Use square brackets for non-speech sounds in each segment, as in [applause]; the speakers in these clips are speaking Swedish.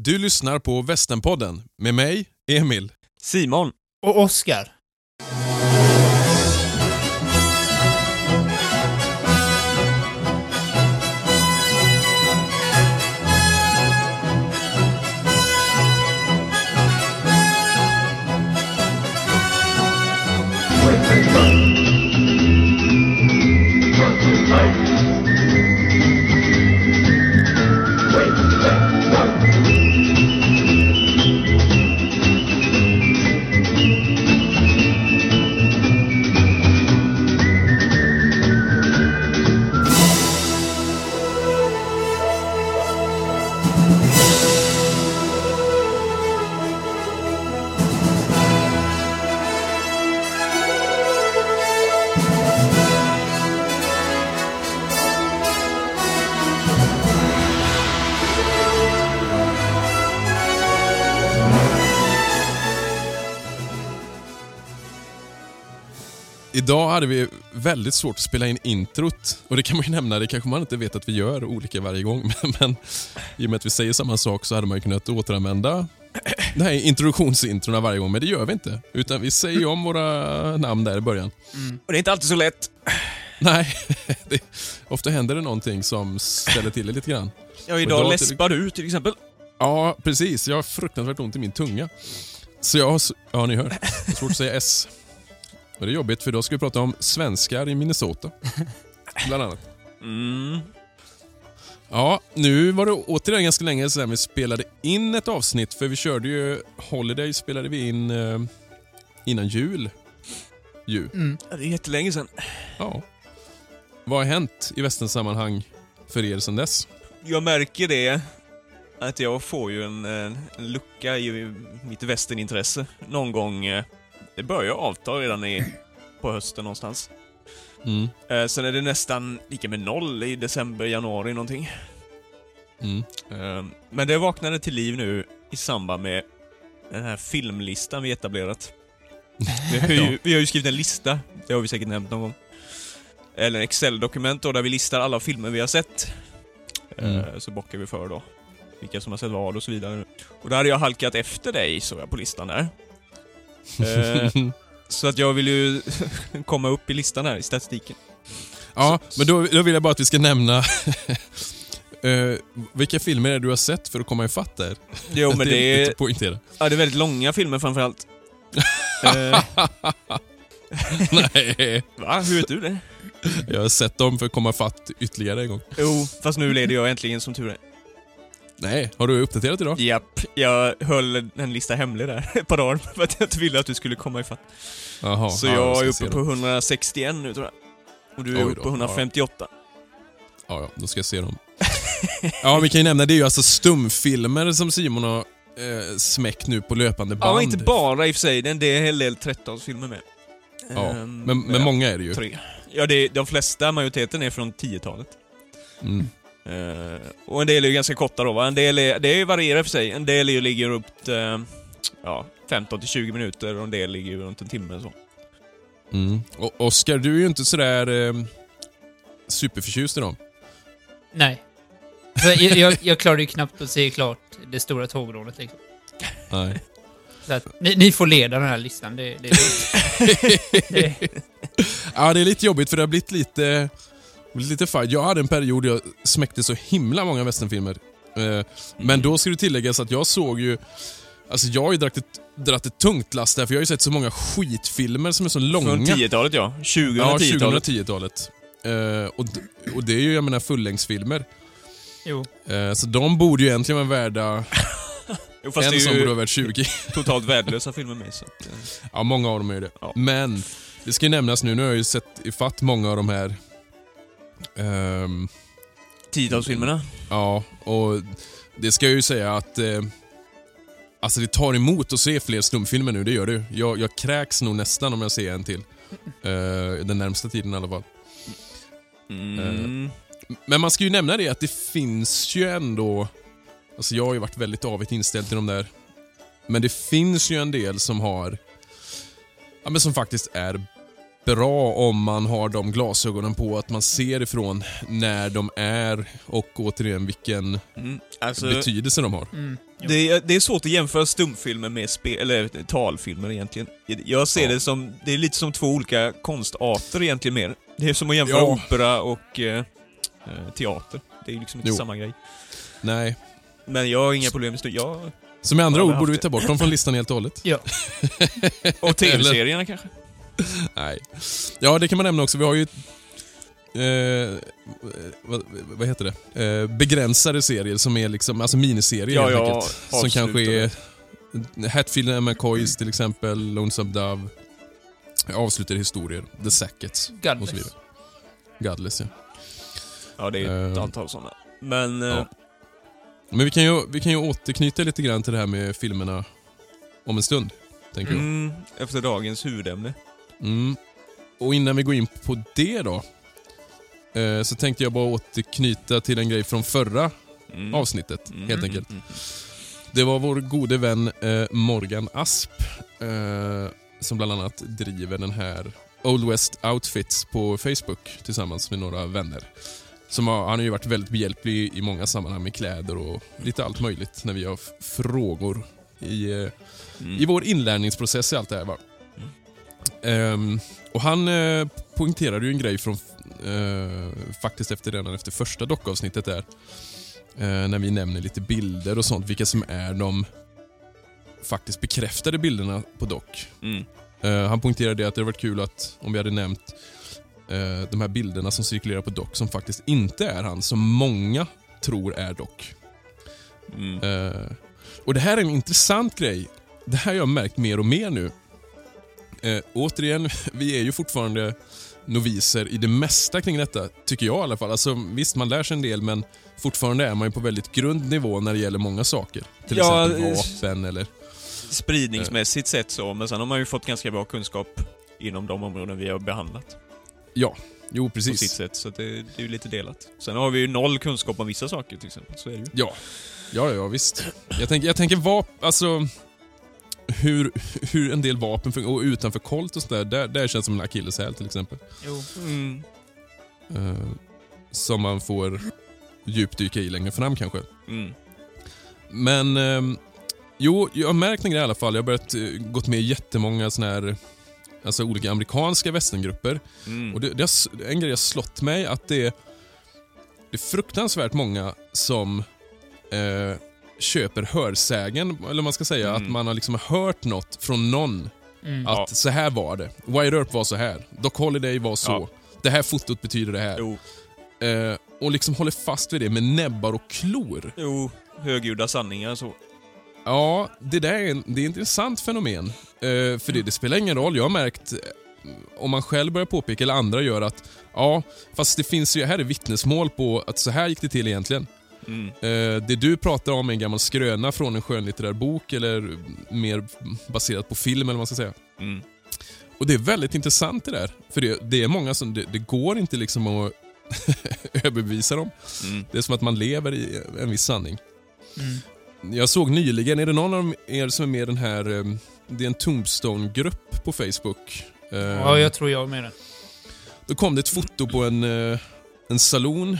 Du lyssnar på Västernpodden med mig, Emil. Simon. Och Oscar. Idag hade vi väldigt svårt att spela in introt. Och det kan man ju nämna, det kanske man inte vet att vi gör olika varje gång. [laughs] Men, men i och med att vi säger samma sak så hade man ju kunnat återanvända [clears throat] det här introduktionsintrona varje gång. Men det gör vi inte. Utan vi säger om våra namn där i början. Och det är inte alltid så lätt. [clears throat] Nej, det, ofta händer det någonting som ställer till det lite grann. Ja, idag idag läspar du till exempel. Ja, precis. Jag har fruktansvärt ont i min tunga. Så jag har, ja ni hör, jag har svårt att säga S. Och det är jobbigt för då ska vi prata om svenskar i Minnesota. Bland annat. Mm. Ja, nu var det återigen ganska länge sedan vi spelade in ett avsnitt för vi körde ju Holiday spelade vi in eh, innan jul. Ju. Mm. Det är jättelänge sedan. Ja. Vad har hänt i västernsammanhang för er sedan dess? Jag märker det, att jag får ju en, en lucka i mitt västernintresse någon gång. eh, Det börjar avta redan i, [laughs] på hösten någonstans. Mm. Eh, sen är det nästan lika med noll i december, januari någonting. Mm. Eh, men det vaknade till liv nu i samband med den här filmlistan vi etablerat. [laughs] Vi har, ju, vi har ju skrivit en lista, det har vi säkert nämnt någon gång. Eller en Excel-dokument då, där vi listar alla filmer vi har sett. Eh, Mm. Så bockar vi för då. Vilka som har sett vad och så vidare. Och där hade jag halkat efter dig, såg jag på listan där. Eh, så att jag vill ju [laughs] komma upp i listan här, i statistiken. Ja, men då, då vill jag bara att vi ska nämna [laughs] eh, vilka filmer är det du har sett för att komma ifatt där? Jo [laughs] men det är är, poängtera. ja, det är väldigt långa filmer framförallt. eh, Nej, va? Hur vet du det? jag har sett dem för att komma ifatt ytterligare en gång. Jo, fast nu leder jag äntligen som tur är. Nej, har du uppdaterat idag? Japp, jag höll en lista hemlig där [laughs] ett par dagar för att jag inte ville att du skulle komma ifatt. Jaha, Så ja, jag ska är uppe på 161 nu tror jag. Och du är Oj då, uppe på 158. Ja, ja, då ska jag se dem. Ja, vi kan ju nämna, det är ju alltså stumfilmer som Simon har eh, smäckt nu på löpande band. Ja, inte bara i och för sig. Det är en hel del 13-filmer med. Ja, Ehm, men, men många är det ju. Tre. Ja, det, de flesta, majoriteten, är från 10-talet. Mm. Eh, och en del är ju ganska korta då va? En del är, det varierar för sig. En del är ju, ligger upp till, ja, 15-20 minuter och en del ligger ju runt en timme så. Mm. Och Oscar, du är ju inte sådär eh, superförtjust i dem. Nej. Jag, jag, jag klarade ju knappt att se klart det stora tågrånet liksom. Nej. Så att, ni, ni får leda den här listan, det, det, det, [laughs] det Ja, det är lite jobbigt för det har blivit lite, lite fight. Jag hade en period där jag smäckte så himla många westernfilmer. Eh, Men då ska det tilläggas att jag såg ju... Alltså jag har ju dragit ett, dratt ett tungt last där, för jag har ju sett så många skitfilmer som är så långa. Från 10-talet ja. 20 Ja, 10-talet. 2010-talet. Eh, och, och det är ju, jag menar, fullängdsfilmer. Jo. Eh, så de borde ju egentligen vara värda... [laughs] Jo, fast en det som är borde ju vara värd 20. totalt värdelösa filmer med så att, Ja, många av dem är ju det. Ja. Men, det ska ju nämnas nu, nu har jag ju sett ifatt många av de här... ehm, 10-talsfilmerna. ja, och det ska jag ju säga att... Eh, alltså det tar emot att se fler stumfilmer nu, det gör det. Jag, jag kräks nog nästan om jag ser en till. Eh, den närmsta tiden i alla fall. Mm. Men man ska ju nämna det att det finns ju ändå... Alltså jag har ju varit väldigt avigt inställd till de där. Men det finns ju en del som har... Ja men som faktiskt är bra om man har de glasögonen på, att man ser ifrån när de är och återigen vilken Mm. Alltså, betydelse de har. Mm. Det, är, det är svårt att jämföra stumfilmer med spe, eller talfilmer egentligen. Jag ser Ja. det som, det är lite som två olika konstarter egentligen mer. Det är som att jämföra Ja. opera och eh, eh, teater. Det är ju liksom inte Jo. samma grej. Nej. Men jag har inga problem med stum. Jag, Så med andra ord borde vi ta bort dem från listan helt och hållet. Ja. [laughs] och tv-serierna kanske? [laughs] Nej. Ja, det kan man nämna också. Vi har ju eh, vad, vad heter det? Eh, begränsade serier som är liksom, alltså miniserier Ja, helt ja, enkelt. Som kanske är Hatfield McCoys till exempel, Lonesome Dove, avslutade historier, The Sackets och så Godless. vidare. Godless ja. Ja, det är ett Eh, antal sådana. Men... eh, ja. Men vi kan, ju, vi kan ju återknyta lite grann till det här med filmerna om en stund, tänker jag. Mm, efter dagens huvudämne. Mm. Och innan vi går in på det då, eh, så tänkte jag bara återknyta till en grej från förra Mm. avsnittet, Mm, helt mm, enkelt. mm, Det var vår gode vän eh, Morgan Asp, eh, som bland annat driver den här Old West Outfits på Facebook tillsammans med några vänner. Som har, han har ju varit väldigt behjälplig i många sammanhang med kläder och lite allt möjligt när vi har frågor i, eh, mm. i vår inlärningsprocess i allt det här. Va? Ehm, och han eh, poängterade ju en grej från eh, faktiskt efter redan efter första dockavsnittet där. Eh, när vi nämner lite bilder och sånt, vilka som är de faktiskt bekräftade bilderna på dock. Mm. Eh, han poängterade att det hade varit kul att om vi hade nämnt eh, de här bilderna som cirkulerar på dock som faktiskt inte är han, som många tror är dock. Mm. Och Det här är en intressant grej. Det här har jag märkt mer och mer nu. Eh, återigen, vi är ju fortfarande noviser i det mesta kring detta, tycker jag i alla fall. Alltså, visst, man lär sig en del, men fortfarande är man ju på väldigt grund nivå när det gäller många saker. Till Ja, exempel eh, vapen eller... Spridningsmässigt sett så, men sen har man ju fått ganska bra kunskap inom de områden vi har behandlat. Ja, jo På sitt precis. sätt, så det, det är ju lite delat. Sen har vi ju noll kunskap om vissa saker till exempel, så är det ju. Ja, ja, ja visst. Jag tänker, jag tänker vap, alltså hur, hur en del vapen fungerar, och utanför kolt och sådär, där, där känns som en akilleshäl till exempel. Jo. Mm. Eh, som man får djupdyka i längre fram kanske. Mm. Men ehm, jo, jag har märkt en grej i alla fall. Jag har börjat uh, gått med i jättemånga såna här, alltså olika amerikanska västerngrupper. Mm. Och det, det har, en grej har slått mig att det är, det är fruktansvärt många som eh, köper hörsägen, eller man ska säga, Mm. att man har liksom hört något från någon. Mm. Att Ja. så här var det. Wide Earp var så här. Doc Holiday var så. Ja. Det här fotot betyder det här. Jo, Eh, och liksom håller fast vid det med näbbar och klor. jo, högljudda sanningar så. Ja, det där är, en, det är ett intressant fenomen. Eh, för det, det spelar ingen roll. Jag har märkt, eh, om man själv börjar påpeka, eller andra gör att ja, fast det finns ju, här är vittnesmål på att så här gick det till egentligen. Mm. Eh, det du pratar om är en gammal skröna från en skönlitterär bok eller mer baserat på film eller vad man ska säga. Mm. Och det är väldigt intressant det där. För det, det är många som, det, det går inte liksom att [laughs] överbevisa dem. Mm. Det är som att man lever i en viss sanning. Mm. Jag såg nyligen, är det någon av er som är med i den här, eh, det är en Tombstone-grupp på Facebook. Eh, Ja, jag tror jag är med den. Då kom det ett foto på en, eh, en saloon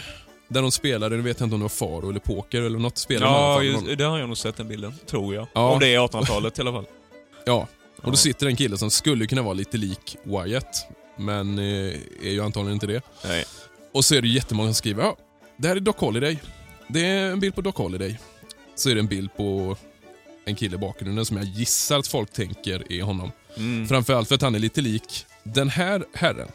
där de spelade, nu vet jag inte om det var Faro eller poker eller något spel. Ja, just, det har jag nog sett den bilden, tror jag. Ja. Om det är 1800-talet i alla fall. [laughs] Ja, och då sitter en kille som skulle kunna vara lite lik Wyatt, men eh, är ju antagligen inte det. Nej. Och så är det jättemånga som skriver ja, det här är Doc Holiday. Det är en bild på Doc Holiday. Så är det en bild på en kille i bakgrunden som jag gissar att folk tänker är honom. Mm. Framförallt för att han är lite lik den här herren.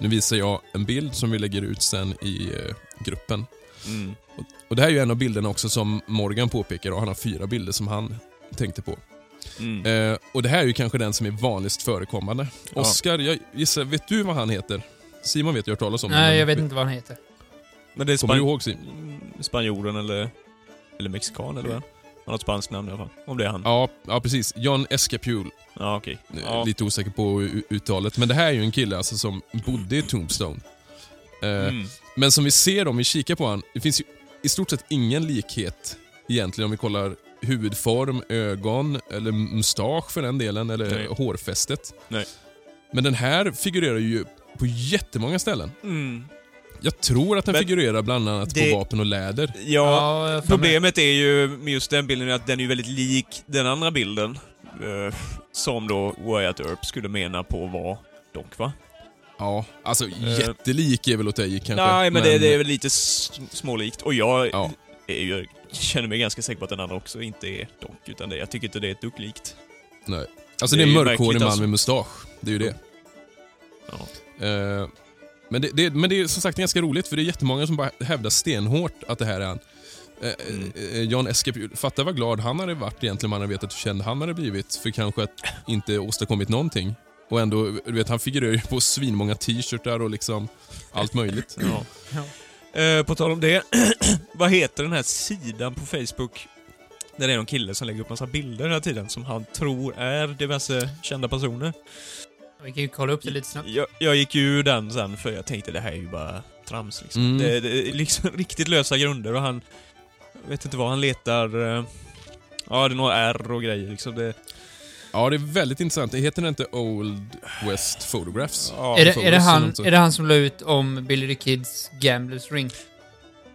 Nu visar jag en bild som vi lägger ut sen i eh, gruppen. Mm. Och Det här är ju en av bilderna också som Morgan påpekar och han har fyra bilder som han tänkte på. Mm. Eh, och Det här är ju kanske den som är vanligast förekommande. Ja. Oscar, jag gissar, vet du vad han heter? Simon vet jag har hört talas om Nej, jag vet inte vad han heter. Men det är Kommer du ihåg Simon? Spanjoren eller, eller mexikan eller vad? Han har ett spanskt namn i alla fall. Om det är han. Ja, ja precis. John Escapule. Ja, okej. Eh, Ja. Lite osäker på uttalet. Men det här är ju en kille alltså som bodde i Tombstone. Eh, Mm. Men som vi ser om vi kikar på han, det finns ju i stort sett ingen likhet egentligen om vi kollar huvudform, ögon eller mustasch för den delen, eller Nej. hårfästet. Nej. Men den här figurerar ju på jättemånga ställen. Mm. Jag tror att den Men figurerar bland annat det- på vapen och läder. Ja, Ja, jag problemet är ju med just den bilden att den är ju väldigt lik den andra bilden. eh, som då Wyatt Earp skulle mena på var dock va? Ja, alltså jättelik är väl ta i kanske. Nej, men, det, det är väl lite smålikt. Och jag Ja. är ju, känner mig ganska säker på att den andra också inte är dock, utan det, jag tycker inte det är ett dugg likt. Nej. Alltså Det det är en mörkhårig man alltså. med mustasch. Det är ju det. Ja. Eh, men, det, det, men det är som sagt ganska roligt för det är jättemånga som bara hävdar stenhårt att det här är han. Eh, Mm. eh, John Escape, fatta vad glad han hade varit egentligen om han hade vetat hur känd han hade blivit för kanske att inte åstadkommit någonting. Och ändå, du vet han figurerar ju på svinmånga t-shirtar och liksom allt möjligt. Ja. Ja. Eh, på tal om det, [clears throat] vad heter den här sidan på Facebook? Där det är någon kille som lägger upp massa bilder hela tiden som han tror är diverse kända personer. Vi kan ju kolla upp det lite snabbt. Jag, jag gick ju ur den sen för jag tänkte det här är ju bara trams liksom. Mm. Det, det är liksom [laughs] riktigt lösa grunder och han... Jag vet inte vad han letar... eh, Ja, det är några R och grejer liksom. Det, Ja, det är väldigt intressant. Det heter den inte Old West Photographs? ja, Är det, är, det han, är det han som la ut om Billy the Kids Gamblers Ring?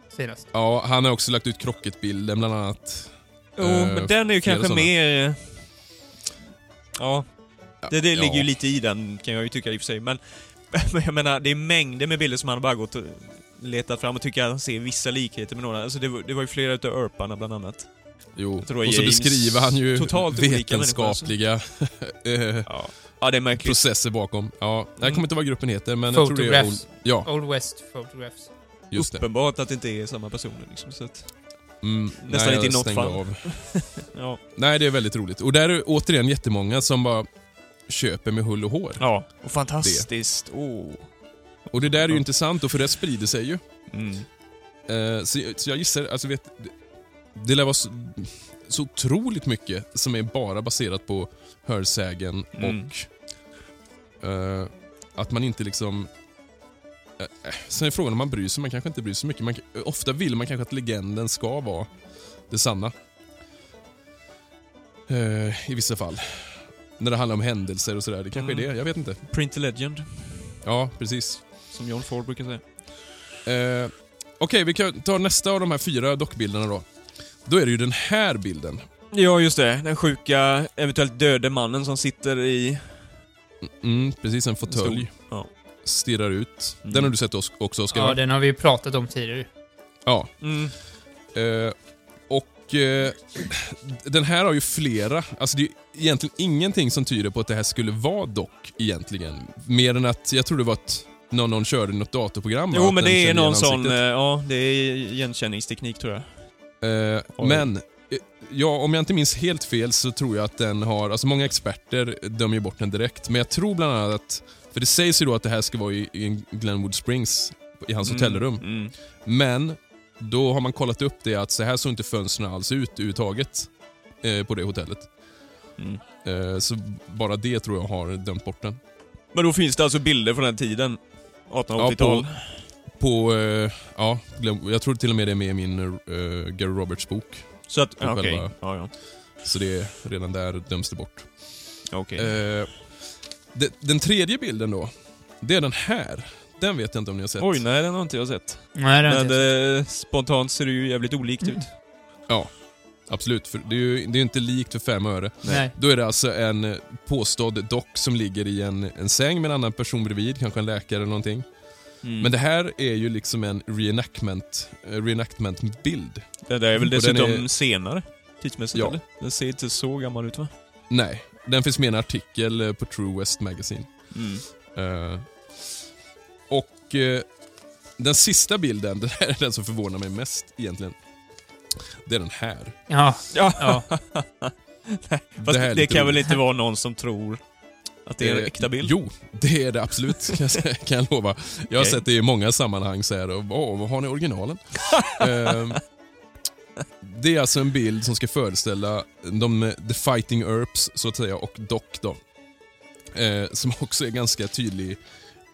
Senast. Ja, han har också lagt ut krocketbilden bland annat. Jo, Eh, men den är ju kanske sådana. mer... Ja, det, det Ja. ligger ju lite i den kan jag ju tycka i och för sig, men, [laughs] men jag menar, det är mängder med bilder som han bara gått och letat fram och tycker att han ser vissa likheter med några. Alltså det, var- det var ju flera utav Örparna bland annat. Jo, det och så James. beskriver han ju Totalt olika vetenskapliga [laughs] eh, Ja, ja det är märkligt. processer bakom. Ja, jag kommer Mm. inte vad gruppen heter, men jag tror det är Old, Photographs. Ja, Old West Photographs. just det. Uppenbart att det inte är samma personer liksom, så att, Mm, Nästan nej, inte i något fall. Av. [laughs] ja. Nej, det är väldigt roligt. Och där är återigen jättemånga som bara köper med hull och hår. Ja, och fantastiskt. Oh. Och det där är ju intressant, och för det sprider sig ju. Mm. Eh, så, så jag gissar, alltså vet, det, det lär vara så, så otroligt mycket som är bara baserat på hörsägen Mm. och eh, att man inte liksom... Uh, sen är frågan om man bryr sig, man kanske inte bryr sig så mycket. Man, ofta vill man kanske att legenden ska vara det sanna. Eh, I vissa fall. När det handlar om händelser och sådär. Det kanske Mm. är det, jag vet inte. Print the legend, Ja, precis. som John Ford brukar säga. Eh, Okej, vi kan ta nästa av de här fyra dockbilderna då. Då är det ju den här bilden. Ja, just det. Den sjuka, eventuellt döde mannen som sitter i... Mm, precis, en fåtölj. Ja. Stirrar ut. Mm. Den har du sett också Oskar? Ja, den har vi ju pratat om tidigare. ja. Mm. Eh, och eh, [clears throat] den här har ju flera, alltså det är ju egentligen ingenting som tyder på att det här skulle vara dock egentligen. Mer än att, jag tror det var att någon, någon körde något datorprogram. Jo, men det är någon sån... eh, Ja, det är igenkänningsteknik tror jag. Eh, men, eh, ja, om jag inte minns helt fel så tror jag att den har, alltså många experter dömer bort den direkt, men jag tror bland annat att, för det sägs ju då att det här ska vara i, i Glenwood Springs, i hans hotellrum. Mm. Mm. Men då har man kollat upp det att så här såg inte fönstren alls ut överhuvudtaget eh, på det hotellet. Mm. Eh, så bara det tror jag har dömt bort den. Men då finns det alltså bilder från den tiden? 1880-tal? På, eh, ja, jag tror till och med det är med i min eh, Gary Roberts bok. Så att, på ja, okej. själva- Ja, ja. Så det är redan där döms det bort. Okej. Eh, de, den tredje bilden då, det är den här. Den vet jag inte om ni har sett. Oj, nej den har inte jag sett. Nej, har Men inte jag det, spontant ser det ju jävligt olikt ut. Ja, absolut. För det är ju det är ju inte likt för fem öre. sett. Nej. Då är det alltså en eh, påstådd dock som ligger i en, en säng med en annan person bredvid, kanske en läkare eller någonting. Mm. Men det här är ju liksom en reenactment, eh, reenactment-bild. det där är väl och den dessutom är- senare? Tidsmässigt Ja. eller? Den ser inte så gammal ut va? Nej, den finns med i en artikel eh, på True West Magazine. Mm. Eh, och eh, den sista bilden, [laughs] det här är den som förvånar mig mest egentligen. Det är den här. Ja. Ja. [laughs] Fast Det det, kan väl inte vara någon som tror att det är en Eh, äkta bild? Jo, det är det absolut, kan jag, säga- kan jag lova. Jag har Okej. sett det i många sammanhang, så här, och, åh, vad har ni originalen? [laughs] Ehm, det är alltså en bild som ska föreställa de, the fighting earps, så att säga, och Doc då. Eh, som också är ganska tydlig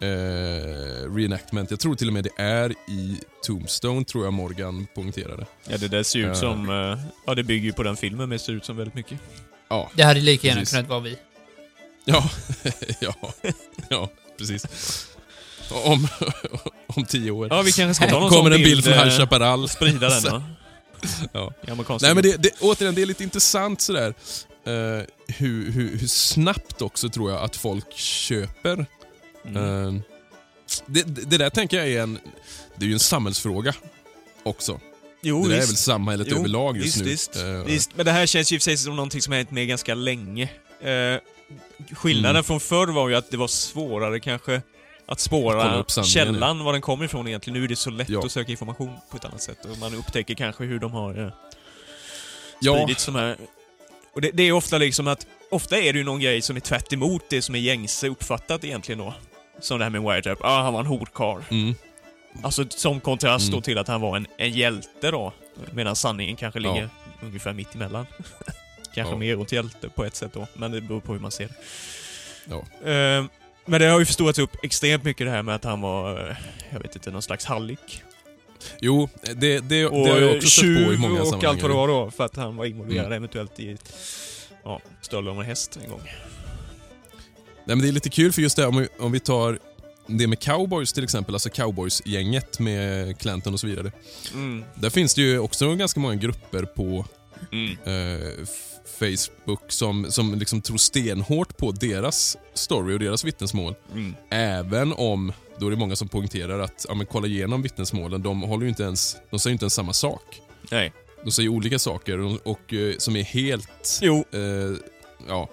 eh, reenactment. Jag tror till och med det är i Tombstone, tror jag Morgan poängterade. Ja, det där ser ut Eh. som... eh, Ja, det bygger ju på den filmen, men det ser ut som väldigt mycket. Ja, Det hade lika gärna Precis. kunnat vara vi. Ja, [laughs] ja, ja, precis. Om, [laughs] om tio år. Ja, vi kanske ska ta någon kommer sån en bild från eh, High Chaparral. och sprida den då. [laughs] Ja. I amerikanska Nej men det, det, återigen, det är lite intressant sådär eh, hur, hur, hur snabbt också tror jag att folk köper. Mm. Eh, det, det där tänker jag är en, det är ju en samhällsfråga också. Jo, det där är visst. väl samhället Jo, överlag just visst, nu. Visst, Eh, visst, men det här känns ju för sig som någonting som har hänt med ganska länge. Eh, skillnaden Mm. från förr var ju att det var svårare kanske att spåra sanningen, källan, var den kommer ifrån egentligen. Nu är det så lätt Ja. att söka information på ett annat sätt och man upptäcker kanske hur de har eh, Ja, spridits som här. Och det, det är ofta liksom att, ofta är det ju någon grej som är tvärt emot det som är gängse uppfattat egentligen då. Som det här med Wiretap, ja ah, han var en horkarl. mm, Alltså som kontrast då Mm. till att han var en, en hjälte då. Medan sanningen kanske Ja. ligger ungefär mitt emellan. [laughs] kanske Ja. mer åt hjälte på ett sätt då, men det beror på hur man ser det. ja. Eh, men det har ju förstorats upp extremt mycket det här med att han var, eh, jag vet inte, någon slags hallick. Jo, det, det, det Och har jag eh, också stött på i tjuv många och sammanhang. allt vad det var då, för att han var involverad Mm. eventuellt i ja, stöld av en häst en gång. Nej, men det är lite kul för just det, om vi, om vi tar det med cowboys till exempel, alltså cowboys-gänget med Clanton och så vidare. Mm. Där finns det ju också ganska många grupper på Mm. eh, Facebook som, som liksom tror stenhårt på deras story och deras vittnesmål. Mm. Även om, då är det många som poängterar att, ja men kolla igenom vittnesmålen, de håller ju inte ens, de säger ju inte ens samma sak. Nej. De säger olika saker och, och eh, som är helt, Jo, eh, ja.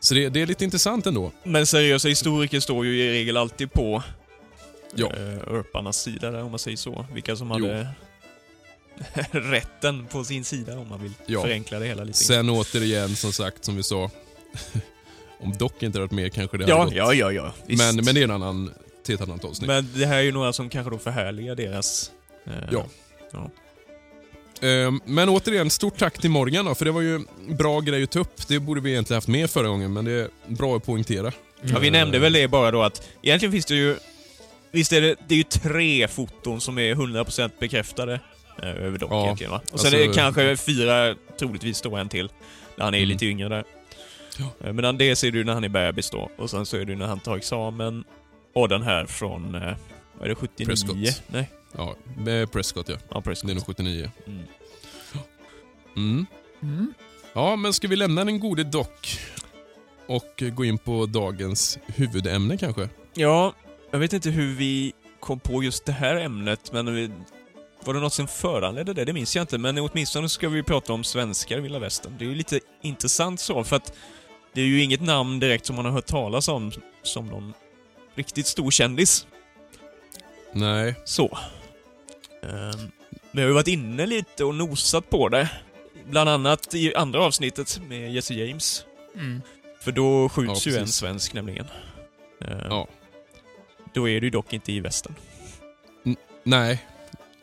Så det, det är lite intressant ändå. men seriösa historiker står ju i regel alltid på Ja. eh, Urparnas sida där, om man säger så. Vilka som hade [laughs] rätten på sin sida, om man vill Ja. förenkla det hela lite. Sen återigen, som sagt, som vi sa, [laughs] om Dock inte hade varit med kanske det hade ja, gått. ja, ja, ja. Visst. Men, men det är en annan, till ett annat avsnitt. Men det här är ju några som kanske då förhärligar deras... eh, Ja. Ehm, Men återigen, stort tack till Morgan då, för det var ju bra grej att ta upp. Det borde vi egentligen haft med förra gången, men det är bra att poängtera. Ja, vi nämnde väl det bara då att egentligen finns det ju... Visst är det, det är ju tre foton som är 100% bekräftade eh, över dock Ja, egentligen va? Och alltså- sen är det kanske fyra, troligtvis då en till, där han är Mm. lite yngre där. Ja. Eh, Men det ser du när han är bebis då, och sen så är det när han tar examen. Och den här från, eh, vad är det, 79? Prescott. Nej, Ja, Prescott ja. ja Prescott. Det är nog 79. Mm. Mm. Mm. Ja, men ska vi lämna den gode Dock och gå in på dagens huvudämne kanske? Ja, jag vet inte hur vi kom på just det här ämnet, men vi, var det något som föranledde det? Det minns jag inte, men åtminstone ska vi prata om svenskar i vilda västern. Det är ju lite intressant så, för att det är ju inget namn direkt som man har hört talas om som någon riktigt stor kändis. Nej. Så. Um, vi har ju varit inne lite och nosat på det. Bland annat i andra avsnittet med Jesse James. Mm. För då skjuts Ja, ju en svensk nämligen. Ehm, Ja. Då är ju dock inte i västern. Nej.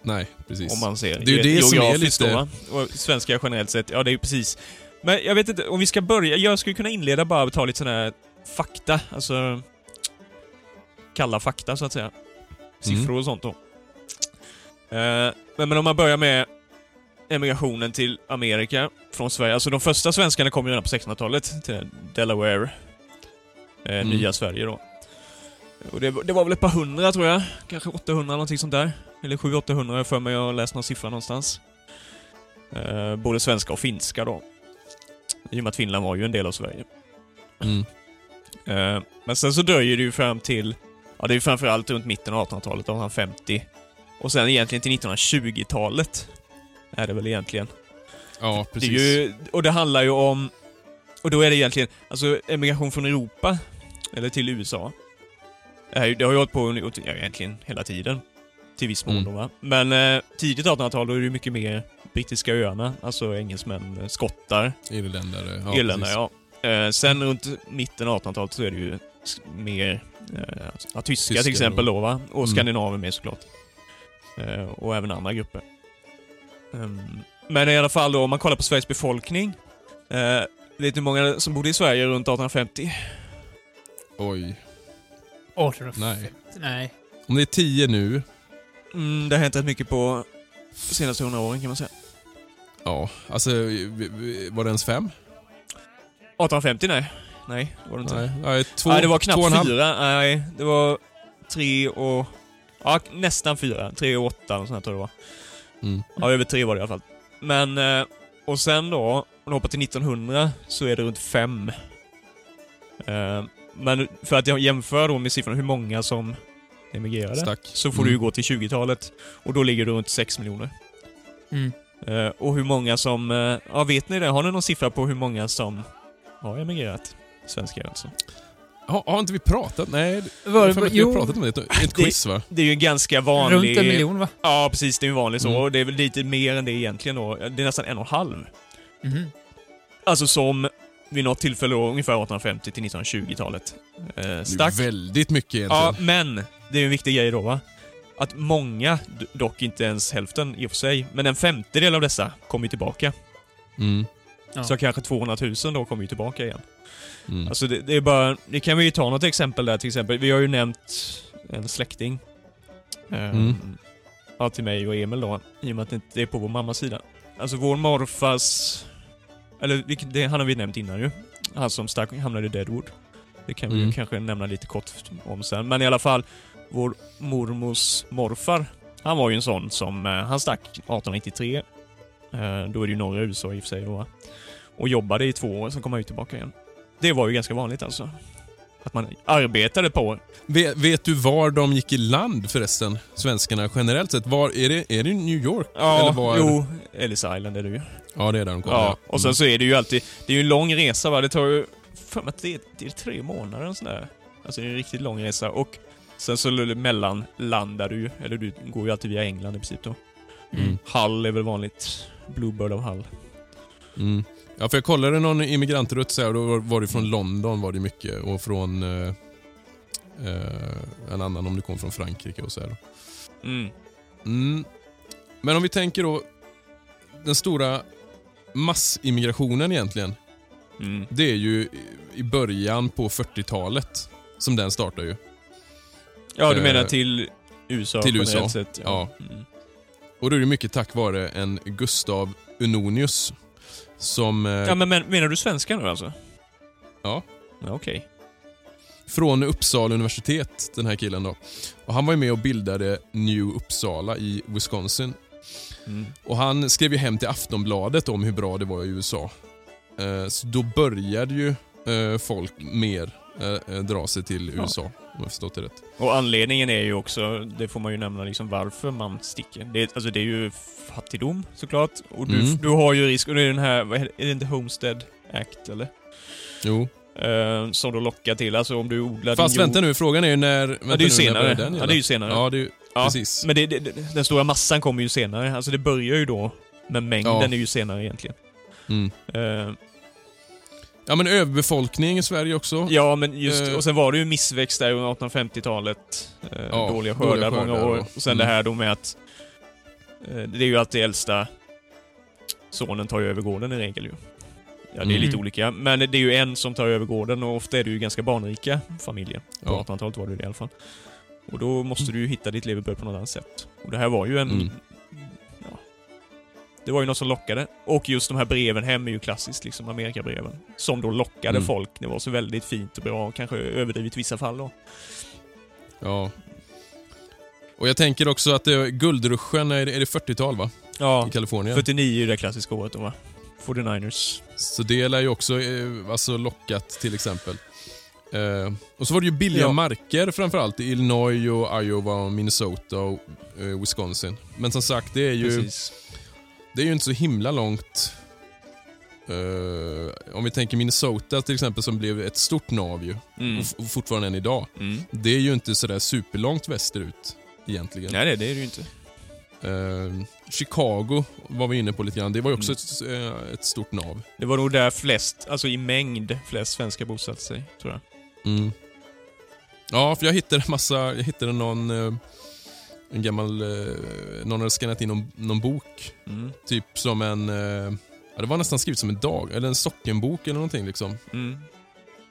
Nej, precis. Om man ser Det är ju det som är lite- Då, och svenska generellt sett, ja det är ju precis. Men jag vet inte, om vi ska börja, jag skulle kunna inleda bara och ta lite sån här fakta, alltså kalla fakta så att säga. Siffror Mm. och sånt då. Eh, men, men om man börjar med emigrationen till Amerika från Sverige. Alltså de första svenskarna kom ju redan på 1600-talet till Delaware. Eh, Mm. Nya Sverige då. Och det, det var väl ett par hundra tror jag. Kanske 800 någonting sånt där. Eller 700-800 har jag för mig. Jag har läst någon siffra någonstans. Eh, både svenska och finska då. I och med att Finland var ju en del av Sverige. Mm. Eh, men sen så dröjer det ju fram till, ja det är ju framförallt runt mitten av 1800-talet, 1850. Och sen egentligen till 1920-talet. Är det väl egentligen. Ja, precis. Det ju, och det handlar ju om, och då är det egentligen, alltså emigration från Europa, eller till USA. Det, här, har ju hållit på ja, egentligen hela tiden. Till viss mån Mm. då va. Men eh, tidigt 1800-tal då är det ju mycket mer brittiska öarna, alltså engelsmän, eh, skottar, Irländare. Ja, irländare precis. ja. Eh, sen runt mitten av 1800-talet så är det ju mer eh, tyska Tyskar till exempel då va. Och Mm. skandinaver med såklart. Eh, och även andra grupper. Ehm, men i alla fall då, om man kollar på Sveriges befolkning. Vet ni hur många som bodde i Sverige runt 1850? Oj. 1850. Nej. Nej. Om det är 10 nu, Mm, det har hänt rätt mycket på senaste hundra åren kan man säga. ja, alltså var det ens fem? 1850 nej. Nej, det var det inte. Nej, nej två, Nej, det var knappt fyra. Nej, det var tre och... Ja, nästan fyra. Tre och åtta och sånt här tror jag det var. Mm. Ja, över tre var det i alla fall. Men, eh, och sen då, om du hoppar till 1900, så är det runt fem. Eh, Men för att jag jämför då med siffrorna hur många som emigrerade, Stack. så får Mm. du ju gå till 20-talet. Och då ligger du runt 6 miljoner. Mm. Eh, Och hur många som... Ja, vet ni det? Har ni någon siffra på hur många som har emigrerat? Svenskar alltså. Har, har inte vi pratat? Nej, Var, för vi har pratat om det. Ett, Det- quiz va? Det är ju en ganska vanlig... runt en miljon va? Ja, precis. Det är ju vanligt så. Mm. Och det är väl lite mer än det egentligen då. Det är nästan en och en halv. Mhm. Alltså som vid något tillfälle då, ungefär 1850 till 1920-talet. Eh, Det är väldigt mycket egentligen. Ja, men det är ju en viktig grej då va. Att många, dock inte ens hälften i och för sig, men en femtedel av dessa kommer ju tillbaka. Mm. Ja. Så kanske 200 000 då kommer ju tillbaka igen. Mm. Alltså det, det är bara, det kan vi ju ta något exempel där till exempel. Vi har ju nämnt en släkting. Eh, Mm. Ja, till mig och Emil då, i och med att det inte är på vår mammas sida. Alltså vår morfars... Eller det, han har vi nämnt innan ju. Han som stack, hamnade i Deadwood. Det kan vi ju Mm. kanske nämna lite kort om sen. Men i alla fall, vår mormors morfar, han var ju en sån som, eh, han stack 1893. Eh, då är det ju norra USA i och för sig då. Och jobbade i två år, sen kom han ju tillbaka igen. Det var ju ganska vanligt alltså. Att man arbetade på... Vet, vet du var de gick i land förresten, svenskarna generellt sett? Var, är, det, är det New York? Ja, Eller var, jo, Ellis Island är det ju. Ja, det är där de kommer. Ja, och sen Mm. så är det ju alltid... Det är ju en lång resa va, det tar ju... För mig att det är, det är tre månader och sådär. Alltså det är en riktigt lång resa och sen så mellanlandar du ju, eller du går ju alltid via England i princip då. Mm. Hull är väl vanligt. Bluebird of Hull. Mm. Ja, för jag kollade någon immigrantrutt så här, och då var- det från London var det mycket och från eh, eh, en annan om du kom från Frankrike och så här. Mm. Mm. Men om vi tänker då den stora massimmigrationen egentligen. Mm. Det är ju i början på 40-talet som den startar ju. Ja, du Eh, menar till USA till USA, Sett, ja. Mm. Och då är det mycket tack vare en Gustav Unonius som eh, ja men, men menar du svenska nu alltså? Ja. ja Okej. från Uppsala universitet, den här killen då. Och han var ju med och bildade New Uppsala i Wisconsin. Mm. Och han skrev ju hem till Aftonbladet om hur bra det var i USA. Eh, så då började ju eh, folk mer dra sig till Ja. Om jag förstått det rätt. Och anledningen är ju också, det får man ju nämna liksom varför man sticker. Det, är- alltså det är ju fattigdom såklart. Och du, Mm. du har ju risk, och det är den här, vad är det inte Homestead Act eller? Jo. Eh, som då lockar till, alltså om du odlar Fast din jord- vänta nu, frågan är ju när... Vänta Ja, det är ju senare. Den ja, det är ju senare. Ja, det är ju, Ja, precis. Men det, det, den stora massan kommer ju senare. Alltså det börjar ju då, men mängden Ja. är ju senare egentligen. Mm. Eh, Ja, men överbefolkning i Sverige också. ja, men just, Eh. och sen var det ju missväxt där under 1850-talet. Eh, Ja, dåliga skördar många år. och- Och sen mm. det här då med att eh, det är ju alltid äldsta sonen tar ju över gården i regel ju. Ja, det är Mm. lite olika. Men det är ju en som tar över gården och ofta är det ju ganska barnrika familjer. På Ja. 1800-talet var det ju det i alla fall. Och då måste du ju hitta ditt levebröd på något annat sätt. Och det här var ju en... Mm. Det var ju något som lockade. Och just de här breven hem är ju klassiskt, liksom Amerikabreven. Som då lockade Mm. folk. Det var så väldigt fint och bra, kanske överdrivet i vissa fall då. Ja. Och jag tänker också att det, guldruschen, är det, är det 40-tal va? Ja, I Kalifornien. 49 är det klassiska året då va? 49ers. Så det lär ju också eh, alltså lockat till exempel. Eh, och så var det ju billiga Ja. marker framförallt i Illinois, och Iowa, och Minnesota och eh, Wisconsin. Men som sagt, det är ju, Precis. Det är ju inte så himla långt. Eh, om vi tänker Minnesota till exempel som blev ett stort nav ju, Mm. och, fortfarande än idag. Mm. Det är ju inte sådär superlångt västerut egentligen. Nej, det, det är det ju inte. Eh, Chicago var vi inne på lite grann. Det var ju också Mm. ett, eh, ett stort nav. Det var nog där flest, alltså i mängd, flest svenskar bosatte sig, tror jag. Mm. Ja, för jag hittade massa, jag hittade någon, en gammal, eh, någon hade skannat in någon, någon bok. Mm. Typ som en, eh, ja, det var nästan skrivet som en dag, eller en sockenbok eller någonting liksom. Mm.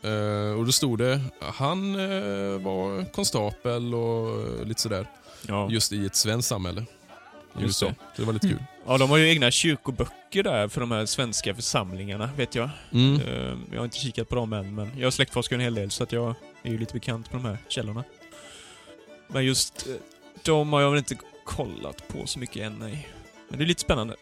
Eh, och då stod det, han eh, var konstapel och lite sådär. Ja. Just i ett svenskt samhälle. i Just USA. det. Så det var lite kul. Ja, de har ju egna kyrkoböcker där för de här svenska församlingarna, vet jag. Mm. Jag har inte kikat på dem än, men jag har släktforskat en hel del så att jag är ju lite bekant med de här källorna. Men just eh, de har jag väl inte kollat på så mycket än, nej. Men det är lite spännande.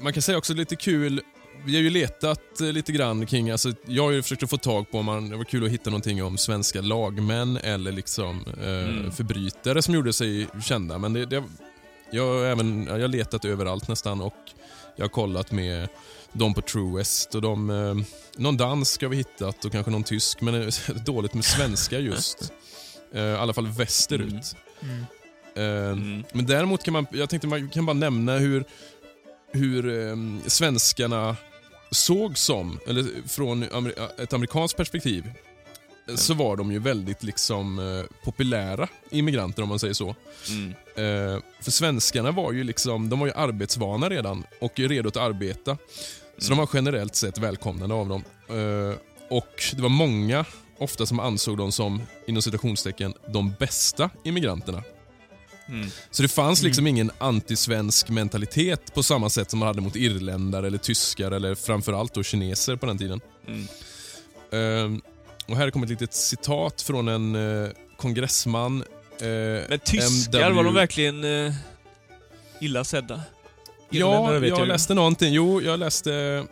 Man kan säga också lite kul, vi har ju letat eh, lite grann kring, alltså, jag har ju försökt att få tag på, om man, det var kul att hitta någonting om svenska lagmän eller liksom eh, Mm. förbrytare som gjorde sig kända. Men det, det, jag, har även, jag har letat överallt nästan och jag har kollat med de på True West och de, eh, någon dansk har vi hittat och kanske någon tysk, men det är [laughs] dåligt med svenska just. [laughs] Eh, I alla fall västerut. Mm. Eh, Mm. men däremot kan man, jag tänkte man kan bara nämna hur, hur eh, svenskarna såg som, eller från ett amerikanskt perspektiv, eh, så var de ju väldigt liksom eh, populära immigranter om man säger så. Mm. Eh, för svenskarna var ju liksom, de var ju arbetsvana redan och redo att arbeta. Så de var generellt sett välkomnande av dem. Och det var många, ofta som ansåg dem som, inom citationstecken, de bästa immigranterna. Mm. Så det fanns liksom ingen antisvensk mentalitet på samma sätt som man hade mot irländare eller tyskar eller framförallt då kineser på den tiden. Mm. Ehm, och här kommer ett litet citat från en eh, kongressman. eh, Men tyskar, MW var de verkligen eh, illa sedda? Ja, Irländare jag ju. läste någonting. Jo, jag läste...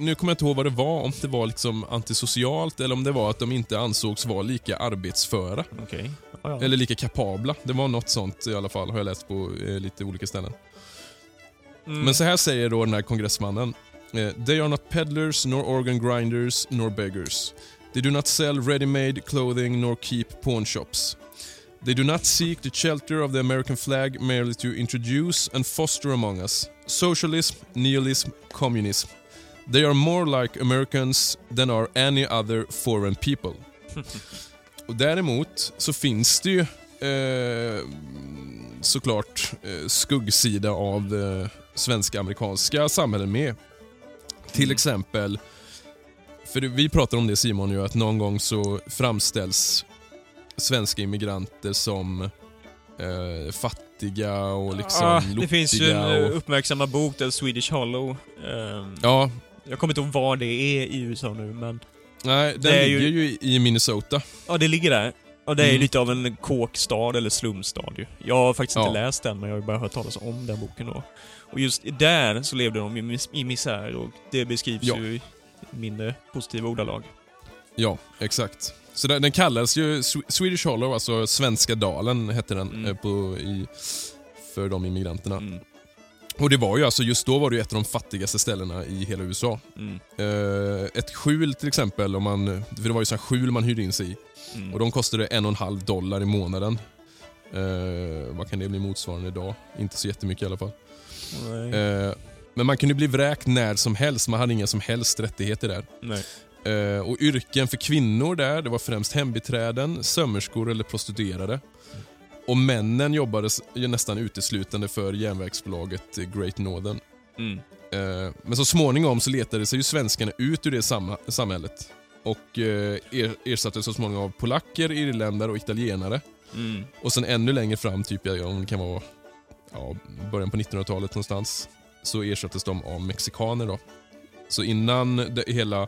Nu kommer jag inte ihåg vad det var, om det var liksom antisocialt eller om det var att de inte ansågs vara lika arbetsföra. Okej. Ja, ja. Eller lika kapabla. Det var något sånt i alla fall, har jag läst på eh, lite olika ställen. Mm. Men så här säger då den här kongressmannen. Eh, They are not peddlers, nor organ grinders, nor beggars. They do not sell ready-made clothing nor keep pawn shops. They do not seek the shelter of the American flag merely to introduce and foster among us socialism, nihilism, communism. They are more like Americans than are any other foreign people. Och däremot så finns det ju eh, såklart eh, skuggsida av det svenska amerikanska samhället med. Till Mm. exempel, för vi pratar om det Simon, ju, att någon gång så framställs svenska immigranter som eh, fattiga och liksom ah, det finns ju en eh, och, uppmärksammad bok, där Swedish Hollow. Ehm, Ja, Jag kommer inte ihåg var det är i USA nu, men... nej, den Det är ju- ligger ju i Minnesota. Ja, det ligger där. Och det är ju Mm. lite av en kåkstad, eller slumstad ju. Jag har faktiskt inte Ja. läst den, men jag har ju bara hört talas om den boken då. Och just där så levde de i, mis- i misär och det beskrivs Ja. ju i mindre positiva ordalag. Ja, exakt. Så den, den kallas ju Swe- Swedish Hollow, alltså Svenska dalen hette den Mm. eh, på, i, för de immigranterna. Mm. Och det var ju alltså, just då var det ett av de fattigaste ställena i hela USA. Mm. Eh, ett skjul till exempel, om man, för det var ju så här skjul man hyrde in sig i. Mm. Och de kostade en och en halv dollar i månaden. Eh, vad kan det bli motsvarande idag? Inte så jättemycket i alla fall. Eh, men man kunde bli vräkt när som helst, man hade inga som helst rättigheter där. Nej. Eh, och yrken för kvinnor där, det var främst hembiträden, sömmerskor eller prostituerade. Och männen jobbade nästan uteslutande för järnvägsbolaget Great Northern. Mm. Eh, men så småningom så letade sig ju svenskarna ut ur det samhället och eh, er, ersattes så småningom av polacker, irländare och italienare. Mm. Och sen ännu längre fram, typ om det kan vara ja, början på 1900-talet någonstans, så ersattes de av mexikaner. då. Så innan det, hela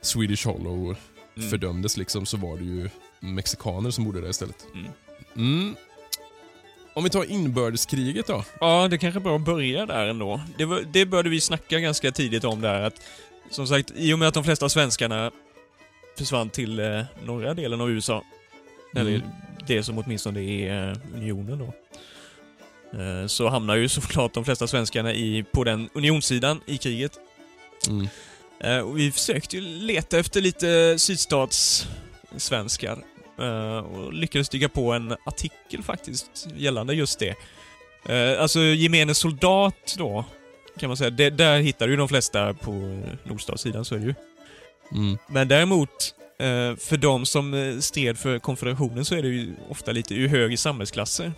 Swedish Hollow Mm. fördömdes liksom, så var det ju mexikaner som bodde där istället. Mm. Om vi tar inbördeskriget då. Ja, det kanske är bra att börja där ändå. Det, var, det började vi snacka ganska tidigt om där att, som sagt, i och med att de flesta svenskarna försvann till eh, norra delen av USA, eller Mm. det som åtminstone är eh, unionen då, eh, så hamnar ju såklart de flesta svenskarna i, på den unionssidan i kriget. Mm. Eh, och vi försökte ju leta efter lite sydstatssvenskar eh, och lyckades dyka på en artikel faktiskt gällande just det. Eh, alltså gemene soldat då, kan man säga. Det, där hittar du de flesta på eh, nordstatssidan, så är det ju. Mm. Men däremot, eh, för de som eh, stred för konfederationen så är det ju ofta lite ur högre samhällsklasser.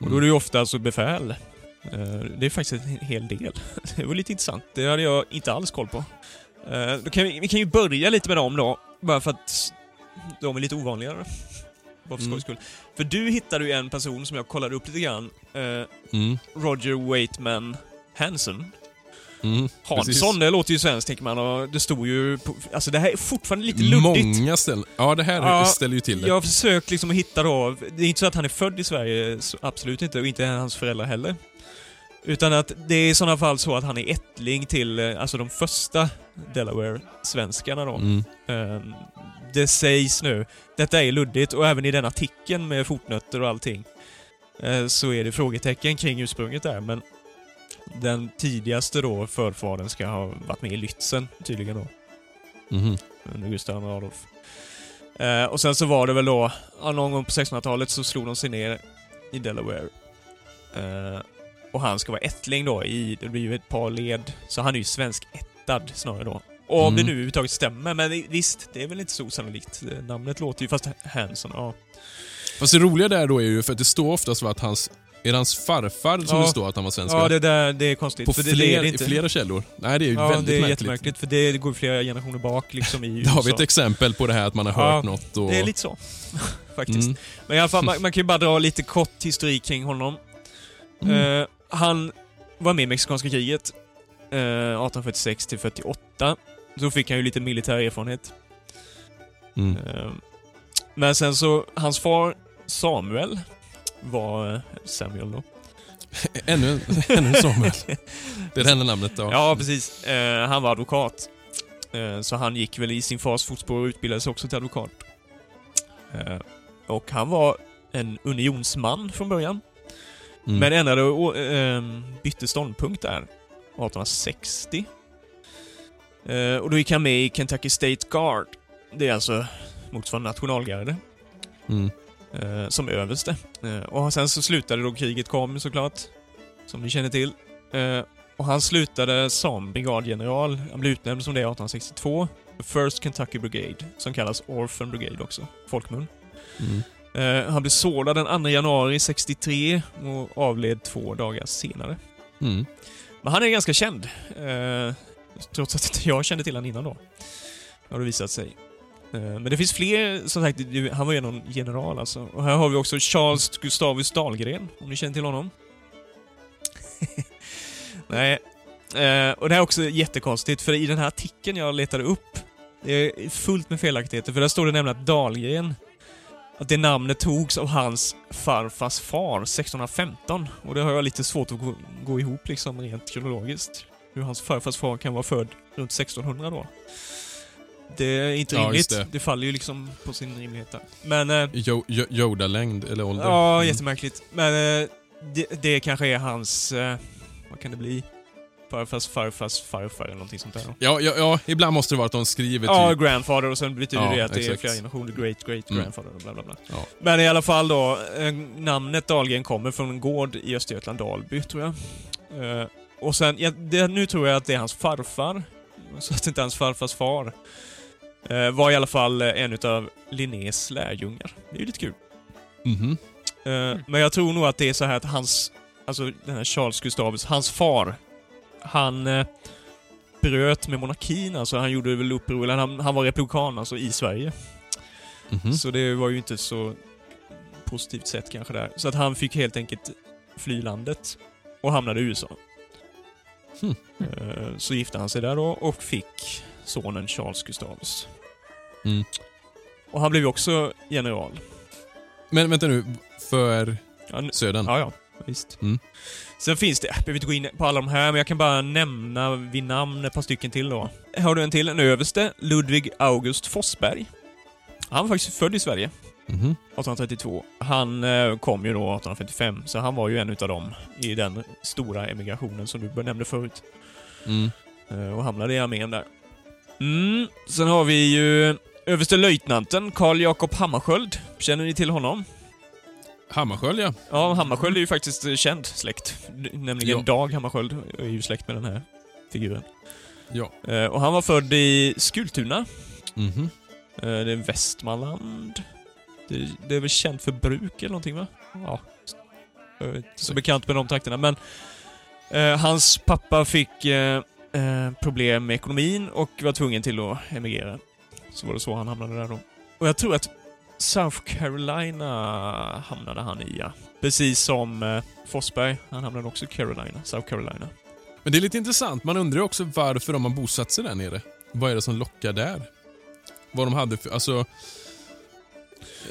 Och då är det ju ofta alltså befäl. Eh, Det är faktiskt en hel del. [laughs] Det var lite intressant. Det hade jag inte alls koll på. Eh, kan vi, vi kan ju börja lite med dem då, bara för att de är lite ovanligare. bara för Mm. skojs skull. För du hittade ju en person som jag kollade upp lite grann. Eh, Mm. Roger Waitman Hanson. Mm. Hansson, det låter ju svenskt tänker man och det stod ju på, Alltså det här är fortfarande lite Precis. luddigt. Många ställen. Ja, det här Ja, ställer ju till det. Jag har försökt liksom hitta då, det är inte så att han är född i Sverige, absolut inte, och inte hans föräldrar heller. Utan att det är i sådana fall så att han är ättling till, eh, alltså de första Delaware-svenskarna då. Mm. Det sägs nu, detta är luddigt och även i den artikeln med fotnötter och allting eh, så är det frågetecken kring ursprunget där men den tidigaste då förfadern ska ha varit med i Lützen tydligen då Mhm. under Gustav Adolf. Eh, och sen så var det väl då, någon gång på 1600-talet så slog de sig ner i Delaware. Eh, och han ska vara ättling då i, det blir ju ett par led, så han är ju svensk ättad snarare då. Och om Mm. det nu överhuvudtaget stämmer, men visst, det är väl inte så osannolikt. Eh, Namnet låter ju, fast Hanson, ja. Fast det roliga där då är ju för att det står oftast att hans... Är det hans farfar som Ja. det står att han var svensk? Ja, det där, det är konstigt. På fler, det är det inte. flera källor? Nej, det är ju ja, väldigt det är märkligt. jättemärkligt, för det går flera generationer bak liksom i [laughs] Där har vi USA. ett exempel på det här att man har Ja, hört något och... Det är lite så, [laughs] faktiskt. Mm. Men i alla fall, man, [laughs] man kan ju bara dra lite kort historik kring honom. Mm. Eh, han var med i Mexikanska kriget eh, 1846 till 48. Så fick han ju lite militär erfarenhet. Mm. Eh, men sen så, hans far Samuel var eh, Samuel då. [laughs] Ännu, ännu Samuel. [laughs] Det är det enda namnet då. Ja, precis. Eh, han var advokat. Eh, så han gick väl i sin fars fotspår och utbildade sig också till advokat. Och han var en unionsman från början. Mm. Men ändrade och ehm, bytte ståndpunkt där 1860. Eh, och då gick han med i Kentucky State Guard. Det är alltså motsvarande nationalgarde. Mm. eh, som överste. Eh, och sen så slutade då kriget kom såklart. Som ni känner till. Och han slutade som brigadgeneral. Han blev utnämnd som det 1862. First Kentucky Brigade, som kallas Orphan Brigade också, folkmun. Mm. Eh, han blev sårad den 2 januari 63 och avled två dagar senare. Mm. Men han är ganska känd. Eh, trots att inte jag kände till honom innan då. Har det visat sig. Eh, men det finns fler, som sagt, han var ju någon general alltså. Och här har vi också Charles Gustavus Dahlgren, om ni känner till honom. [laughs] Nej. Eh, och det här är också jättekonstigt, för i den här artikeln jag letade upp, det är fullt med felaktigheter, för där står det nämligen att Dahlgren, att det namnet togs av hans farfars far 1615. Och det har jag lite svårt att gå, gå ihop liksom rent kronologiskt. Hur hans farfars far kan vara född runt 1600 då. Det är inte Ja, rimligt. Det. det. faller ju liksom på sin rimlighet där. Men... Eh, Jo- Jo- Yoda-längd eller ålder. Ja, Mm. jättemärkligt. Men eh, det, det kanske är hans... Eh, vad kan det bli? Farfars farfars farfar eller någonting sånt där. Ja, ja, ja, ibland måste det vara att de skriver Ja, typ... grandfather och sen betyder Ja, det att det är exakt. flera generationer. Great, great Mm. grandfather och bla bla bla. Ja. Men i alla fall då, eh, namnet Dahlgren kommer från en gård i Östergötland, Dalby, tror jag. Och sen, ja, det, nu tror jag att det är hans farfar, så att det inte är hans farfars far. Eh, var i alla fall eh, en utav Linnés lärjungar. Det är ju lite kul. Mhm. Eh, Men jag tror nog att det är så här att hans, alltså den här Charles Gustavus, hans far, han eh, bröt med monarkin, alltså han gjorde väl uppror, eller han, han var republikan alltså i Sverige. Mhm. Så det var ju inte så positivt sett kanske där. Så att han fick helt enkelt fly landet och hamnade i USA. Eh, Så gifte han sig där då och fick sonen Charles Gustavus. Mm. Och han blev ju också general. Men vänta nu, för Ja, södern? Ja, ja. Visst. Mm. Sen finns det, jag behöver inte gå in på alla de här, men jag kan bara nämna vid namn ett par stycken till då. Har du en till? En överste, Ludvig August Forsberg. Han var faktiskt född i Sverige, Mhm. 1832. Han eh, kom ju då 1855, så han var ju en utav dem i den stora emigrationen som du nämnde förut. Mm. Eh, och hamnade i armén där. Mm, sen har vi ju överstelöjtnanten Karl Jakob Hammarskjöld. Känner ni till honom? Hammarskjöld ja. Ja, Hammarskjöld är ju faktiskt eh, känd släkt. Nämligen Ja. Dag Hammarskjöld är ju släkt med den här figuren. Ja. Och han var född i Skultuna. Mhm. Eh, det är Västmanland. Det, det är väl känt för bruk eller någonting va? Ja. Jag är inte så bekant med de trakterna, men eh, hans pappa fick eh, eh, problem med ekonomin och var tvungen till att emigrera. Så var det så han hamnade där då. Och jag tror att South Carolina hamnade han i, ja. Precis som eh, Forsberg. Han hamnade också i Carolina. South Carolina. Men det är lite intressant. Man undrar ju också varför de har bosatt sig där nere. Vad är det som lockar där? Vad de hade för... Alltså,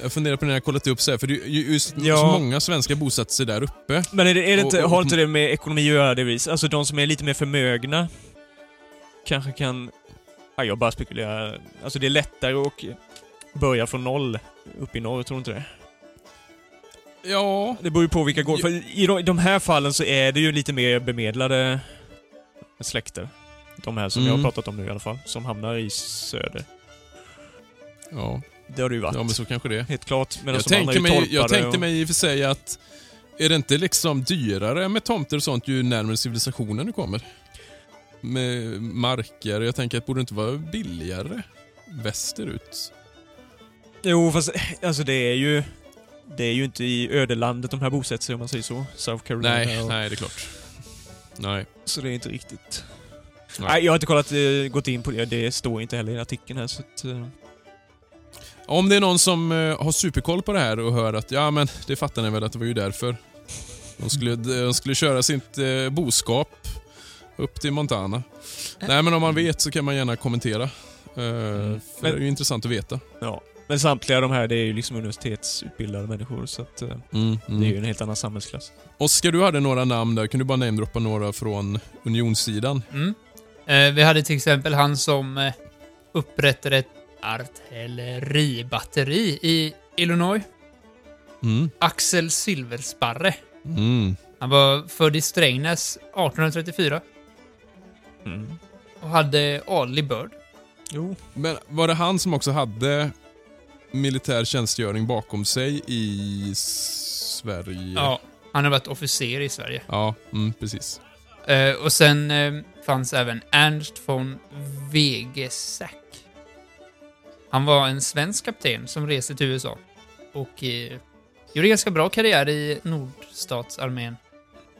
jag funderar på när jag kollat upp så här, för det är ju Ja. så många svenskar bosatt sig där uppe. Men är det, är det inte, Och- och- har inte det med ekonomi att göra det vis? Alltså de som är lite mer förmögna kanske kan... Ja, jag bara spekulerar. Alltså det är lättare att börja från noll uppe i norr, tror du inte det? Ja, Det beror ju på vilka gårdar. För i de, de här fallen så är det ju lite mer bemedlade släkter. De här som jag Mm. har pratat om nu i alla fall. Som hamnar i söder. ja, Det har det ju varit. ja men så kanske det är. Helt klart. Jag, tänker mig, jag tänkte och- mig i och för sig att är det inte liksom dyrare med tomter och sånt ju närmare civilisationen du kommer? Med marker. Jag tänker att borde det inte vara billigare västerut? Jo, fast alltså det är ju... Det är ju inte i ödelandet de här bosätter sig om man säger så. South Carolina. Nej, och, nej det är klart. Nej. Så det är inte riktigt... Nej. Nej, jag har inte kollat, eh, gått in på det. Det står inte heller i artikeln här så att... Om det är någon som eh, har superkoll på det här och hör att ja men det fattar ni väl att det var ju därför. De skulle, de skulle köra sitt eh, boskap upp till Montana. Nej men om man vet så kan man gärna kommentera. Eh, För det är ju intressant att veta. Ja. Men samtliga de här, det är ju liksom universitetsutbildade människor så att eh, Mm, det är ju en helt annan samhällsklass. Oskar, du hade några namn där. Kan du bara namedroppa några från unionssidan? Mm. Eh, vi hade till exempel han som upprättade ett artilleribatteri i Illinois. Mm. Axel Silversparre. Mm. Han var född i Strängnäs 1834 Mm. och hade adlig börd. Jo. Men var det han som också hade militär tjänstgöring bakom sig i Sverige? Ja, han har varit officer i Sverige. Ja, mm, precis. Eh, och sen eh, fanns även Ernst von Wegesack. Han var en svensk kapten som reste till USA och eh, gjorde ganska bra karriär i nordstatsarmén.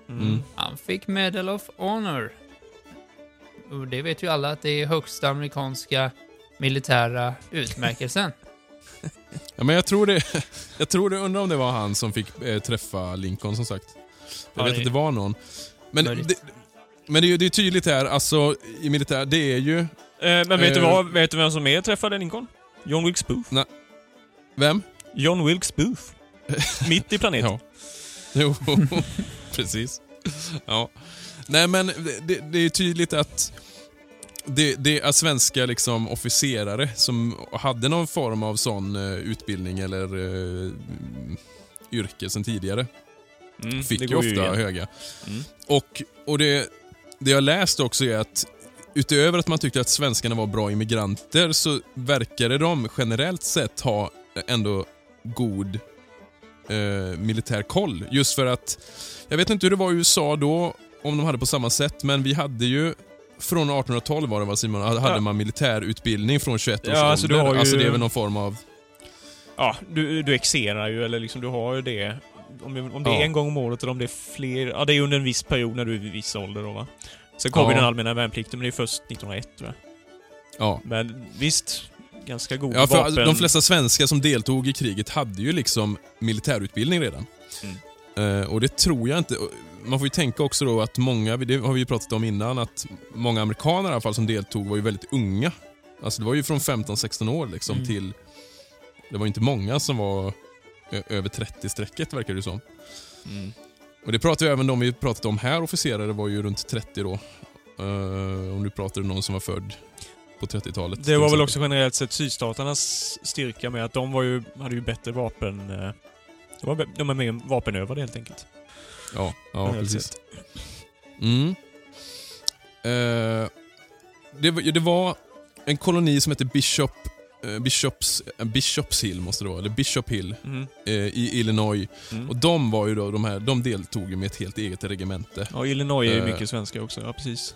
Mm. Han fick Medal of Honor. Och det vet ju alla att det är högsta amerikanska militära utmärkelsen. [laughs] Ja, men jag tror det, [laughs] jag tror det, undrar om det var han som fick eh, träffa Lincoln som sagt. Jag Ja, vet att det var någon. Men, Möjligt. det, men det är ju det är tydligt här, alltså i militär, det är ju... Eh, men vet du Eh. vad? Vet du vem som mer träffade Lincoln? John Wilkes Booth. Vem? John Wilkes Booth. [laughs] Mitt i planeten. Ja. Jo, [laughs] precis. Ja. Nej men det, det, är tydligt att det, det är svenska liksom officerare som hade någon form av sån eh, utbildning eller eh, yrke sen tidigare. Mm, Fick ju ofta igen. höga. Mm. Och, och det, det jag läst också är att utöver att man tyckte att svenskarna var bra immigranter så verkade de generellt sett ha ändå god eh, militär koll. Just för att, jag vet inte hur det var i USA då, om de hade på samma sätt, men vi hade ju från 1812 var det va Simon, hade Ja. man militärutbildning från 21 års Ja, alltså, du ålder. har ju- alltså det är väl någon form av... Ja, du, du exerar ju, eller liksom du har ju det. Om, om det är Ja. en gång om året eller om det är fler. Ja, det är under en viss period när du är vid viss ålder då va. Sen kommer Ja. den allmänna värnplikten, men det är först 1901 tror jag. Ja. Men visst, ganska god Ja, för vapen... de flesta svenskar som deltog i kriget hade ju liksom militärutbildning redan. Mm. Eh, och det tror jag inte... Man får ju tänka också då att många, det har vi ju pratat om innan, att många amerikaner i alla fall som deltog var ju väldigt unga. Alltså det var ju från 15-16 år liksom Mm. till... Det var ju inte många som var över 30-strecket verkar det som. Mm. Och det pratar ju även de vi pratat om här, officerare, var ju runt 30 då. Eh, om du pratar om någon som var född på 30-talet. Det var väl också generellt sett sydstaternas styrka med att de var ju, hade ju bättre vapen... eh, De, var, de är mer vapenövade helt enkelt. Ja, ja precis. Mm. Eh, det, var- det var en koloni som hette Bishop, Bishops, eh, Bishops Hill, måste det vara, eller Bishop Hill Mm. eh, i Illinois. Mm. Och de var ju då, de här, de deltog ju med ett helt eget regemente. Ja, Illinois är ju Eh. mycket svenska också. Ja, precis.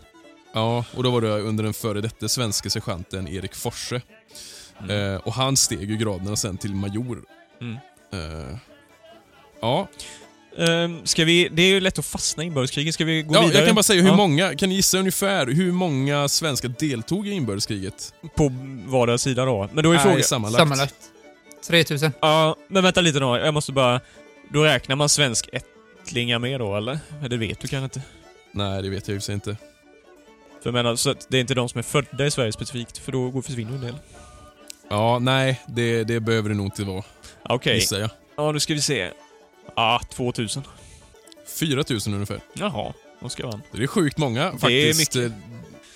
Ja, och då var det under den före detta svenska sergeanten Erik Forse. Mm. Eh, och han steg ju graderna sen till major. Mm. Eh, ja, Ehm, ska vi... Det är ju lätt att fastna i inbördeskriget. Ska vi gå ja vidare? jag kan bara säga hur Ja. många, kan ni gissa ungefär hur många svenskar deltog i inbördeskriget? På vardera sida då. Men då är frågan... sammanlagt. Sammanlagt. 3000. Ja, men vänta lite då. Jag måste bara... Då räknar man svensk ättlingar med då, eller? Det vet du kanske inte? Nej, det vet jag ju inte. För jag menar, så att det är inte de som är födda i Sverige specifikt, för då går försvinner en del. Ja, nej, det, det behöver det nog inte vara, Okej. gissar jag. Ja, nu ska vi se. Ja, 2000. 4000 ungefär. Jaha, vad ska man? Det är sjukt många Det är faktiskt. mycket.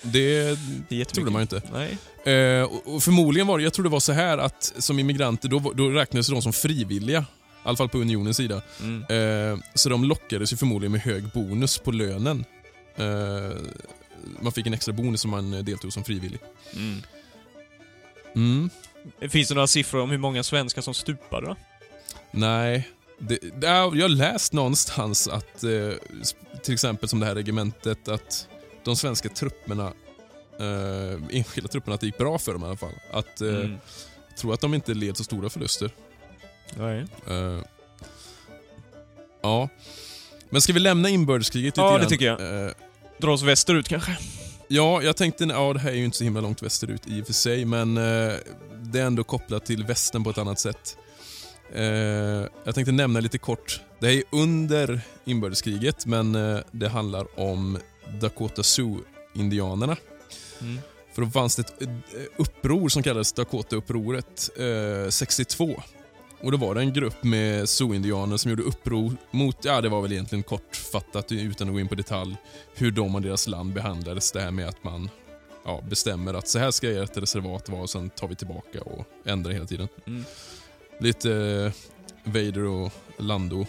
Det, Det trodde man ju inte. Nej. Eh, och, förmodligen var det, jag tror det var så här att som immigranter, då, då räknades de som frivilliga. I alla fall på unionens sida. Mm. Eh, så de lockades ju förmodligen med hög bonus på lönen. Eh, man fick en extra bonus om man deltog som frivillig. Mm. Mm. Finns det några siffror om hur många svenskar som stupade då? Nej. Det, det, jag har läst någonstans att, eh, till exempel som det här regementet, att de svenska trupperna, eh, enskilda trupperna, att det gick bra för dem i alla fall. Att, eh, Mm. Jag tror att de inte led så stora förluster. Nej. Eh, ja. Men ska vi lämna inbördeskriget lite Ja, det tycker jag. Eh, Dra oss västerut kanske? ja, jag tänkte, ja det här är ju inte så himla långt västerut i och för sig, men eh, det är ändå kopplat till västern på ett annat sätt. Eh, jag tänkte nämna lite kort, det här är under inbördeskriget, men eh, det handlar om Dakota Sioux-indianerna. Mm. För då fanns det ett eh, uppror som kallades Dakota-upproret eh, 62. Och då var det en grupp med Sioux-indianer som gjorde uppror mot, ja det var väl egentligen kortfattat utan att gå in på detalj, hur de och deras land behandlades. Det här med att man ja, bestämmer att så här ska ert reservat vara och sen tar vi tillbaka och ändrar hela tiden. Mm. Lite eh, Vader och Lando. [laughs]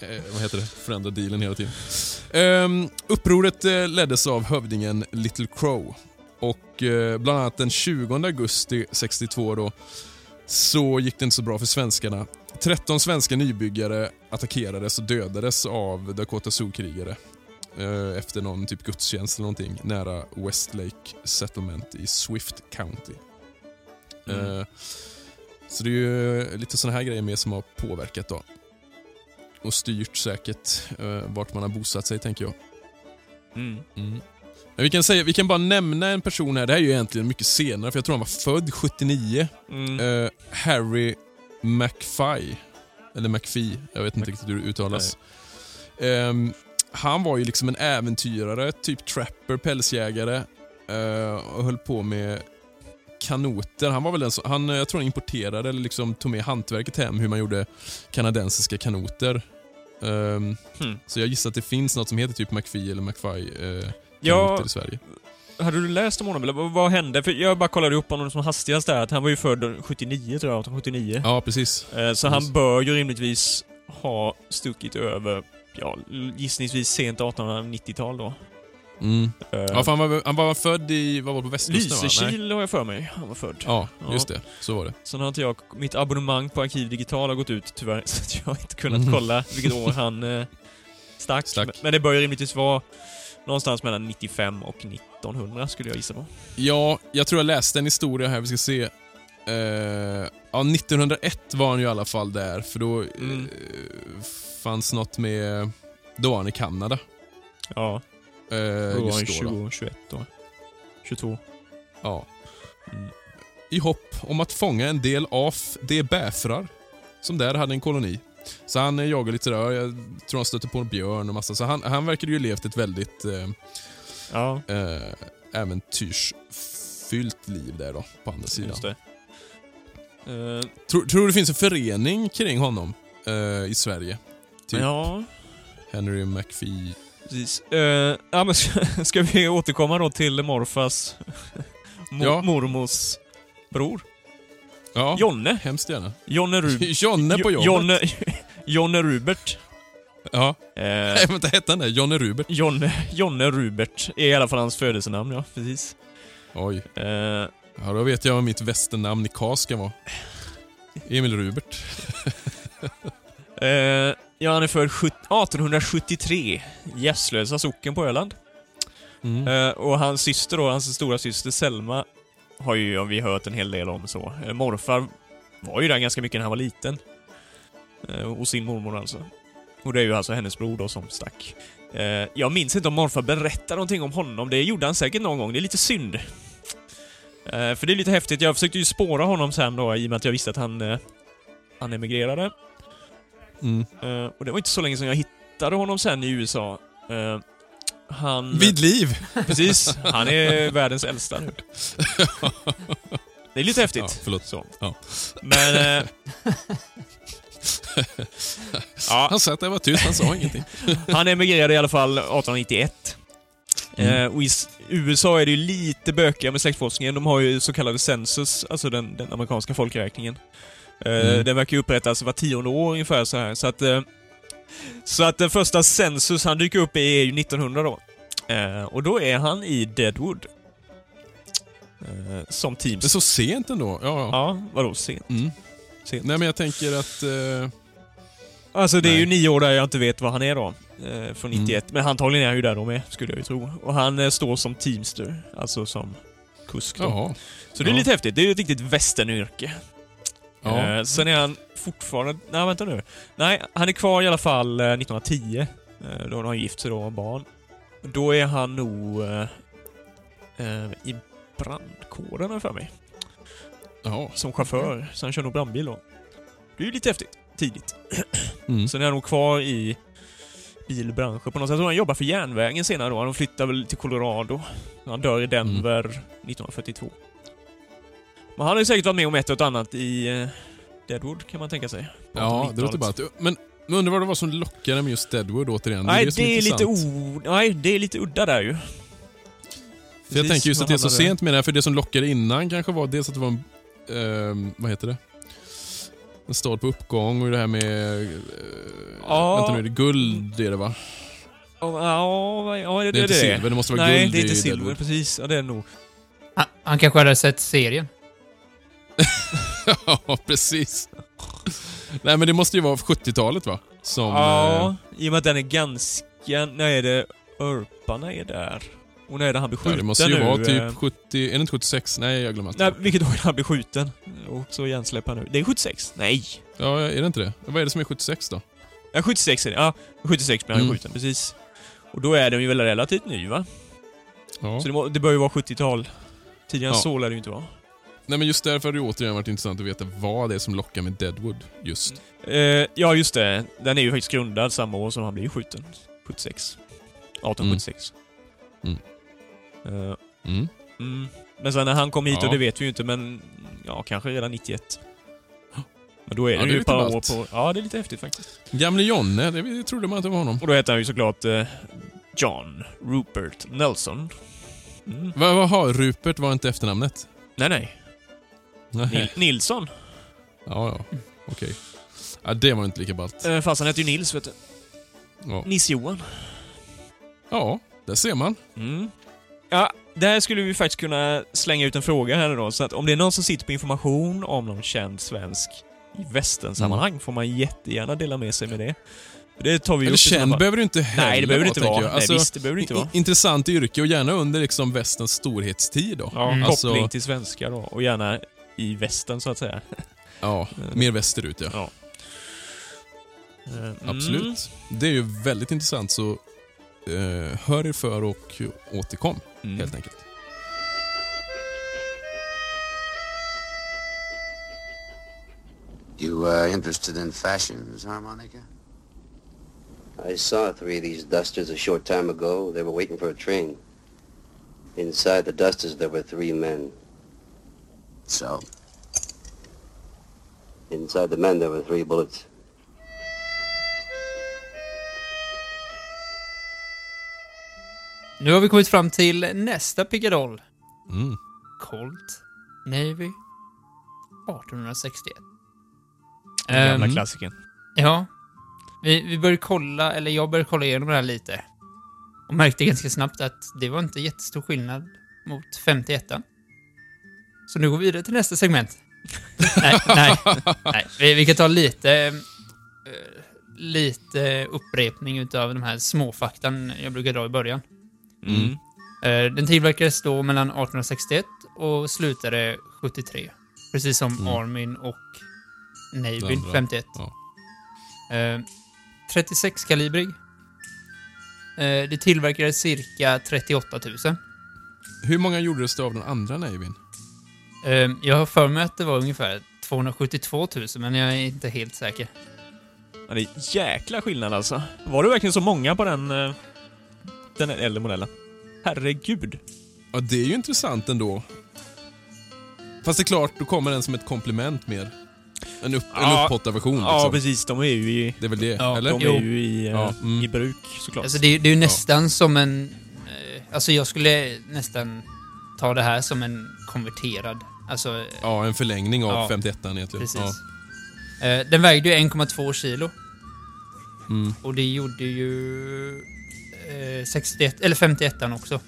eh, vad heter det? Förändra dealen hela tiden. Upproret eh, leddes av hövdingen Little Crow. Och eh, bland annat den 20 augusti 62 då, så gick det inte så bra för svenskarna. 13 svenska nybyggare attackerades och dödades av Dakota Sioux-krigare eh, efter någon typ gudstjänst eller någonting nära Westlake Settlement i Swift County. Mm. Eh, så det är ju lite såna här grejer med som har påverkat då. Och styrt säkert eh, vart man har bosatt sig, tänker jag. Mm. Men vi kan, säga, vi kan bara nämna en person här, det här är ju egentligen mycket senare, för jag tror han var född 79. Mm. Eh, Harry McFie. Eller McFee, jag vet inte Mc- riktigt hur det uttalas. Ehm, han var ju liksom en äventyrare, typ trapper, pälsjägare. eh, och höll på med kanoter. Han var väl den som, han, jag tror han importerade eller liksom tog med hantverket hem hur man gjorde kanadensiska kanoter. Ehm, Hmm. Så jag gissar att det finns något som heter typ McFee eller McFie kanoter Ja, i Sverige. hade du läst om honom eller vad, vad hände? För jag bara kollade upp honom som hastigast där, att han var ju född 79 tror jag, 79. Ja, precis. Eh, Så precis. han bör ju rimligtvis ha stuckit över, ja, gissningsvis sent 1890-tal då. Mm. Eh, Ja, han, var, han var född i, vad var det, på västkusten. Lysekil har jag för mig han var född. Ja, Ja. just det. Så var det. Sen har inte jag, mitt abonnemang på Arkiv Digital har gått ut tyvärr, [laughs] så jag har inte kunnat Mhm. kolla vilket år han eh, stack. Stack. Men- Men det bör rimligtvis vara någonstans mellan 95 och 1900 skulle jag gissa på. Ja, jag tror jag läste en historia här, vi ska se. Eh, ja, 1901 var han ju i alla fall där, för då Mm. eh, fanns något med... Då var han i Kanada. Ja, Eh, då var han just då, då. 20, 21 då. 22. Ja. Mm. I hopp om att fånga en del av de bäfrar som där hade en koloni. Så han eh, jagade lite där, jag tror han stötte på en björn och massa. Så han, han verkade ju levt ett väldigt eh, Ja, eh, äventyrsfyllt liv där då, på andra sidan. det. Eh, Tror, tror du det finns en förening kring honom eh, i Sverige? Typ Ja, Henry McPhee. Precis. Eh, ja, men ska, [laughs] ska vi återkomma då till Morfas [laughs] mo- Ja. mormors bror? Ja, Jonne. hemskt gärna. Jonne Rub... [laughs] Jonne på jobbet. Jonne, Jonne Rubert. Ja. Eh, Nej, vänta, hette han det? Jonne Rubert? Jonne, Jonne Rubert är i alla fall hans födelsenamn, ja. Precis. Oj. Eh, Ja, då vet jag vad mitt västernamn i KAS ska vara. Emil Rubert. eh, ja, han är född sjut- 1873. Gässlösa socken på Öland. Mm. Eh, och hans syster då, hans stora syster Selma, har ju vi hört en hel del om så. Eh, morfar var ju där ganska mycket när han var liten. Eh, och sin mormor alltså. Och det är ju alltså hennes bror då som stack. Jag minns inte om morfar berättade någonting om honom. Det gjorde han säkert någon gång. Det är lite synd. För det är lite häftigt. Jag försökte ju spåra honom sen då i och med att jag visste att han, han emigrerade. Mm. Eh, och det var inte så länge sedan jag hittade honom sen i USA. Eh, han... Vid liv! Precis. Han är världens äldsta nu. [laughs] Det är lite häftigt. Ja, förlåt. Så. Ja. Men... Eh, [laughs] ja, Han satt där och var tyst, han sa ingenting. [laughs] han emigrerade i alla fall 1891. Mm. Eh, i USA är det ju lite bökigare med släktforskningen. De har ju så kallade census, alltså den, den amerikanska folkräkningen. Eh, Mm. Den verkar upprättas var tionde år ungefär så här. Så att, eh, så att den första census han dyker upp i är ju 1900 då. Eh, och då är han i Deadwood. Som Teams. så sent ändå. Ja, ja. Ja, vadå sent? Mm. sent. Nej men jag tänker att... Eh, Alltså det är Nej. ju nio år där jag inte vet vad han är då. Eh, från Mm. 91. Men antagligen är han ju där då med, skulle jag ju tro. Och han eh, står som Teamster, alltså som kusk då. jaha. Så det är Ja. lite häftigt. Det är ju ett riktigt västernyrke. Ja. Eh, sen är han fortfarande... Nej, vänta nu. Nej, han är kvar i alla fall eh, 1910. Eh, då har han gift sig då och barn. Då är han nog eh, eh, i brandkåren har för mig. Jaha. Som chaufför. Så han kör nog brandbil då. Det är ju lite häftigt. Tidigt. [clears throat] Mm. Sen är han nog kvar i bilbranschen på något sätt. Jag tror han jobbar för järnvägen senare då. Han flyttar väl till Colorado. Han dör i Denver 1942. Men han har ju säkert varit med om ett och ett annat i eh, Deadwood, kan man tänka sig. Ja, det låter 1900-talet. bara att... Men jag undrar vad det var som lockade med just Deadwood återigen. Nej, det, som det är, lite o... Nej, det är lite udda där ju. För jag tänker just att det är så sent med det här, för det som lockade innan kanske var dels att det var en... ehm, vad heter det? En stad på uppgång och det här med... Uh, Ja. Vänta nu, är det guld det är det va? Ja, ja, ja det, Det är det, inte det. silver, det måste vara Nej, guld det är inte silver. Deadwood. Precis. Ja, det är det nog. Han, han kanske hade sett serien. [laughs] ja, precis. Nej men det måste ju vara 70-talet va? Som... Ja, eh, i och med att den är ganska... När är det Örparna är där? Och när är det han blir ja, skjuten det måste ju nu? vara eh? typ 70... Är det inte 76? Nej, jag glömmer alltid. Nej, vilket år är det han blir skjuten? Och så hjärnsläpp nu. Det är 76? Nej! Ja, är det inte det? Vad är det som är 76 då? Ja, 76 är det. Ja, 76 blir han Mm. skjuten, precis. Och då är den ju väl relativt ny, va? Ja. Så det, må, det bör ju vara 70-tal. Tidigare än Ja. så lär det ju inte vara. Nej men just därför har det återigen varit intressant att veta vad det är som lockar med Deadwood just. Eh, ja, just det. Den är ju faktiskt grundad samma år som han blir skjuten. 76. 1876. Mm. Eh, Mm. mm. Men sen när han kom hit, Ja. och det vet vi ju inte, men ja, kanske redan 91. [gasps] Men då är Ja, det ju ett par år på... Ja, det är lite häftigt faktiskt. Gamle Jonne, det trodde man inte var honom. Och då heter han ju såklart eh, John Rupert Nelson. Mm. Vad har Rupert var inte efternamnet? Nej, nej. Nil. Nilsson. Ja, ja. Okej. Ja, det var inte lika ballt. Eh, fast han heter ju Nils, vet du. Ja. Nils-Johan. ja, där ser man. Mm. Ja, där skulle vi faktiskt kunna slänga ut en fråga här då. Så att om det är någon som sitter på information om någon känd svensk i västernsammanhang får man jättegärna dela med sig med det. Det tar vi Eller känd behöver det inte heller Nej, det behöver det inte vara. jag. Nej, Alltså, visst, det behöver det inte vara. Intressant yrke och gärna under liksom västens storhetstid då. Ja, Mm. Alltså- koppling till svenskar då. Och gärna i västern, så att säga. [laughs] Ja, mer västerut ja. Ja. Eh, mm. Absolut. Det är ju väldigt intressant så eh, hör er för och återkom Mm. helt enkelt. You uh, interested in fashions, harmonica? I saw three of these dusters a short time ago. They were waiting for a train. Inside the dusters, there were three men. So, Inside the men, there were three bullets. Nu har vi kommit fram till nästa pickadoll. Mm. Colt Navy 1861. Den gamla Ehm, klassikern. Ja. Vi, vi började kolla, eller jag började kolla igenom det här lite. Och märkte ganska snabbt att det var inte jättestor skillnad mot 51 Så nu går vi vidare till nästa segment. nej, nej, nej. Vi, vi kan ta lite, eh, lite upprepning utav de här småfaktan jag brukar dra i början. Mm. Eh, Den tillverkades då mellan 1861 och slutade 73. Precis som Mm. Armin och andra. 51. Ja. Eh, 36 kalibrig. Eh, det tillverkades cirka 38 000. Hur många gjordes det av den andra Navyn? Ehm, jag har för mig att det var ungefär 272 000, men jag är inte helt säker. Ja, det är jäkla skillnad alltså. Var det verkligen så många på den, eh, den äldre modellen? Herregud. Ja, det är ju intressant ändå. Fast det är klart, då kommer den som ett komplement mer. En, upp, en Ja. upphottad version liksom. Ja, precis. De är ju i, Det är väl det, Ja, eller? de Jo. är ju i, eh, Ja, mm. i bruk såklart. Alltså det, det är ju nästan som en... eh, Alltså jag skulle nästan ta det här som en konverterad. Alltså, Ja, en förlängning av Ja. 51 egentligen. precis. Ja. Eh, Den vägde ju 1,2 kilo. Mm. Och det gjorde ju... Eh, 61, eller 51 också.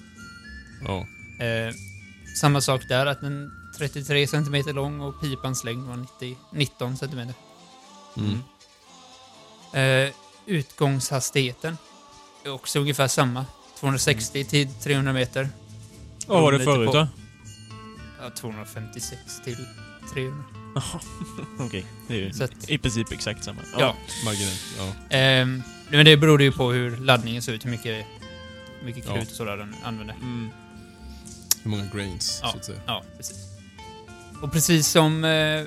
Ja. Eh, samma sak där, att den 33 cm lång och pipans längd var 90, 19 cm. Mm. Eh, utgångshastigheten är också ungefär samma. 260 till 300 meter. Vad var det förut på- då? Ja, 256 till 300. [laughs] Okej, det är ju Så att- i princip exakt samma. Ja. Marginellt. Ja. Ehm, men det berodde ju på hur laddningen ser ut, hur mycket, hur mycket Ja. krut och sådär den använde. Mm. Hur många grains, Ja. så att säga. Ja, precis. Och precis som eh,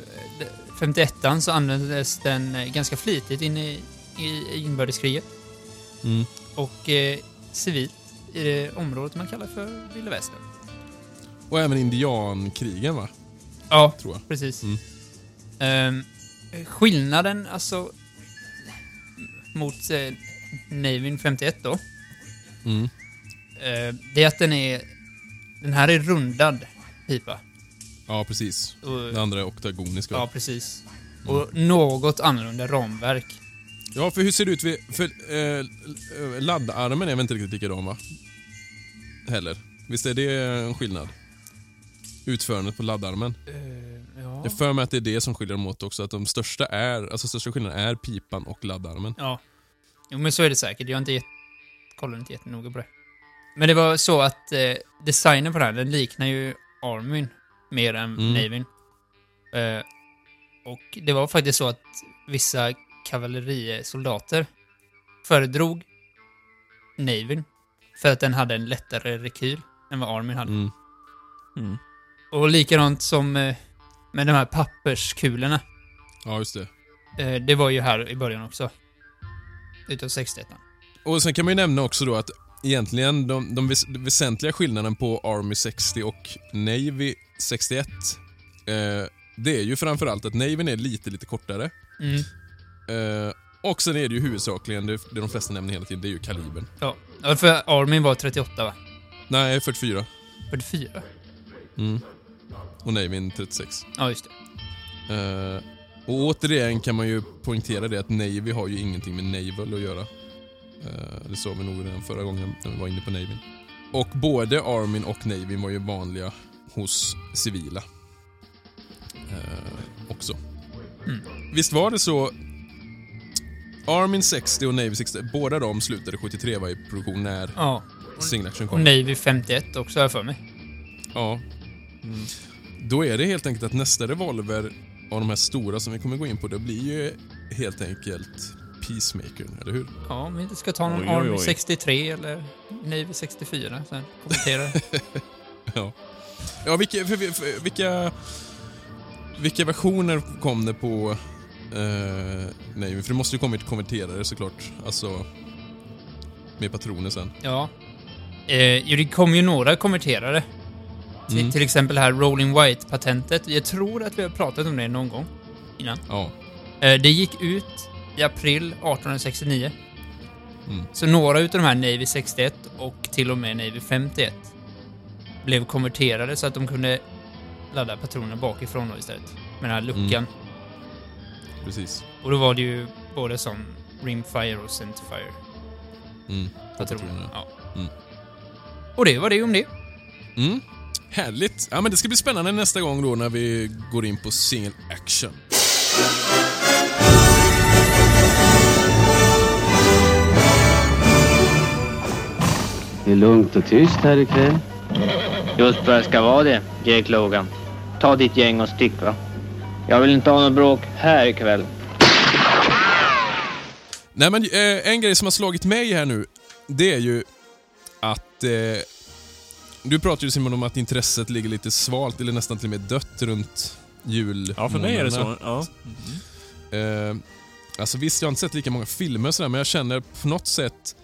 51 så användes den eh, ganska flitigt inne i, i inbördeskriget. Mm. Och eh, civilt i det området man kallar för Vilda Västern. Och även indiankrigen, va? Ja, Tror jag. precis. Mm. Ehm, skillnaden alltså mot eh, Navin 51 då, Mm. eh, det är att den är... Den här är rundad pipa. Ja, precis. Och, Det andra är oktagoniska. ja, precis. Och något annorlunda ramverk. Ja, för hur ser det ut? vid- För eh, laddarmen är väl inte riktigt likadan, va? Heller. Visst är det en skillnad? Utförandet på laddarmen. Eh, ja. Jag för mig att det är det som skiljer dem åt också. Att de största är, alltså största skillnaden är pipan och laddarmen. Ja. Jo, men så är det säkert. Jag har inte gett, kollat inte jättenoga på det. Men det var så att eh, designen på den här, den liknar ju Armin mer än Mm. Navin. Eh, och det var faktiskt så att vissa kavallerisoldater föredrog Navin för att den hade en lättare rekyl än vad Armin hade. Mm. Mm. Och likadant som eh, med de här papperskulorna. Ja, just det. Eh, det var ju här i början också. Utav 61 Och sen kan man ju nämna också då att egentligen de, de väs väsentliga skillnaden på Army 60 och Navy 61 eh, det är ju framförallt att Navyn är lite, lite kortare. Mm. Eh, och sen är det ju huvudsakligen, det, det de flesta nämner hela tiden, det är ju kalibern. Ja, Ja, för Armin var 38 va? Nej, 44. 44? Mm. Och Navyn 36. Ja, just det. Eh, och återigen kan man ju poängtera det att Navy har ju ingenting med Naval att göra. Eh, det sa vi nog redan förra gången när vi var inne på Navy. Och både Armin och Navy var ju vanliga hos civila. Eh, också. Mm. Visst var det så Armin 60 och Navy 60, båda de slutade 73 var i produktion när Ja. Single Action Och kom. Navy 51 också har jag för mig. Ja. Då är det helt enkelt att nästa revolver av de här stora som vi kommer gå in på, det blir ju helt enkelt Peacemaker, eller hur? Ja, om vi inte ska ta någon Oj, oj, Army oj. 63 eller Navy 64 sen. Kommentera. [laughs] Ja. Ja, vilka, för, för, vilka, vilka versioner kom det på eh, Navy? För det måste ju kommit konverterare såklart. Alltså med patroner sen. ja. Eh, jo, det kom ju några konverterare. Till, Mm. till exempel här Rolling White-patentet. Jag tror att vi har pratat om det någon gång innan. Ja. Eh, det gick ut i april 1869. Mm. Så några utav de här Navy 61 och till och med Navy 51 blev konverterade så att de kunde ladda patronerna bakifrån då istället. Med den här luckan. Mm. Precis. Och då var det ju både som Rimfire och Centerfire Mm. patroner. Ja. Mm. Och det var det om det. Mm. Härligt. Ja, men det ska bli spännande nästa gång då när vi går in på single action. Det är lugnt och tyst här ikväll. Just vad det ska vara det, Jake Logan. Ta ditt gäng och stick va. Jag vill inte ha något bråk här ikväll. Nej men eh, en grej som har slagit mig här nu, det är ju att eh, Du pratar ju Simon om att intresset ligger lite svalt, eller nästan till och med dött runt jul. Ja, för mig är det så. Ja. Eh, alltså visst, jag har inte sett lika många filmer sådär, men jag känner på något sätt...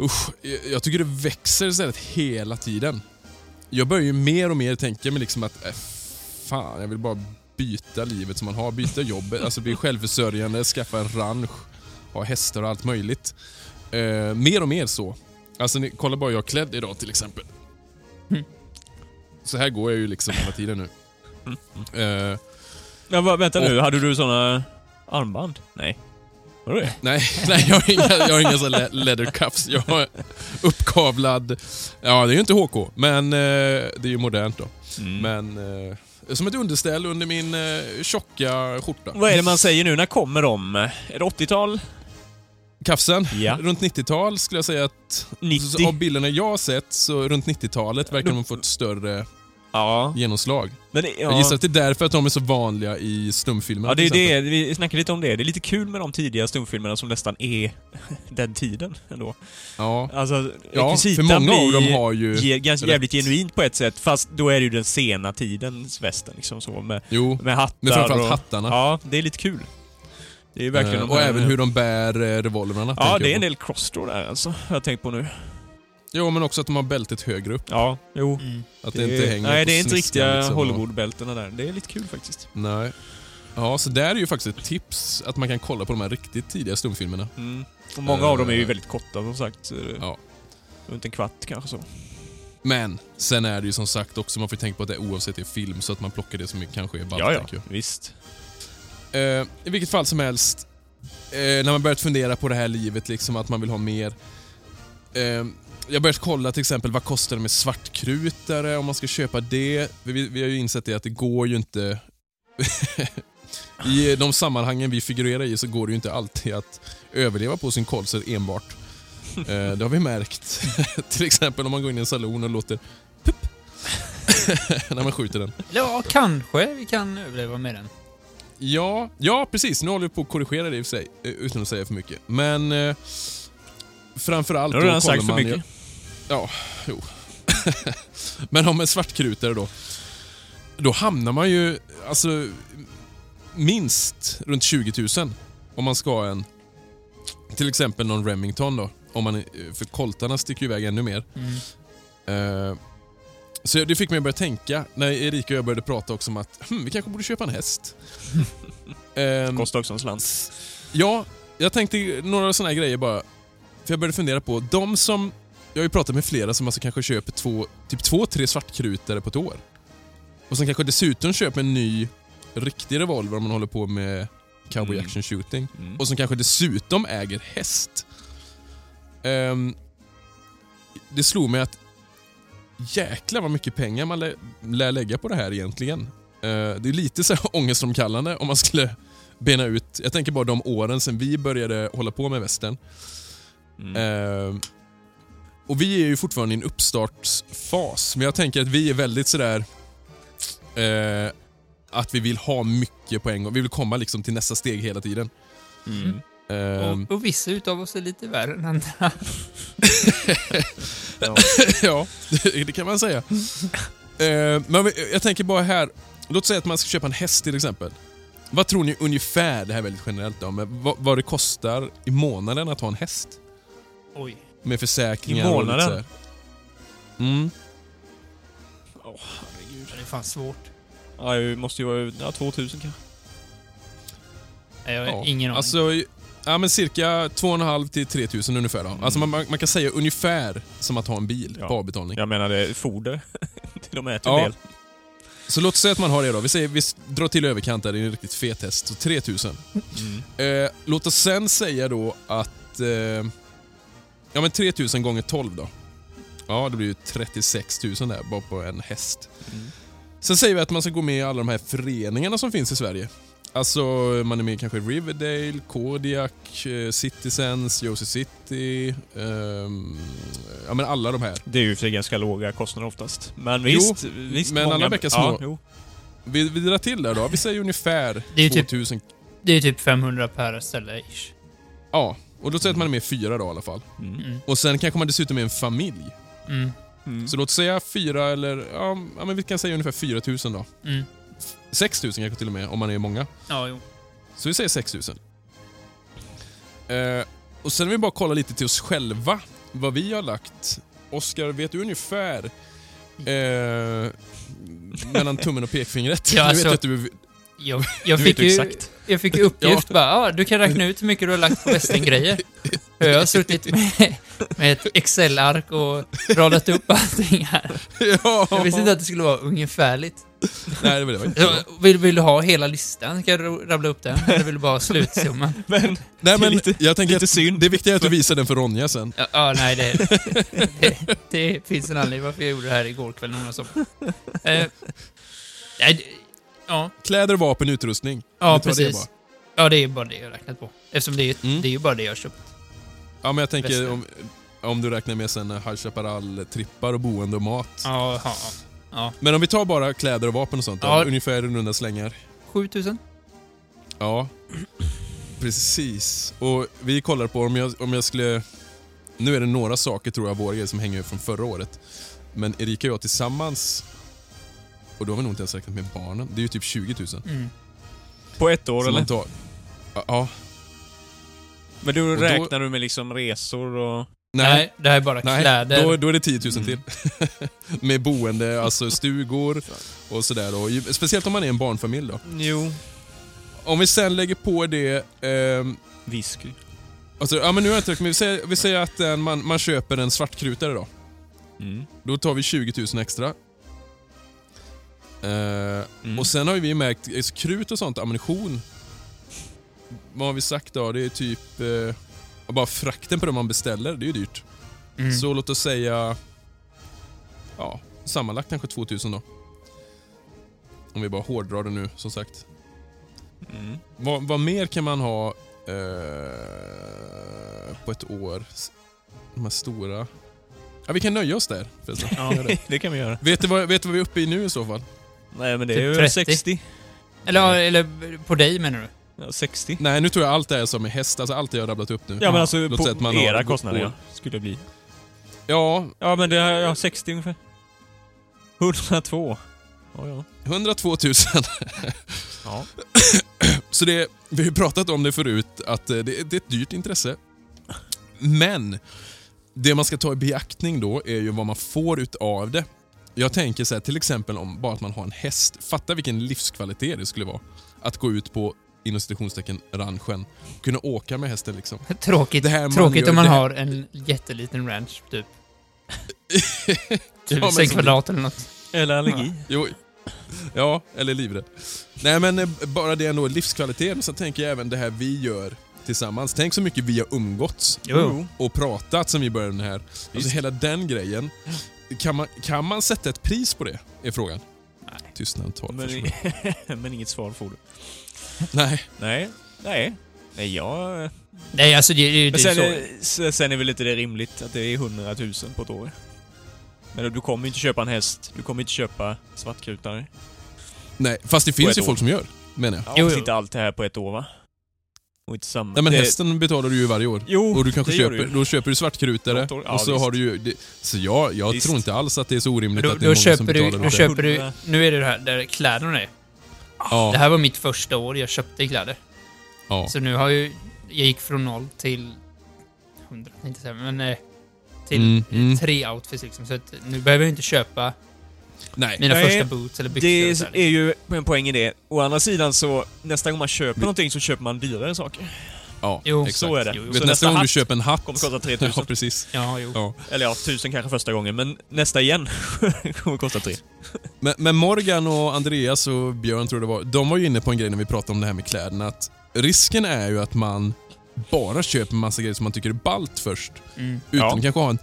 Usch, jag- jag tycker det växer istället hela tiden. Jag börjar ju mer och mer tänka mig liksom att, äh, fan, jag vill bara byta livet som man har, byta jobbet, alltså bli självförsörjande, skaffa en ranch, ha hästar och allt möjligt. Eh, mer och mer så. Alltså ni, kolla bara hur jag är klädd idag till exempel. Mm. Så här går jag ju liksom hela tiden nu. Eh, Ja, va, vänta nu, hade du såna armband? Nej. Var det? Nej, [laughs] nej jag har inga, jag har inga så le- leather cuffs. Jag har uppkavlad... Ja, det är ju inte HK, men eh, det är ju modernt då. Mm. Men eh, som ett underställ under min eh, tjocka skjorta. Vad är det man säger nu? När kommer de? Är det 80-tal? Kafsen, Ja. runt 90-tal skulle jag säga att... 90? Så av bilderna jag har sett, så runt 90-talet verkar de ha fått större Ja. genomslag. Men det, Jag ja. gissar att det är därför att de är så vanliga i stumfilmer. Ja, det är det. Vi snackade lite om det. Det är lite kul med de tidiga stumfilmerna som nästan är [laughs] den tiden ändå. Ja, Alltså, ja för många av dem har ju... ge- ganska rätt. jävligt genuint på ett sätt, fast då är det ju den sena tidens västern liksom så med, Jo, med hattar men framförallt och, hattarna. Ja, det är lite kul. Det är verkligen Eh, de och här- även hur de bär eh, revolverna. Ja, tänker det är jag en på. del crossdraw där alltså, har jag tänkt på nu. Jo, men också att de har bältet högre upp. Ja, jo. Mm. Att det, inte hänger Nej, på det är inte sniskan, riktiga liksom, Hollywood-bältena där. Det är lite kul faktiskt. Nej. Ja, så där är ju faktiskt ett tips att man kan kolla på de här riktigt tidiga stumfilmerna. Mm. Och många av dem är ju Eh. väldigt korta som sagt. så det- Ja. Runt en kvart kanske så. Men sen är det ju som sagt också, man får tänka på att det är oavsett det är film, så att man plockar det som kanske är ballt. ja, ja. tänker jag. Visst. Eh, I vilket fall som helst, eh, när man börjat fundera på det här livet, liksom att man vill ha mer. Eh, jag har börjat kolla till exempel vad kostar det med svartkrutare om man ska köpa det. Vi, vi har ju insett det att det går ju inte... [laughs] I de sammanhangen vi figurerar i så går det ju inte alltid att överleva på sin kolser enbart. Eh, det har vi märkt. [laughs] till exempel om man går in i en salon och låter pup [laughs] när man skjuter den. Ja, kanske vi kan överleva med den. Ja, ja precis. Nu håller vi på att korrigera det i och för sig, eh, utan att säga för mycket. Men eh, framförallt Nu har redan sagt för mycket. Ja, jo. [laughs] Men om en svartkrutare då, då hamnar man ju alltså minst runt 20 000 om man ska ha en, till exempel någon Remington då. Om man, för koltarna sticker ju iväg ännu mer. Mm. Eh, så det fick mig att börja tänka när Erika och jag började prata också om att hm, vi kanske borde köpa en häst. [laughs] Ehm, Kostar också en slant. Ja, jag tänkte några här grejer bara. För jag började fundera på, de som... Jag har ju pratat med flera som alltså kanske köper två, typ två, tre svartkrutare på ett år. Och som kanske dessutom köper en ny riktig revolver om man håller på med cowboy Mm. action shooting. Mm. Och som kanske dessutom äger häst. Ehm, det slog mig att jäklar vad mycket pengar man lär, lär lägga på det här egentligen. Eh, det är lite så här [laughs] ångestframkallande om man skulle bena ut. Jag tänker bara de åren sen vi började hålla på med västern. Mm. Ehm, och vi är ju fortfarande i en uppstartsfas, men jag tänker att vi är väldigt sådär... Eh, att vi vill ha mycket på en gång. Vi vill komma liksom till nästa steg hela tiden. Mm. Ehm, Och, och vissa utav oss är lite värre än andra. [laughs] Ja. [laughs] ja, det, det kan man säga. Eh, men jag tänker bara här, låt säga att man ska köpa en häst till exempel. Vad tror ni ungefär, det här är väldigt generellt då, men vad, vad det kostar i månaden att ha en häst? Oj. Med försäkringar I och lite månaden? så. Mm. Åh, herregud. Det är fan svårt. Ja, det måste ju vara ja, 2000 kanske. Jag har Ja, ingen aning. Alltså, ja men cirka 2,5 till 3 000 ungefär då. Alltså man, man kan säga ungefär som att ha en bil Ja. på avbetalning. Jag menar, det är foder. De äter Ja. en del. Så låt säga att man har det då. Vi, säger, vi drar till överkant där, det är en riktigt fet häst. Så 3 000. Mm. Eh, låt oss sen säga då att... Eh, ja men 3000 gånger 12 då. Ja, det blir ju 36 000 där bara på en häst. Mm. Sen säger vi att man ska gå med i alla de här föreningarna som finns i Sverige. Alltså, man är med i kanske Riverdale, Kodiak, eh, Citizens, Josie City. ehm, ja men alla de här. Det är ju för ganska låga kostnader oftast. Men Jo, visst, visst men många... alla bäckar Ja, små. jo. Vi, vi drar till där då. Vi säger ungefär [laughs] Det är ju typ- 2000. Det är typ 500 per ställe ish. Ja, och då säger att man är med i fyra då i alla fall. Mm. Mm. Och sen kanske man dessutom är en familj. Mm. Mm. Så låt säga fyra eller, ja, ja men vi kan säga ungefär 4 000 då. Mm. 6 000 kanske till och med, om man är många. Ja, jo. Så vi säger 6 000. Eh, och sen vill vi bara kolla lite till oss själva, vad vi har lagt. Oskar, vet du ungefär eh, mellan tummen och pekfingret? Ja, Du vet alltså- att du, Jag, jag, Du fick vet ju, exakt. Jag fick [laughs] uppgift bara, ja, du kan räkna ut hur mycket du har lagt på västern-grejer. [laughs] Jag har suttit med, med ett Excel-ark och radat upp allting här. ja, Jag visste inte att det skulle vara ungefärligt. Nej, det var inte. Så, vill, vill du ha hela listan? Ska jag rabbla upp den? Eller vill du bara ha slutsumman? [laughs] Men, Nej, men lite- jag tänker lite att synd. det viktiga är att du visar den för Ronja sen. Ja, ja nej, det, det, det finns en anledning varför jag gjorde det här igår kväll. Någon som. Eh, nej, det, ja, Kläder, vapen, utrustning. ja det precis. bara. Ja, det är bara det jag räknat på. Eftersom det är, Mm. det är ju bara det jag har köpt. Ja, men jag tänker Väster. om, om du räknar med sen High Chaparral-trippar och boende och mat. Ja, ja, ja. Men om vi tar bara kläder och vapen och sånt då, Ja. ungefär runda slängar. 7000? Ja, precis. Och vi kollar på om jag, om jag skulle... Nu är det några saker tror jag, våra grejer som hänger från förra året. Men Erika och jag tillsammans, och då har vi nog inte ens räknat med barnen, det är ju typ 20 000. Mm. på ett år Så eller? man tar, ja, Men då då- räknar du med liksom resor och... Nej. nej, det här är bara nej kläder. då, då är det 10 000 Mm. till. [laughs] med boende, alltså stugor och sådär. då. Ju- Speciellt om man är en barnfamilj då. Jo. Om vi sen lägger på det ehm, Whisky. Alltså, ja, men nu har jag inte räknat, men vi säger, vi säger att man, man köper en svartkrutare då. Mm. Då tar vi 20 000 extra. Eh, Mm. Och sen har vi märkt, alltså, krut och sånt, ammunition. Vad har vi sagt då? Det är typ... Eh, bara frakten på det man beställer, det är ju dyrt. Mm. Så låt oss säga... Ja, sammanlagt kanske 2 000 då. Om vi bara hårdrar det nu, som sagt. Mm. Vad, vad mer kan man ha eh, på ett år? De här stora... Ja, vi kan nöja oss där. Ja, [laughs] det kan vi göra. Vet du, vad, vet du vad vi är uppe i nu i så fall? Nej men det Typ är ju 30. 60. Eller, eller på dig menar du? Ja, 60. Nej, nu tror jag allt det är som är häst, alltså allt jag har rabblat upp nu. Ja men alltså Låt på att man era kostnader ja, skulle det bli. Ja, Ja men det är ja, 60 ungefär. 102. Ja, ja. 102 000. [laughs] ja. [clears throat] Så det, vi har ju pratat om det förut, att eh, det, det är ett dyrt intresse. Men det man ska ta i beaktning då är ju vad man får utav det. Jag tänker så här, till exempel om bara att man har en häst. Fatta vilken livskvalitet det skulle vara. Att gå ut på inom citationstecken ranchen och kunna åka med hästen liksom. [laughs] Tråkigt, Det här man tråkigt gör- om man det här- har en jätteliten ranch, typ. [laughs] Ja, Typ 6 som- kvadrat eller något. Eller allergi. Jo, ja, eller livrädd. Nej men eh, bara det ändå, livskvaliteten. Och så tänker jag även det här vi gör tillsammans. Tänk så mycket vi har umgåtts Jo. och pratat sen vi började med det här. Alltså hela den grejen. Kan man, kan man sätta ett pris på det? Är frågan. Nej. Tystnad tar Men, [laughs] men inget svar får du. Nej. Nej. Nej. Nej, jag... Nej, alltså det, det, det Men sen, så. är, s- sen är väl inte det rimligt att det är 100 000 på ett år. Men du kommer inte köpa en häst, du kommer inte köpa svartkrutare. Nej, fast det finns ju år. folk som gör, menar jag. Ja, Jo, jo. inte allt det här på ett år va? Och inte samma. Nej men det, hästen betalar du ju varje år. Jo, Och du kanske det gör köper, du ju. då köper du svartkrutare ja, och så visst. har du ju... Det, så jag, jag Visst. tror inte alls att det är så orimligt Då, att det är då många som köper du, betalar då åt det. köper du, nu är det det här där kläderna är. Ja, Det här var mitt första år jag köpte kläder. ja. Så nu har ju, jag gick från noll till 100, inte säga, men eh, till Mm, mm. tre outfits liksom. Så att nu behöver jag inte köpa Nej. mina Nej, första boots eller byxor. Det och är ju en poäng i det. Å andra sidan så, nästa gång man köper någonting så köper man dyrare saker. Ja, Jo, exakt. Så är det. Jo, jo. Vet, Så nästa gång du köper en hatt... kommer kosta 3000. [laughs] Ja, precis. Ja, jo. Ja. Eller ja, 1000 kanske första gången, men nästa igen [laughs] kommer kosta 3. Men, men Morgan och Andreas och Björn tror jag det var, de var ju inne på en grej när vi pratade om det här med kläderna. Att risken är ju att man bara köper massa grejer som man tycker är ballt först. Mm. Utan Ja. kanske ha en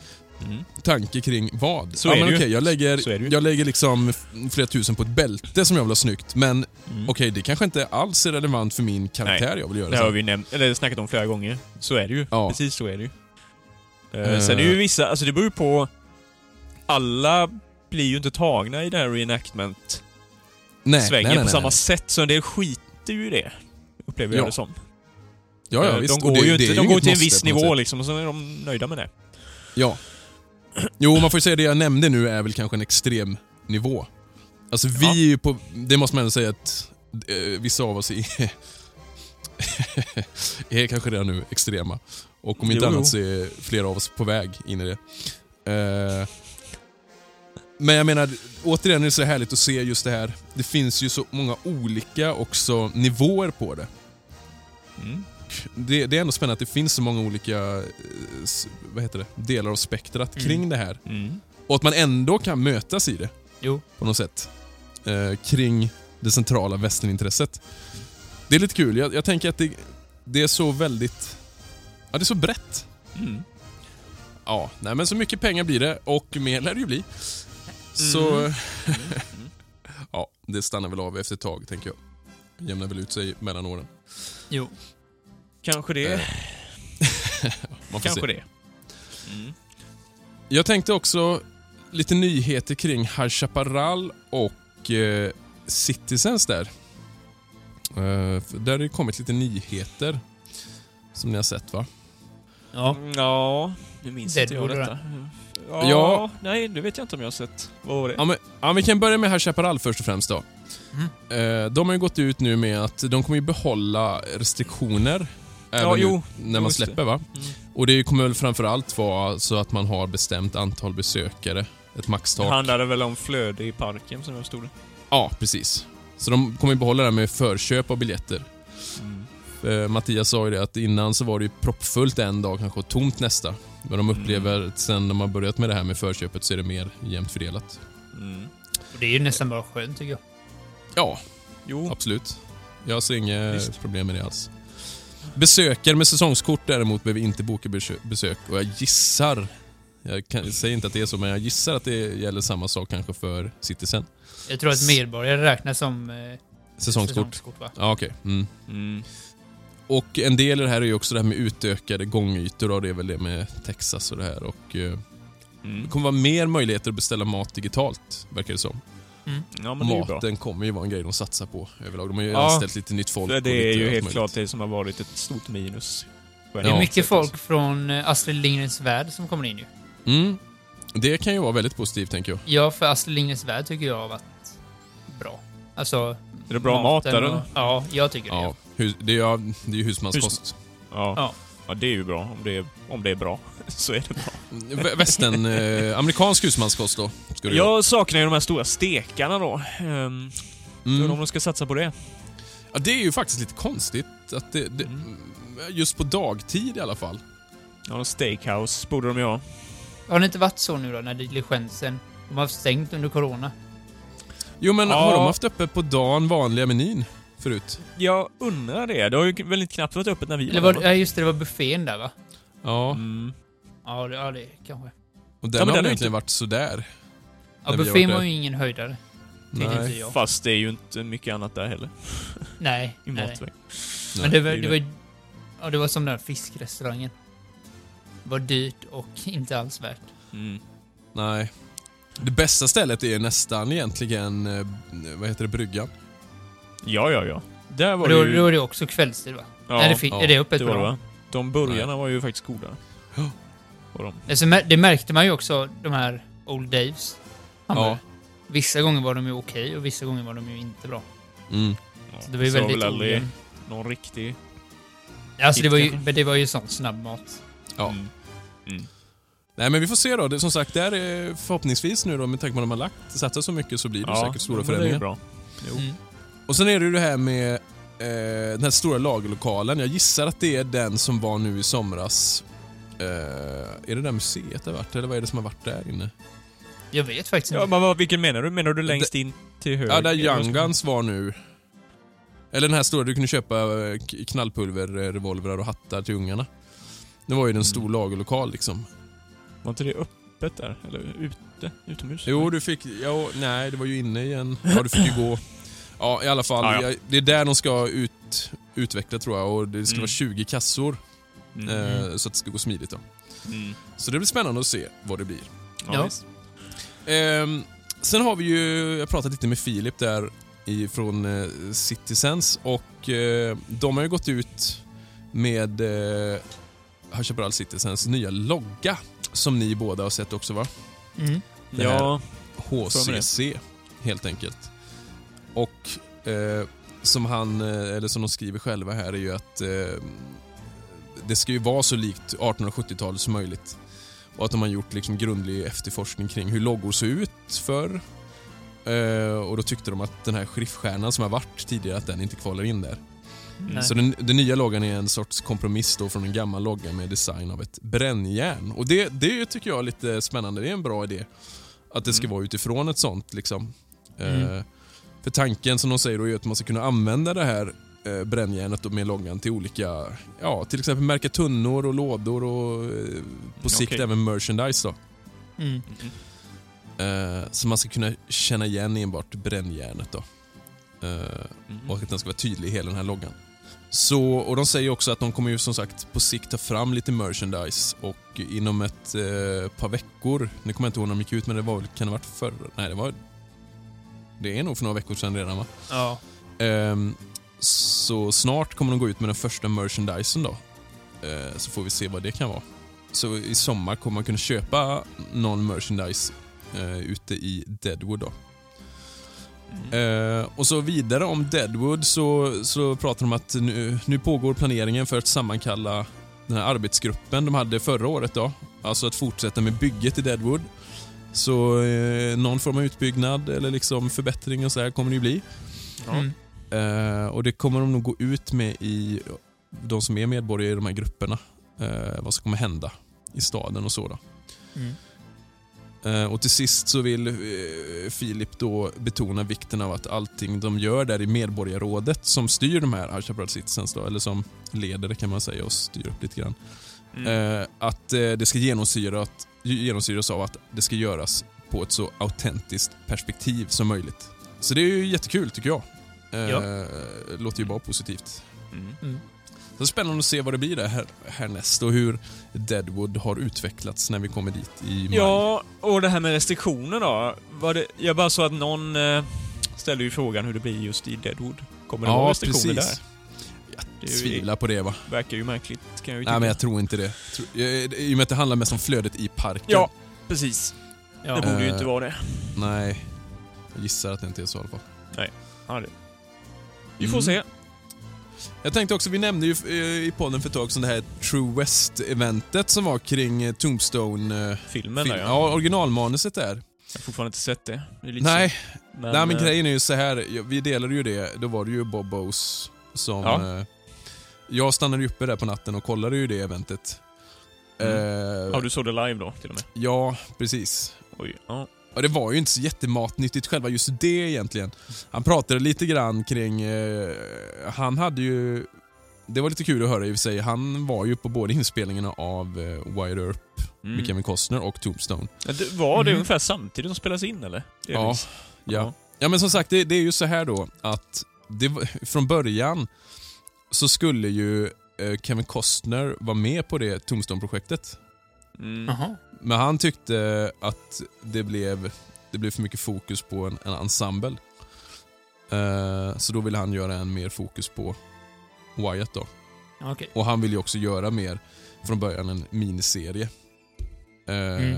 Mm. tanke kring vad. Så ja, är men det ju. okej, jag lägger, Så är det ju. jag lägger liksom flera tusen på ett bälte som jag vill ha snyggt. Men Mm. okej, det kanske inte alls är relevant för min karaktär jag vill göra. Det har vi nämnt, eller snackat om flera gånger. Så är det ju. Ja. Precis så är det ju. Uh, sen är ju vissa, alltså det beror ju på... Alla blir ju inte tagna i det här reenactment-svängen nej, nej, på nej, samma nej. sätt, så en del skiter ju i det. Upplever jag Ja. det som. Ja, ja, Eh, visst. de Och går det- ju inte, de går till en viss på nivå liksom, och så är de nöjda med det. Ja. [clears throat] Jo, man får ju säga det jag nämnde nu är väl kanske en extrem nivå. Alltså vi Ja. är ju på, det måste man ändå säga att eh, vissa av oss är, [laughs] är kanske redan nu extrema. Och om inte Jo, annat så är flera av oss på väg in i det. Eh, men jag menar, återigen är det så härligt att se just det här. Det finns ju så många olika också nivåer på det. Mm. Det, det är ändå spännande att det finns så många olika eh, vad heter det, delar av spektrat Mm. kring det här. Mm. Och att man ändå kan mötas i det Jo. på något sätt. Eh, kring det centrala västernintresset. Det är lite kul. Jag, jag tänker att det, det är så väldigt... Ja, det är så brett. Mm. Ja, nej men så mycket pengar blir det och mer lär det ju bli. Så... Mm. [laughs] ja, det stannar väl av efter ett tag, tänker jag. Jämnar väl ut sig mellan åren. Jo. Kanske det. Eh, [laughs] Man får Kanske se. det. Mm. Jag tänkte också lite nyheter kring High Chaparral och eh, Citizens där. Eh, där har det kommit lite nyheter som ni har sett va? Ja. Mm, Ja, nu minns inte jag detta. Ja, Ja. Nej, det vet jag inte om jag har sett. Vad var det? Ja, men, ja, vi kan börja med High Chaparral först och främst då. Mm. Eh, de har ju gått ut nu med att de kommer ju behålla restriktioner även nu jo. när man det. släpper va? Mm. Och det kommer väl framförallt vara så att man har bestämt antal besökare, ett Det maxtak. handlade väl om flöde i parken som jag stod det. Ja, precis. Så de kommer ju behålla det här med förköp av biljetter. Mm. Eh, Mattias sa ju det att innan så var det ju proppfullt en dag kanske och tomt nästa. Men de upplever att sen de har börjat med det här med förköpet så är det mer jämnt fördelat. Mm. Och det är ju nästan bara skönt tycker jag. Ja, Jo. absolut. Jag ser inga Visst. problem med det alls. Besökare med säsongskort däremot behöver inte boka besö- besök och jag gissar, jag kan, säger inte att det är så, men jag gissar att det gäller samma sak kanske för Citizen. Jag tror att medborgare räknas som eh, Säsongskort. säsongskort va? Ja, okej. Mm. Mm. Och en del i det här är ju också det här med utökade gångytor och det är väl det med Texas och det här. Och, eh, det Mm. kommer vara mer möjligheter att beställa mat digitalt, verkar det som. Ja, men det är ju bra. Maten kommer ju vara en grej de satsar på överlag. De har ju Ja. anställt lite nytt folk. Det är ju helt klart det som har varit ett stort minus. Det är Ja. mycket folk från eh, Astrid Lindgrens Värld som kommer in ju. Mm. Det kan ju vara väldigt positivt, tänker jag. Ja, för Astrid Lindgrens Värld tycker jag har varit bra. Alltså... Är det bra mat maten där och-? Ja, jag tycker det. Ja, hus, det, är, ja, det är ju husmanskost. Ja. Ja. Ja. det är ju bra. Om det är, om det är bra, [laughs] så är det bra. Vä- Västern, eh, [laughs] amerikansk husmanskost då. Ska. Jag saknar ju de här stora stekarna då. Um, Mm. Om de ska satsa på det. Ja, det är ju faktiskt lite konstigt att det, det Mm. just på dagtid i alla fall. Ja, steakhouse borde de ju ha. Har det inte varit så nu då, när diligensen... De har haft stängt under corona? Jo, men Ja. har de haft öppet på dagen vanliga menyn förut? Jag undrar det. Det har ju väldigt knappt varit öppet när vi Eller var där, det, ja, just det, det var buffén där va? Ja, Mm. Ja, det, ja, det kanske. och den Ja, men har den väl är egentligen inte- varit sådär. Ja, När vi har buffén varit var ju ingen höjdare. Tyckte inte Nej. jag. Fast det är ju inte mycket annat där heller. [laughs] Nej. I nej. matväg. Men det var, det var, ja, det var som den där fiskrestaurangen. Det var dyrt och [laughs] inte alls värt. Mm. Nej. Det bästa stället är nästan egentligen, eh, vad heter det, bryggan. Ja, ja, ja. Där var då, det ju... då är det också kvällstid va? ja, är, det ja, är det öppet det på var det va? De burgarna var ju faktiskt goda. [gasps] Ja. Och de. Alltså, det märkte man ju också, de här Old Daves. Ja. Vissa gånger var de ju okej och vissa gånger var de ju inte bra. Mm. Så det var ju Så väldigt väl aldrig någon riktig... Alltså det var ju, det var ju sån snabbmat. Ja. Mm. Nej men vi får se då. Det, som sagt, där är förhoppningsvis nu då med tanke på att de har lagt, satsat så mycket så blir det säkert stora men det är förändringar. bra. Jo. Mm. Och sen är det ju det här med eh, den här stora lagerlokalen. Jag gissar att det är den som var nu i somras. Eh, är det där museet det har varit eller vad är det som har varit där inne? Jag vet faktiskt Ja, inte. men vad, vilken menar du? Menar du längst in till höger? Ja, där Young Guns var nu. Eller den här stora, du kunde köpa eh, knallpulver, eh, revolvrar och hattar till ungarna. Det var ju en stor lagerlokal liksom. Var inte det öppet där? Eller ute? Utomhus? Jo, du fick... Ja, nej, det var ju inne igen. Ja, du fick ju gå... [clears throat] Ja, i alla fall. Ja, ja. Det är där de ska ut, utveckla tror jag och det ska Mm. vara 20 kassor. Mm. Eh, så att det ska gå smidigt då. Mm. Så det blir spännande att se vad det blir. Ja. Ehm, sen har vi ju, jag pratade lite med Filip där från eh, Citizens och eh, de har ju gått ut med eh, High Chaparral Citizens nya logga som ni båda har sett också va? Mm. Ja, HCC, helt enkelt. Och eh, som han, eh, eller som de skriver själva här, är ju att eh, det ska ju vara så likt 1870-talet som möjligt. Och att de har gjort liksom grundlig efterforskning kring hur loggor såg ut förr. Eh, och då tyckte de att den här sheriffstjärnan som har varit tidigare, att den inte kvalar in där. Nej. Så den, den nya loggan är en sorts kompromiss då från en gammal logga med design av ett brännjärn. Och det, det tycker jag är lite spännande. Det är en bra idé. Att det ska vara utifrån ett sånt. Liksom. Mm. Eh, för tanken som de säger då är att man ska kunna använda det här eh, brännjärnet med loggan till olika, ja till exempel märka tunnor och lådor och eh, på sikt okej. även merchandise då. Mm. Eh, så man ska kunna känna igen enbart brännjärnet då. Eh, Mhm. och att den ska vara tydlig i hela den här loggan. Så, och de säger också att de kommer ju som sagt på sikt ta fram lite merchandise och inom ett eh, par veckor, nu kommer jag inte ihåg när de gick ut men det var väl, kan det varit förr? Nej det var... Det är nog för några veckor sedan redan va? Ja. Ehm, så snart kommer de gå ut med den första merchandisen då. Eh, så får vi se vad det kan vara. Så i sommar kommer man kunna köpa någon merchandise eh, ute i Deadwood då. Eh, och så vidare om Deadwood så, så pratar de att nu, nu pågår planeringen för att sammankalla den här arbetsgruppen de hade förra året då. Alltså att fortsätta med bygget i Deadwood. Så eh, någon form av utbyggnad eller liksom förbättring och så här kommer det ju bli. Mm. Eh, och det kommer de nog gå ut med i de som är medborgare i de här grupperna. Eh, vad som kommer hända i staden och så. Då. Mm. Eh, och till sist så vill eh, Filip då betona vikten av att allting de gör där i medborgarrådet som styr de här Archabrad Citizens, då, eller som leder det kan man säga och styr upp lite grann. Mm. Eh, att det ska genomsyras, genomsyras av att det ska göras på ett så autentiskt perspektiv som möjligt. Så det är ju jättekul tycker jag. Eh, Ja. Låter ju bara positivt. Mm. Mm. Så spännande att se vad det blir där här, härnäst och hur Deadwood har utvecklats när vi kommer dit i maj. Ja, och det här med restriktioner då. Var det, jag bara så att någon eh, ställde ju frågan hur det blir just i Deadwood. Kommer det vara ja restriktioner precis. där? Det tvivlar på det va. Verkar ju märkligt, kan jag ju tycka. Nej men jag tror inte det. Tro- eh, I och med att det handlar mest om flödet i parken. Ja, precis. Ja. Det borde ju Eh, inte vara det. Nej. Jag gissar att det inte är så i alla fall. Ja, det. Vi får Mm. se. Jag tänkte också, vi nämnde ju eh, i podden för ett tag sedan det här True West-eventet som var kring eh, Tombstone... eh, Filmen film. där ja. Ja, originalmanuset där. Jag har fortfarande inte sett det. det är lite Nej, men, nej men eh, grejen är ju så här. vi delade ju det, då var det ju Bob Bose som... Ja. Jag stannade uppe där på natten och kollade ju det eventet. Mm. Eh, Ja, du såg det live då till och med? Ja, precis. Oj. Ja. Och det var ju inte så jättematnyttigt själva just det egentligen. Han pratade lite grann kring... Eh, han hade ju... Det var lite kul att höra i och för sig. Han var ju på båda inspelningarna av eh, Wide Earp med Mm. Kevin Costner och Tombstone. Ja, det- Var det Mm. ungefär samtidigt de spelas in eller? Ja, ja. ja, men som sagt, det, det är ju så här då att det, från början så skulle ju eh, Kevin Costner vara med på det Tombstone-projektet. Mm. Men han tyckte att det blev, det blev för mycket fokus på en, en ensemble. Eh, så då ville han göra en mer fokus på Wyatt då. Okej. Och han ville ju också göra mer från början en miniserie. Eh,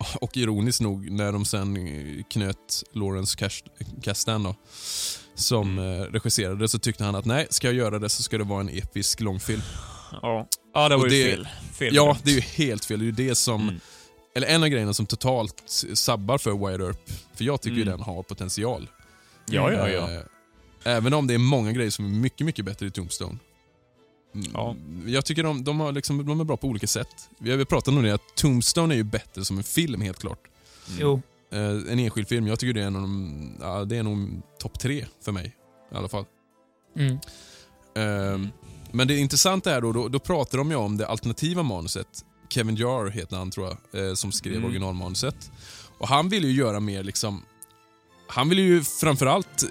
Mm. Och ironiskt nog, när de sen knöt Lawrence Kasdan då, som Mm. eh, regisserade så tyckte han att nej, ska jag göra det så ska det vara en episk långfilm. Ja. ja, det var Och ju det- fel. fel Ja, det är ju helt fel. Det är ju det som, Mm. eller en av grejerna som totalt sabbar för Wide Earp. För jag tycker ju Mm. den har potential. Ja, ja, ja. Eh, Även om det är många grejer som är mycket, mycket bättre i Tombstone. Mm, Ja. Jag tycker de, de, har liksom, de är bra på olika sätt. Vi har väl pratat om det, att Tombstone är ju bättre som en film helt klart. Jo. Eh, en enskild film, jag tycker det är en av de, ja, det är nog topp tre för mig. I alla fall. Mm. Ehm, Men det intressanta är då, då, då pratar de ju om det alternativa manuset. Kevin Jar heter han tror jag, eh, som skrev Mm. originalmanuset. Och han ville ju göra mer liksom... Han ville ju framförallt, eh,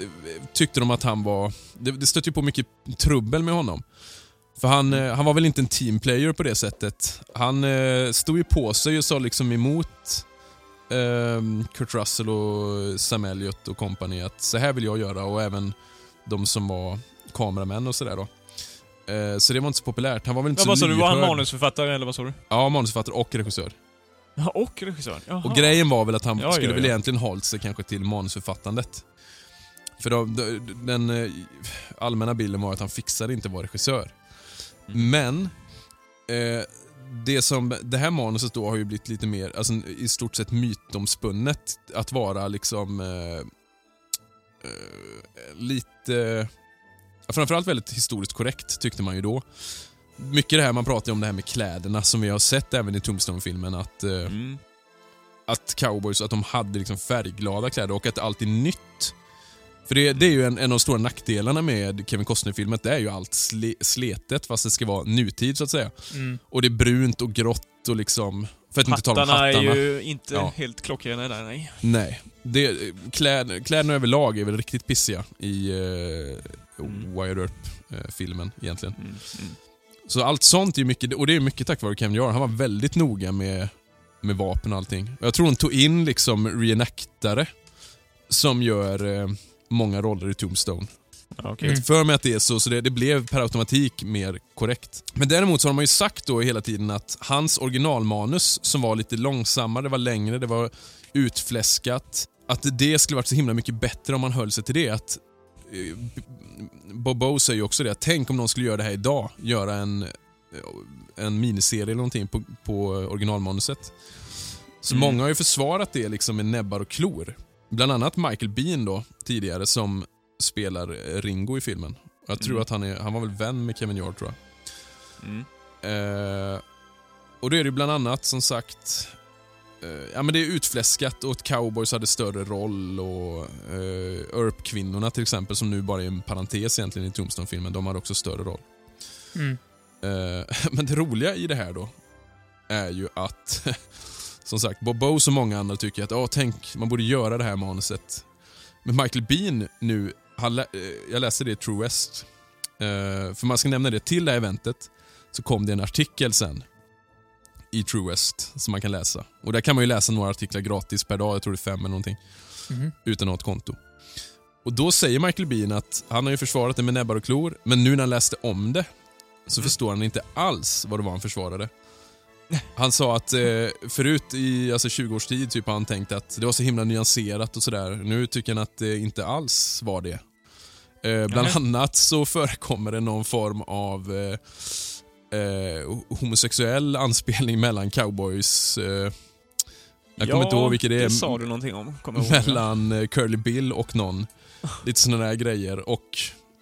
tyckte de att han var... Det, det stötte ju på mycket trubbel med honom. För han, eh, han var väl inte en teamplayer på det sättet. Han eh, stod ju på sig och sa liksom emot Kurt Russell och Sam Elliott och company att så här vill jag göra och även de som var kameramän och sådär då. Eh, så det var inte så populärt. Han var väl inte Ja, så vad sa du, var han manusförfattare eller vad sa du? Ja, manusförfattare och regissör. Ja, och regissör. Jaha. Och grejen var väl att han Ja, skulle ja, väl ja. egentligen hållit sig kanske till manusförfattandet. För då, den eh, allmänna bilden var att han fixade inte vara regissör. Mm. Men eh, det, som, det här manuset då har ju blivit lite mer, alltså i stort sett mytomspunnet att vara liksom eh, eh, lite, framförallt väldigt historiskt korrekt tyckte man ju då. Mycket det här man pratar om det här med kläderna som vi har sett även i Tombstone-filmen att eh, Mm. att cowboys att de hade liksom färgglada kläder och att allt är nytt. För det, det är ju en, en av de stora nackdelarna med Kevin Costner-filmen, det är ju allt sle, sletet fast det ska vara nutid så att säga. Mm. Och det är brunt och grått och liksom... För att inte tala om Hattarna hattarna. är ju inte Ja. helt klockrena där, nej. Nej. Det, kläd, kläderna överlag är väl riktigt pissiga i uh, Mm. Wire Earp-filmen egentligen. Mm. Mm. Så allt sånt är ju mycket, och det är mycket tack vare Kevin Jarre. Han var väldigt noga med, med vapen och allting. Jag tror hon tog in liksom reenactare som gör eh, många roller i Tombstone. Okej. Mm. För mig att det är så, så det, det blev per automatik mer korrekt. Men däremot så har man ju sagt då hela tiden att hans originalmanus som var lite långsammare, det var längre, det var utfläskat. Att det skulle varit så himla mycket bättre om man höll sig till det. Att, eh, Bob Bo säger ju också det, att tänk om någon skulle göra det här idag. Göra en, en miniserie eller någonting på, på originalmanuset. Så Mm. många har ju försvarat det liksom med näbbar och klor. Bland annat Michael Bean då, tidigare, som spelar eh, Ringo i filmen. Jag tror Mm. att han, är, han var väl vän med Kevin Yard tror jag. Mm. Eh, och då är det bland annat som sagt eh, Ja men det är utfläskat och att cowboys hade större roll och eh, Earp-kvinnorna till exempel som nu bara är en parentes egentligen i Tombstone-filmen, de hade också större roll. Mm. Eh, [laughs] men det roliga i det här då är ju att [laughs] som sagt, Bob Bose och många andra tycker att Åh, tänk, man borde göra det här manuset. Men Michael Bean nu, han eh, jag läste det i True West. Eh, för man ska nämna det, till det här eventet så kom det en artikel sen i True West som man kan läsa. Och Där kan man ju läsa några artiklar gratis per dag, jag tror det är fem eller någonting, Mhm. utan att ha ett konto. Och Då säger Michael Bean att han har ju försvarat det med näbbar och klor, men nu när han läste om det så förstår han inte alls vad det var han försvarade. Han sa att eh, förut i alltså 20 års tid typ, har han tänkt att det var så himla nyanserat och sådär. Nu tycker han att det inte alls var det. Eh, bland annat så förekommer det någon form av eh, eh, homosexuell anspelning mellan cowboys. Eh, jag kommer inte ihåg vilket det är. det sa du någonting om. Ihåg. mellan eh, Curly Bill och någon. Lite sådana där grejer. Och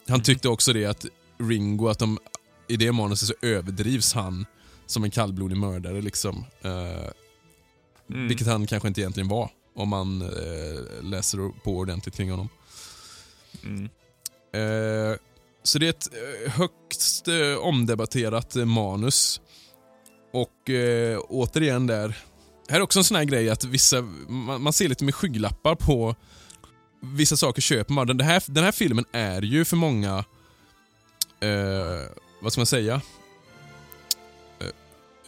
Han tyckte också det att Ringo, att de, i det manuset så överdrivs han som en kallblodig mördare. Liksom. Eh, Mm. Vilket han kanske inte egentligen var, om man eh, läser på ordentligt kring honom. Mm. Eh, så det är ett eh, högst eh, omdebatterat manus. Och återigen där, här är också en sån här grej att vissa, man, man ser lite med skygglappar på vissa saker köper man. Den här, den här filmen är ju för många, eh, vad ska man säga?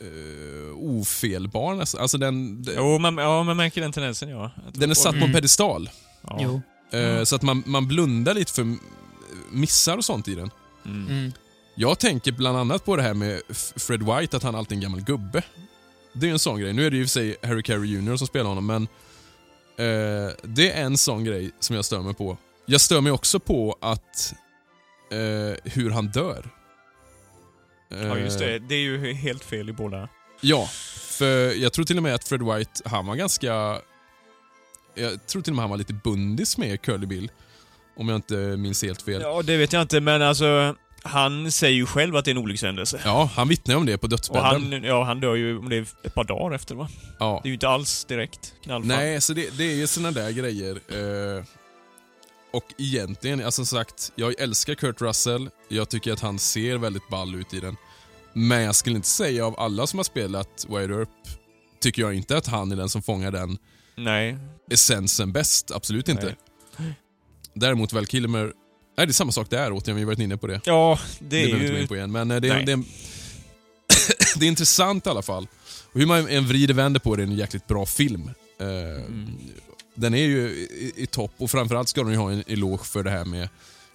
Eh, ofelbar nästan. Alltså den, den, Jo, man, ja, man märker den tendensen ja. Den är satt på en Mm. pedestal. Ja. Jo. Ja. Så att man, man blundar lite för missar och sånt i den. Mm. Mm. Jag tänker bland annat på det här med Fred White, att han alltid är en gammal gubbe. Det är en sån grej. Nu är det ju för sig Harry Carey Jr som spelar honom, men eh, det är en sån grej som jag stör mig på. Jag stör mig också på att eh, hur han dör. Ja, just Eh, det. Det är ju helt fel i båda. Ja, för jag tror till och med att Fred White, han var ganska... Jag tror till och med han var lite bundis med Curly Bill. Om jag inte minns helt fel. Ja, det vet jag inte, men alltså... Han säger ju själv att det är en olyckshändelse. Ja, han vittnar om det på dödsbädden. han, ja, han dör ju om det är ett par dagar efter va? ja. Det är ju inte alls direkt knallfall. Nej, så det, det är ju såna där grejer. Eh, och egentligen, alltså som sagt, jag älskar Kurt Russell. Jag tycker att han ser väldigt ball ut i den. Men jag skulle inte säga av alla som har spelat Wide Earp, tycker jag inte att han är den som fångar den Nej. essensen bäst. Absolut inte. Nej. Däremot Val Kilmer, nej det är samma sak där återigen, vi har varit inne på det. Ja, det Det är behöver vi inte gå ju... in på igen, men eh, det det, är, [coughs] det är intressant i alla fall. Och hur man än vrider och vänder på det, är det en jäkligt bra film. Eh, Mm. Den är ju i, i topp och framförallt ska de ju ha en eloge för det här med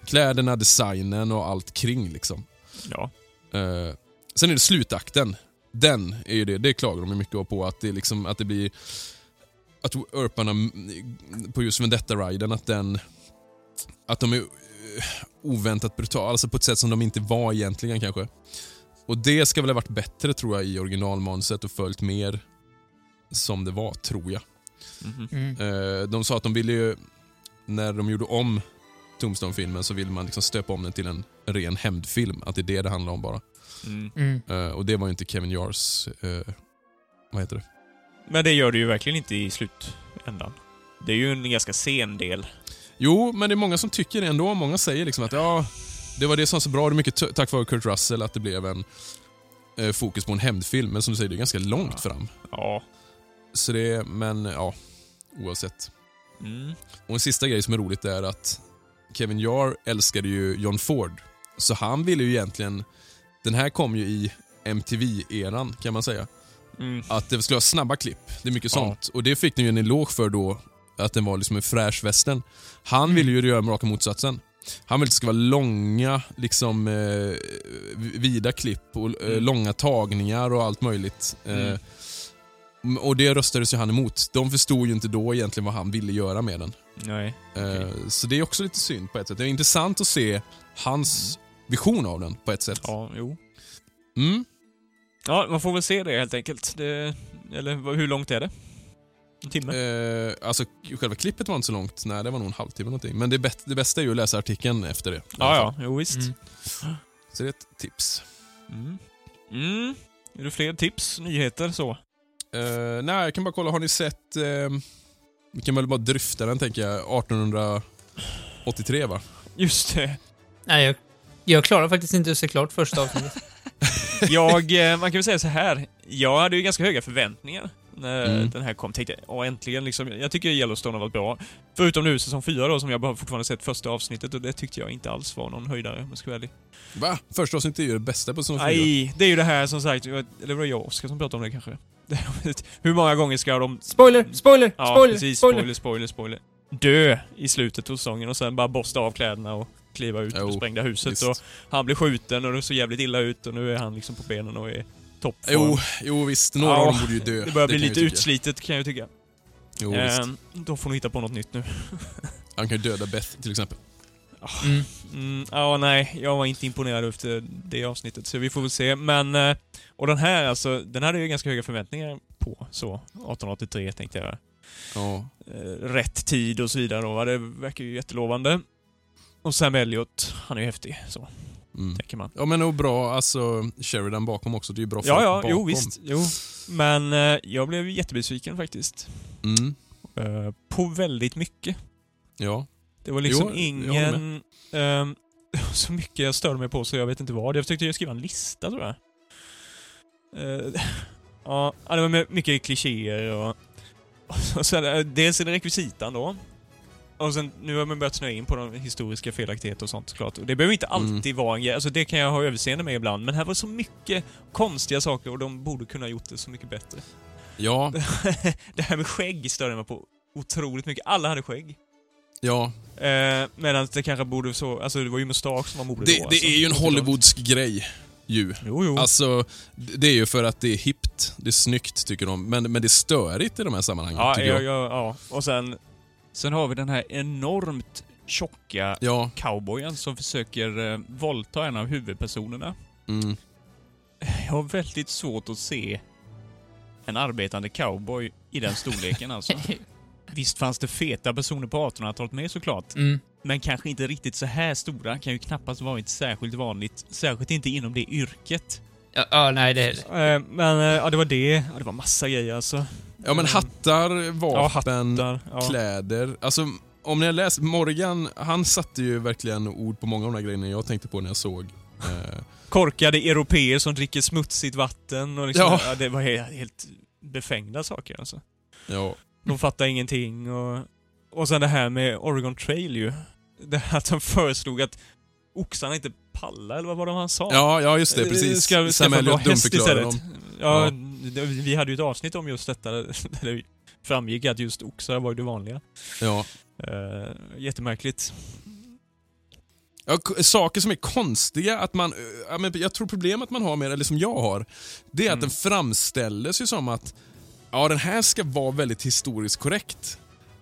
kläderna, designen och allt kring. liksom. Ja. Eh, sen är det slutakten. Den är ju det, det klagar de mycket på att det, är liksom, att det blir... Att Urparna mm, på just Vendetta-riden, att den... Att de är eh, oväntat brutala, alltså på ett sätt som de inte var egentligen kanske. Och det ska väl ha varit bättre tror jag i originalmanuset och följt mer som det var, tror jag. Mm. Eh, de sa att de ville ju, när de gjorde om Tombstone-filmen så ville man liksom stöpa om den till en ren hämndfilm. Att det är det det handlar om bara. Mm. Mm. Eh, och det var ju inte Kevin Jars, eh, vad heter det? Men det gör det ju verkligen inte i slutändan. Det är ju en ganska sen del. Jo, men det är många som tycker det ändå. Många säger liksom att ja, det var det som var så bra. Det är mycket tack vare Kurt Russell att det blev en eh, fokus på en hämndfilm. Men som du säger, det är ganska långt fram. Ja. Så det, men ja, oavsett. Mm. Och en sista grej som är roligt är att Kevin Jarr älskade ju John Ford. Så han ville ju egentligen... Den här kom ju i MTV-eran kan man säga. Mm. Att det skulle vara snabba klipp. Det är mycket Ja. sånt. Och det fick den ju en eloge för då, att den var liksom en fräsch western. Han ville ju göra raka motsatsen. Han ville att det ska vara långa, liksom eh, vida klipp och eh, Mm. långa tagningar och allt möjligt. Mm. Eh, m- och det röstades ju han emot. De förstod ju inte då egentligen vad han ville göra med den. Nej. Eh, Så det är också lite synd på ett sätt. Det är intressant att se hans vision av den på ett sätt. Ja, jo. Mm. Ja, man får väl se det helt enkelt. Det, eller hur långt är det? En timme? Eh, alltså själva klippet var inte så långt, nej det var nog en halvtimme någonting. Men det, bet- det bästa är ju att läsa artikeln efter det. ja, ja. Jo, visst. Mm. Så det är ett tips. Mm. Mm. Är det fler tips, nyheter så? Eh, nej, jag kan bara kolla, har ni sett... Eh, vi kan väl bara dryfta den tänker jag, 1883 va? Just det. Nej, jag, jag klarar faktiskt inte att se klart första avsnittet. [laughs] Jag, eh, man kan väl säga så här. Jag hade ju ganska höga förväntningar när Mm. den här kom. Tänkte, åh äntligen liksom. Jag tycker Yellowstone har varit bra. Förutom nu säsong 4 då, som jag bara fortfarande sett första avsnittet och det tyckte jag inte alls var någon höjdare, om jag ska vara ärlig. Va? Första avsnittet är ju det bästa på säsong 4. Nej, det är ju det här som sagt, eller var det jag och Oskar som pratade om det kanske? [laughs] Hur många gånger ska de Spoiler! Spoiler! Ja, spoiler! precis. spoiler! Spoiler, spoiler, spoiler. Dö i slutet av säsongen och sen bara borsta av kläderna och kliva ut och sprängda huset. visst. Och han blir skjuten och det ser jävligt illa ut och nu är han liksom på benen och är toppform. Jo, jo visst, några Ja, av dem borde ju dö. Det börjar bli jag lite utslitet kan jag ju tycka. Jo, visst. Ehm, då får ni hitta på något nytt nu. [laughs] Han kan ju döda Beth till exempel. Mm. Mm, ja, nej, jag var inte imponerad efter det avsnittet, så vi får väl se. Men, eh, och den här alltså, den hade jag ganska höga förväntningar på. Så, 1883 tänkte jag. Ja. eh, rätt tid och så vidare. Och det verkar ju jättelovande. Och Sam Elliot, han är ju häftig, så Mm. tänker man. Ja men och bra, alltså Sheridan bakom också. Det är ju bra Ja, folk ja, bakom. jo visst. Jo. Men eh, jag blev jättebesviken faktiskt. Mm. På väldigt mycket. Ja. Det var liksom Jo, jag ingen... ehm, [laughs] så mycket jag störde mig på så jag vet inte vad. Jag försökte skriva en lista tror jag. Eh, [laughs] ja, det var my- mycket klichéer och... [laughs] och sen, eh, dels är det rekvisitan då. Och sen, nu har man börjat snöa in på de historiska felaktigheter och sånt såklart. Och det behöver inte Mm. alltid vara en grej, alltså det kan jag ha överseende med ibland. Men här var så mycket konstiga saker och de borde kunna ha gjort det så mycket bättre. Ja, det här med skägg störde mig på otroligt mycket. Alla hade skägg. Ja. Eh, Medan det kanske borde så, alltså det var ju mustasch som var modet Det, då. det alltså. är ju en Hollywoodsk grej ju. Jo, jo. Alltså, det är ju för att det är hippt, det är snyggt tycker de. Men, men det är störigt i de här sammanhangen ja, tycker ja, jag. ja, ja. Och sen, sen har vi den här enormt tjocka Ja. cowboyen som försöker eh, våldta en av huvudpersonerna. Mm. Jag har väldigt svårt att se en arbetande cowboy i den storleken alltså. [laughs] Visst fanns det feta personer på 1800-talet med såklart. Mm. Men kanske inte riktigt så här stora. Kan ju knappast varit särskilt vanligt. Särskilt inte inom det yrket. Ja, ja, nej det... Eh, Men eh, ja, det var det. Ja, det var massa grejer alltså. Ja men hattar, Ja, vapen, hattar. Ja. kläder. Alltså, om ni har läst, Morgan, han satte ju verkligen ord på många av de här grejerna jag tänkte på när jag såg. Eh, Korkade europeer som dricker smutsigt vatten och liksom, Ja. ja. det var he- helt befängda saker alltså. ja. De fattar ingenting och... Och sen det här med Oregon Trail ju. Det här att de föreslog att oxarna inte pallar, eller vad var det han sa? ja, ja just det, Eh, precis. Ska, ska Sam Elliot istället. dem. Ja, Ja. det- vi hade ju ett avsnitt om just detta, [laughs] där det framgick att just oxar var ju det vanliga. Ja. Uh, jättemärkligt. Ja, saker som är konstiga, att man... eh, jag tror problemet man har med eller som jag har, det är att den framställs ju som att ja, den här ska vara väldigt historiskt korrekt.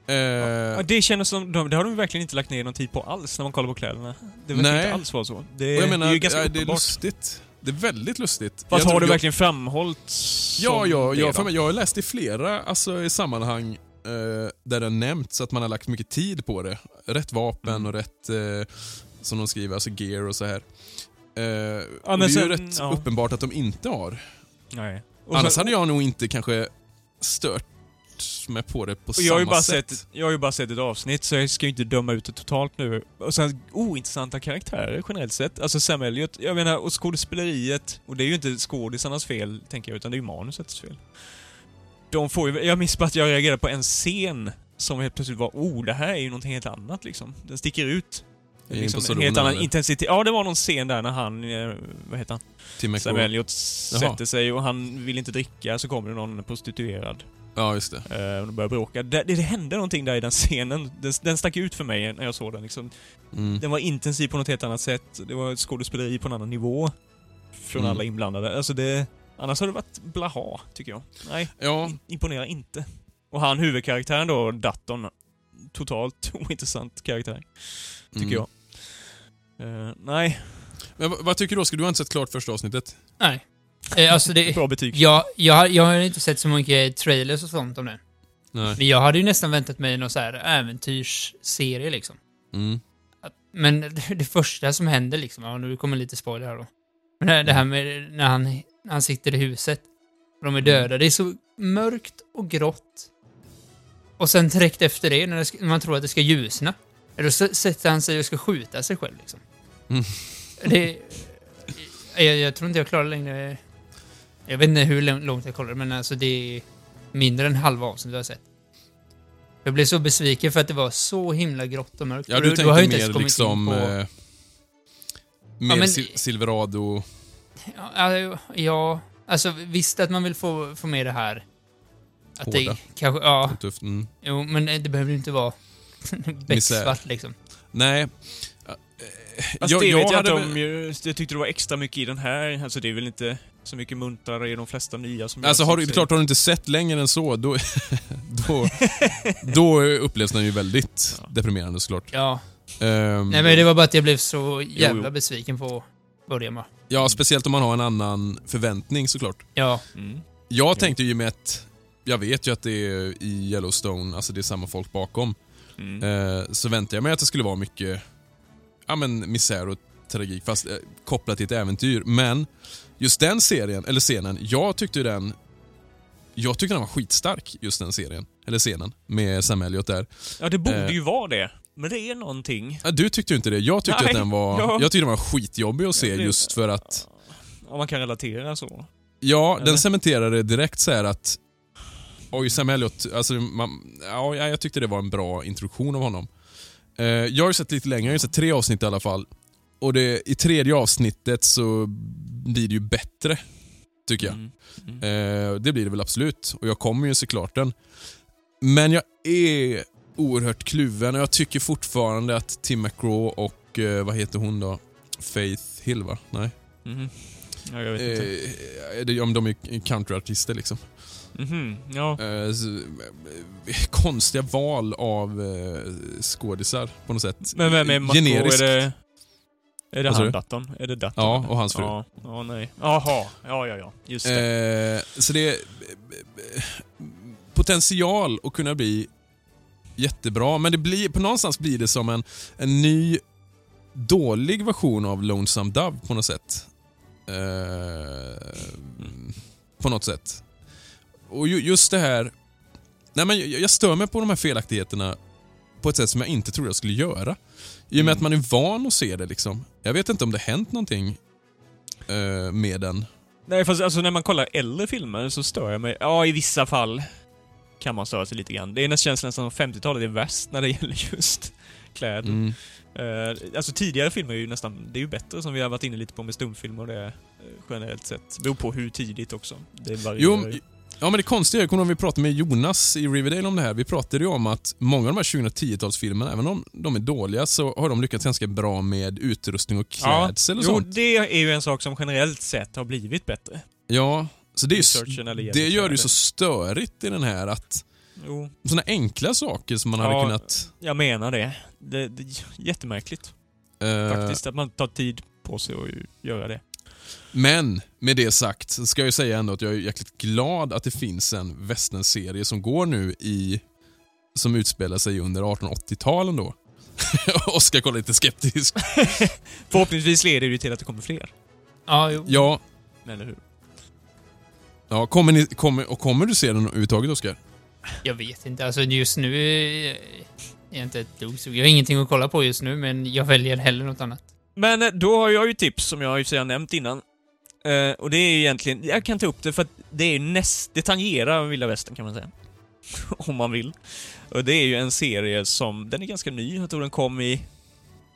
Eh, Ja, det känns som, de- det har de verkligen inte lagt ner någon tid på alls när man kollar på kläderna. Det verkar inte alls vara så. Det, och jag menar, det är ju ganska ja, det är lustigt. Det är väldigt lustigt. Fast Jag har tror- det jag- verkligen framhållits Ja, ja, ja för mig, jag har läst i flera alltså, i sammanhang eh, där det har nämnts att man har lagt mycket tid på det. Rätt vapen Mm. och rätt, eh, som de skriver, alltså gear och så här. Eh, och men det är sen- ju rätt ja. uppenbart att de inte har. Nej. Och Annars sen- hade jag nog inte kanske stört mig på det på och samma jag har, ju bara sätt. sett, jag har ju bara sett ett avsnitt, så jag ska ju inte döma ut det totalt nu. Och sen ointressanta karaktärer generellt sett. Alltså Sam Elliot, jag menar, och skådespeleriet. Och det är ju inte skådisarnas fel, tänker jag, utan det är ju manusets fel. De får ju, jag minns bara att jag reagerade på en scen som helt plötsligt var, oh, det här är ju någonting helt annat liksom. Den sticker ut. Liksom en helt annan eller? intensitet. Ja, det var någon scen där när han, eh, vad heter han? Tim Sam. Elliot sätter sig och han vill inte dricka, så kommer det någon prostituerad. Ja, just det. Eh, och de börjar bråka. Det, det, hände någonting där i den scenen. Den, den stack ut för mig när jag såg den. Liksom. Mm. Den var intensiv på något helt annat sätt. Det var skådespeleri på en annan nivå. Från Mm. alla inblandade. Alltså det... Annars har det varit blaha, tycker jag. Nej, Ja, imponerar inte. Och han huvudkaraktären då, Datton. Totalt [laughs] ointressant karaktär, tycker mm. jag. Eh, nej, Men vad, vad tycker du Oskar? Du har inte sett klart första avsnittet? Nej. Eh, alltså det... bra betyg. Jag, jag, har- jag har inte sett så mycket trailers och sånt om den. Nej. Men jag hade ju nästan väntat mig någon så här äventyrsserie liksom. Mm. Att- Men [laughs] det, det första som händer liksom, ja nu kommer lite spoiler här då. Men det, det här med när han, när han sitter i huset och de är döda, det är så mörkt och grått. Och sen direkt efter det, när, det ska, när man tror att det ska ljusna, då sätter han sig och ska skjuta sig själv liksom. Mm. Det... Jag, jag tror inte jag klarar längre... Jag vet inte hur lång- långt jag kollar, men alltså det är mindre än halva avsnittet jag har sett. Jag blev så besviken för att det var så himla grått och mörkt. Ja, du då tänkte har jag inte ens in liksom... på- Eh, mer men- Sil- Silverado... Ja, alltså, ja, alltså visst att man vill få, få med det här. Att Hårda. det kanske, ja, Tufft. Mm. jo, men det behöver ju inte vara [laughs] becksvart liksom. Nej. Fast Jag- det jag vet jag hade väl- om. ju- Jag tyckte det var extra mycket i den här. Alltså det är väl inte så mycket muntrare i de flesta nya som Alltså har du, att klart, har du inte sett längre än så, då, [laughs] då, [laughs] då upplevs den ju väldigt Ja. deprimerande såklart. Ja, Ehm, nej men det var bara att jag blev så jävla jo. besviken på början bara. Ja, speciellt om man har en annan förväntning såklart. Ja. Mm. Jag tänkte ju med att, jag vet ju att det är i Yellowstone, alltså det är samma folk bakom, Mm. eh, så väntade jag mig att det skulle vara mycket ja, men misär och tragik, fast eh, kopplat till ett äventyr. Men just den serien, eller scenen, jag tyckte den jag tyckte den var skitstark, just den serien. Eller scenen, med Sam Elliot där. Ja, det borde Eh. ju vara det. Men det är någonting. Ja, du tyckte ju inte det. Jag tyckte Nej, att den var, ja. jag tyckte den var skitjobbig att se Ja, det- just för att Om man kan relatera så. Ja, Eller? den cementerade direkt så här att Oj, Sam Elliot, alltså, man, ja, jag tyckte det var en bra introduktion av honom. Eh, jag har ju sett lite längre, jag har sett tre avsnitt i alla fall. Och det, i tredje avsnittet så blir det ju bättre, tycker jag. Mm. Mm. Eh, det blir det väl absolut, och jag kommer ju se klart den. Men jag är oerhört kluven och jag tycker fortfarande att Tim McGraw och, eh, vad heter hon då? Faith Hill va? Nej? Mhm. Ja, jag vet inte. Eh, det, om de är countryartister liksom. Mhm. Ja. Eh, konstiga val av eh, skådisar på något sätt. Men vem är Marco? Är Generiskt. det... Är det Vad sa han du? datorn? Är det datorn? Ja, och hans fru. Ja, ja nej. Jaha. Ja, ja, ja. Just det. Eh, så det är potential att kunna bli jättebra, men det blir, på någonstans blir det som en, en ny dålig version av Lonesome Dove på något sätt. Eh, på något sätt. Och ju, just det här... Nej men jag, jag stör mig på de här felaktigheterna på ett sätt som jag inte trodde jag skulle göra. I och med Mm. att man är van att se det liksom. Jag vet inte om det hänt någonting eh, med den. Nej, fast alltså när man kollar äldre filmer så stör jag mig. Ja, i vissa fall kan man störa sig lite grann. Det är nästan känns nästan som 50-talet är värst när det gäller just kläder. Mm. Eh, alltså tidigare filmer är ju nästan, det är ju bättre som vi har varit inne lite på med stumfilmer och det eh, generellt sett. Beror på hur tidigt också. Det varierar Jo. Ja, men det konstiga är, kommer du ihåg vi pratade med Jonas i Riverdale om det här. Vi pratade ju om att många av de här 2010-talsfilmerna, även om de är dåliga, så har de lyckats ganska bra med utrustning och klädsel och jo, sånt. det är ju en sak som generellt sett har blivit bättre. Ja, så det, är, ju- det gör det ju så störigt i den här att Jo, såna enkla saker som man Ja. hade kunnat... jag menar det. Det, det är jättemärkligt eh, faktiskt att man tar tid på sig att göra det. Men med det sagt så ska jag ju säga ändå att jag är jäkligt glad att det finns en westernserie som går nu i som utspelar sig under 1880-talen då. [laughs] Oskar kollar lite skeptisk. [laughs] Förhoppningsvis leder det ju till att det kommer fler. Ja, jo. Ja, Eller hur? ja kommer, ni, kommer, och kommer du se den överhuvudtaget Oskar? Jag vet inte. Alltså just nu är jag inte ett dugg. Jag har ingenting att kolla på just nu, men jag väljer hellre något annat. Men eh, då har jag ju tips som jag sig har nämnt innan. Eh, och det är ju egentligen, jag kan ta upp det för att det är ju näst, det tangerar vilda västern kan man säga. [laughs] Om man vill. Och det är ju en serie som, den är ganska ny, jag tror den kom i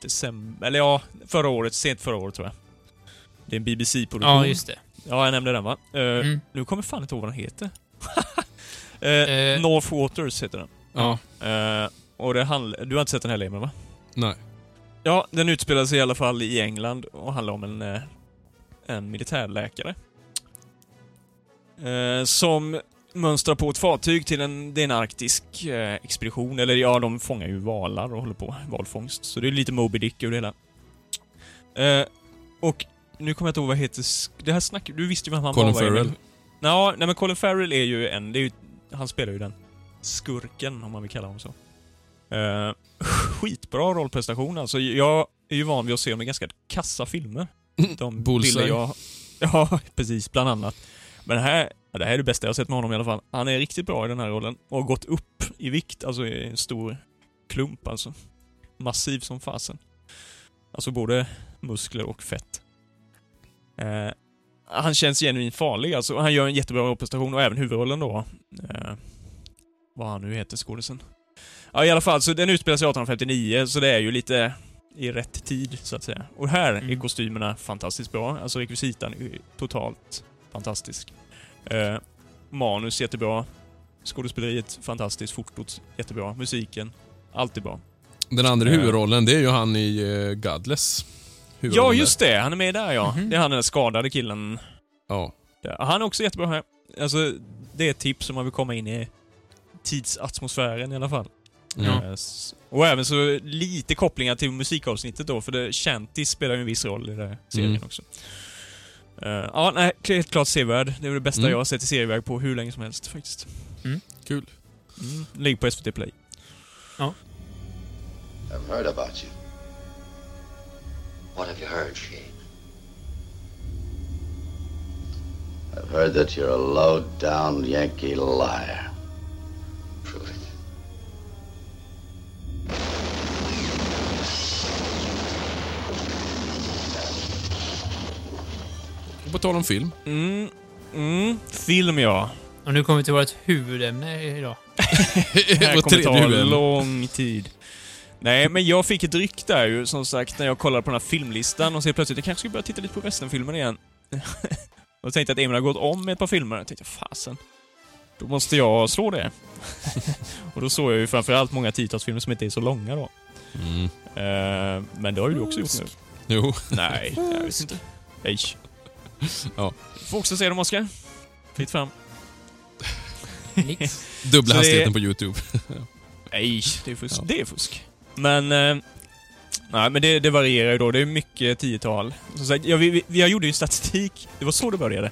december, eller ja, förra året, sent förra året tror jag. Det är en BBC-produktion. Ja, just det. Ja, jag nämnde den va? Eh, Mm. Nu kommer fan inte ihåg vad den heter. [laughs] eh, Eh. North Waters heter den. Ja. Eh, och det handlar, du har inte sett den heller Emil va? Nej. Ja, den utspelar sig i alla fall i England och handlar om en, eh, en militärläkare. Eh, som mönstrar på ett fartyg till en, det är en arktisk expedition. Eller ja, de fångar ju valar och håller på valfångst. Så det är lite Moby Dick över det hela. Och nu kommer jag inte ihåg vad heter... Det här snack, Du visste ju vem han Colin var. va, Emil? Farrell. Ja, nej men Colin Farrell är ju en... Det är ju, han spelar ju den skurken, om man vill kalla honom så. Eh, skitbra rollprestation alltså. Jag är ju van vid att se dem i ganska kassa filmer. [laughs] De Bullseye. bilder jag... [laughs] Ja, precis. Bland annat. Men det här, ja, det här är det bästa jag har sett med honom i alla fall. Han är riktigt bra i den här rollen. Och har gått upp i vikt, alltså i en stor klump alltså. Massiv som fasen. Alltså både muskler och fett. Eh, han känns genuint farlig alltså. Han gör en jättebra rollprestation och även huvudrollen då. Eh, vad han nu heter, skådisen. Ja, i alla fall, så den utspelar sig 1859, så det är ju lite i rätt tid, så att säga. Och här är Mm. kostymerna fantastiskt bra. Alltså rekvisitan är totalt fantastisk. Eh, manus jättebra. Skådespeleriet fantastiskt. Fotot jättebra. Musiken, allt är bra. Den andra Eh. huvudrollen, det är ju han i uh, Godless. Ja, just det! Han är med där ja. Mhm. Det är han den skadade killen. Ja. Han är också jättebra här. Alltså, det är ett tips om man vill komma in i tidsatmosfären i alla fall. Ja. Eh, s- Och även så lite kopplingar till musikavsnittet då, för det, Shanty spelar ju en viss roll i den här serien Mm. också. Eh, ja, nej, helt klart sevärd. Det är det bästa Mm. jag har sett i serieväg på hur länge som helst faktiskt. Kul. Mm. Ligger på SVT Play. I've heard about you. What have you heard, Shane? I've heard that you're a low-down Yankee liar. Prove it. Och på tal om film. Mm. Mm. Film ja. Och nu kommer vi till vårt huvudämne idag. [laughs] Det här kommer ta lång tid. Nej, men jag fick ett ryck där ju, som sagt, när jag kollade på den här filmlistan och så plötsligt, jag kanske skulle börja titta lite på westernfilmer igen. [laughs] och tänkte att Emil har gått om med ett par filmer. Jag tänkte, fasen. Då måste jag slå det. [laughs] och då såg jag ju framförallt många tiotals som inte är så långa då. Mm. Eh, men det har ju du också gjort nu. Jo. [laughs] Nej, jag vet inte. Nej. Ja. Får också se dem, Oskar. Fritt fram. Dubbla det- hastigheten på YouTube. Nej, det är fusk. Ja. Det är fusk. Men... Eh, nej, men det, det varierar ju då. Det är mycket tiotal. Som sagt, ja, vi, jag gjorde ju statistik. Det var så det började.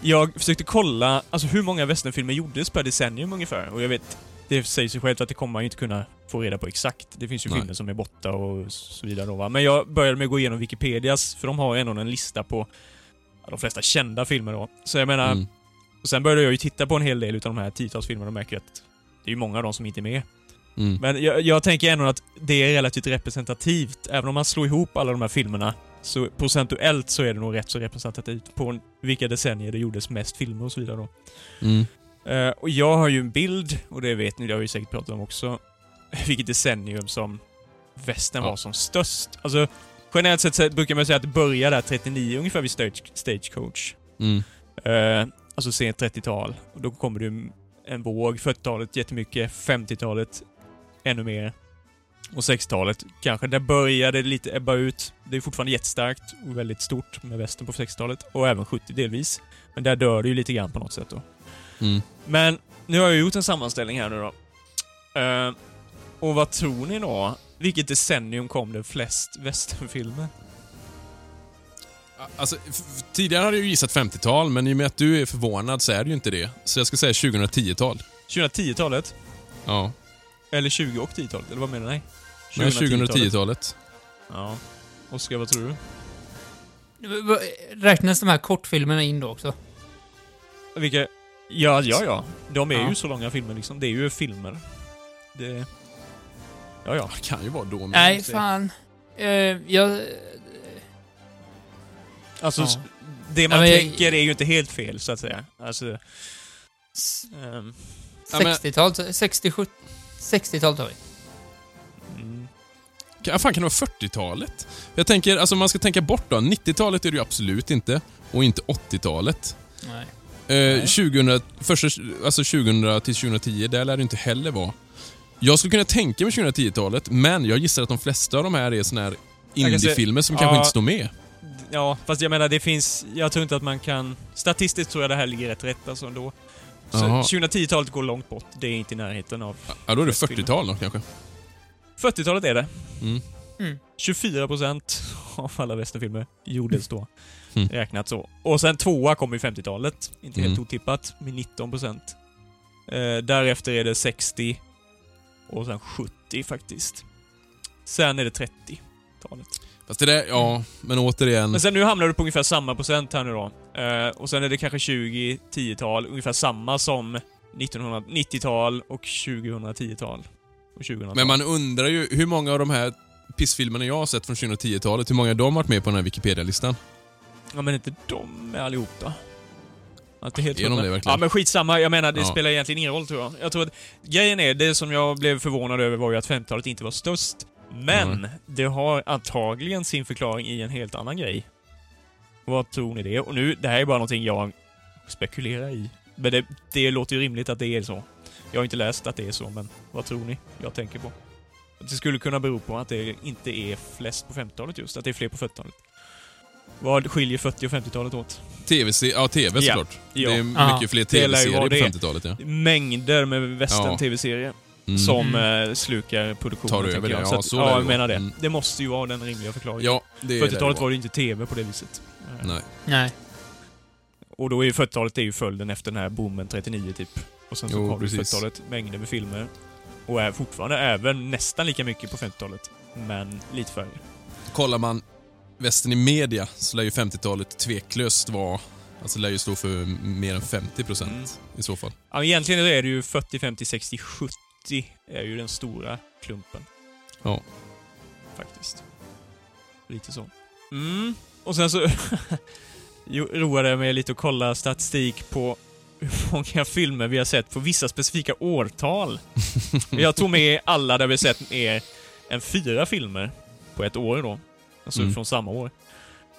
Jag försökte kolla, alltså hur många westernfilmer gjordes per decennium ungefär. Och jag vet, det säger sig självt att det kommer man ju inte kunna få reda på exakt. Det finns ju Nej. filmer som är borta och så vidare då va. Men jag började med att gå igenom Wikipedias, för de har ändå en lista på ja, de flesta kända filmer då. Så jag menar, Mm. och sen började jag ju titta på en hel del utav de här tiotals filmerna och märker att det är ju många av dem som inte är med. Mm. Men jag, jag tänker ändå att det är relativt representativt. Även om man slår ihop alla de här filmerna, så procentuellt så är det nog rätt så representativt på vilka decennier det gjordes mest filmer och så vidare då. Mm. Eh, och jag har ju en bild, och det vet ni, det har vi säkert pratat om också, [laughs] vilket decennium som västern Ja. var som störst. Alltså, generellt sett brukar man säga att det börjar där 39 ungefär vid stage, Stagecoach. Mm. Eh, alltså sent 30-tal. Och Då kommer det en våg. 40-talet jättemycket, 50-talet ännu mer. Och 60-talet kanske. Där började det lite ebba ut. Det är fortfarande jättestarkt och väldigt stort med västern på 60-talet. Och även 70 delvis. Men där dör det ju lite grann på något sätt då. Mm. Men nu har jag gjort en sammanställning här nu då. Eh, och vad tror ni då? Vilket decennium kom det flest westernfilmer? Alltså, tidigare hade jag gissat 50-tal, men i och med att du är förvånad så är det ju inte det. Så jag ska säga 2010-tal. 2010-talet? Ja. Eller 20 och 10-talet? Eller vad menar ni? Nej, 2010-talet. Ja. Oskar, vad tror du? Räknas de här kortfilmerna in då också? Vilka? Ja, ja, ja. De är Ja. ju så långa filmer liksom. Det är ju filmer. Det... Ja, ja. Det kan ju vara då med. Nej, fan. Eh, jag... Alltså, Ja. det man Ja, men jag- tänker är ju inte helt fel, så att säga. Alltså... men- 60-tal, 60, 70, 60-tal tar vi. mm. Kan, fan, kan det vara 40-talet? Jag tänker, alltså man ska tänka bort då. 90-talet är det ju absolut inte. Och inte 80-talet. Nej. Eh, 2000, första, alltså 2000 till 2010, där lär det inte heller vara. Jag skulle kunna tänka mig 2010-talet, men jag gissar att de flesta av de här är såna här indiefilmer som ja. kanske inte står med. Ja, fast jag menar det finns... Jag tror inte att man kan... Statistiskt tror jag det här ligger rätt rätt alltså ändå. Så Jaha. 2010-talet går långt bort. Det är inte i närheten av... Ja, då är det Westfilmer. 40-tal då kanske. 40-talet är det. Mm. Mm. 24% av alla westernfilmer gjordes då. Mm. Räknat så. Och sen tvåa kom i 50-talet. Inte helt Mm. otippat, med 19%. Eh, därefter är det 60 och sen 70 faktiskt. Sen är det 30-talet. Fast det där, ja, men återigen. Men sen nu hamnar du på ungefär samma procent här nu då. Eh, och sen är det kanske 20, 10-tal, ungefär samma som 1990-tal och 2010-tal. Och 2000-tal. Men man undrar ju, hur många av de här pissfilmerna jag har sett från 2010-talet, hur många av dem har varit med på den här Wikipedia-listan? Ja men inte de med allihop då? Att det är helt Är de hundra. det verkligen? Ja men skitsamma, jag menar det Ja. spelar egentligen ingen roll tror jag. Jag tror att grejen är, det som jag blev förvånad över var ju att 50-talet inte var störst. Men Mm. det har antagligen sin förklaring i en helt annan grej. Vad tror ni det? Och nu, det här är bara någonting jag spekulerar i. Men det, det låter ju rimligt att det är så. Jag har inte läst att det är så, men vad tror ni jag tänker på? Att det skulle kunna bero på att det inte är flest på 50-talet just, att det är fler på 40-talet. Vad skiljer 40 och 50-talet åt? TV, ja TV Ja. såklart. Ja. Det är Ja. mycket fler TV-serier på det. 50-talet ja. Mängder med western-tv-serier Mm. som eh, slukar produktionen. Tar över det, jag. ja, Så att, så lär ja, det jag menar det. Mm. Det måste ju vara den rimliga förklaringen. Ja, det är det 40-talet det var det ju inte tv på det viset. Eh, Nej. Nej. Och då är ju 40-talet är ju följden efter den här boomen 39 typ. Och sen så Jo, kom det precis. 40-talet, mängder med filmer. Och är fortfarande även nästan lika mycket på 50-talet. Men lite färre. Kollar man västern i media så lär ju 50-talet tveklöst vara, alltså lär ju stå för mer än 50% Mm. i så fall. Ja, egentligen är det ju 40, 50, 60, 70 är ju den stora klumpen. Ja. Faktiskt. Lite så. Mm. Och sen så [laughs] roade jag mig lite att kolla statistik på hur många filmer vi har sett på vissa specifika årtal. [laughs] jag tog med alla där vi sett mer än fyra filmer på ett år då. Alltså Mm. från samma år.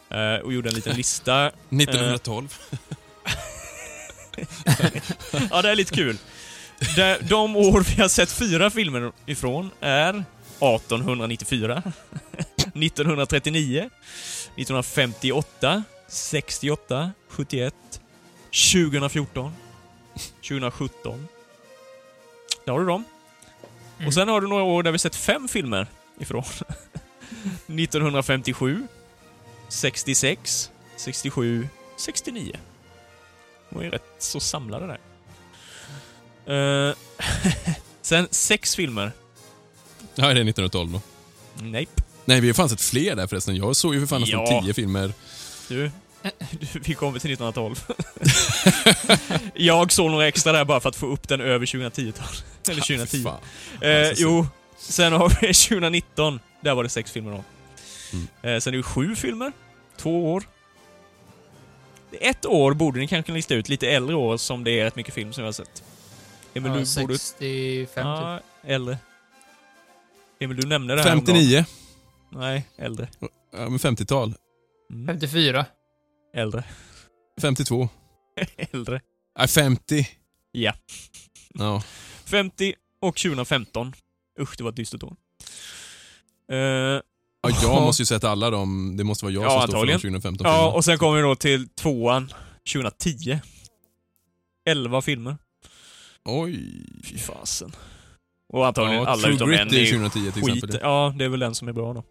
Eh, och gjorde en liten lista [laughs] 1912. Ja, det är lite kul. De, de år vi har sett fyra filmer ifrån är 1894, 1939, 1958, 68, 71, 2014, 2017. Där har du dem. Mm. Och sen har du några år där vi sett fem filmer ifrån. 1957, 66, 67, 69. De var ju rätt så samlade där. Eh, [laughs] sen sex filmer. Ja, det är 1912 då. Nej. Nej, vi har fan sett fler där förresten. Jag såg ju för fan nästan Ja. 10 filmer. Du, du, [laughs] vi kommer till 1912. [laughs] jag såg några extra där bara för att få upp den över 2010-talet. Eller 2010. Fan. Eh, jo, sen har vi 2019. Där var det sex filmer då. Mm. Eh, sen är det sju filmer. Två år. Ett år borde ni kanske lista ut, lite äldre år, som det är rätt mycket film som vi har sett. Emil, Ja, du borde... 65 typ. Ja, äldre. Emil, du nämnde det här om dagen. 59. Nej, äldre. Ja, men 50-tal. Mm. 54. Äldre. 52. [laughs] Äldre. Nej, 50. Ja. Ja. 50 och 2015. Usch, det var ett dystert år. Eh, Ja, jag [laughs] måste ju sett alla dem. Det måste vara jag Ja, som står för antagligen. de 2015 Ja, filmerna. och sen kommer vi då till tvåan 2010. 11 filmer. Oj. Fy fasen. Och antagligen Ja, alla True utom Grit en är är 2010 till skit. exempel. Ja, det är väl den som är bra då.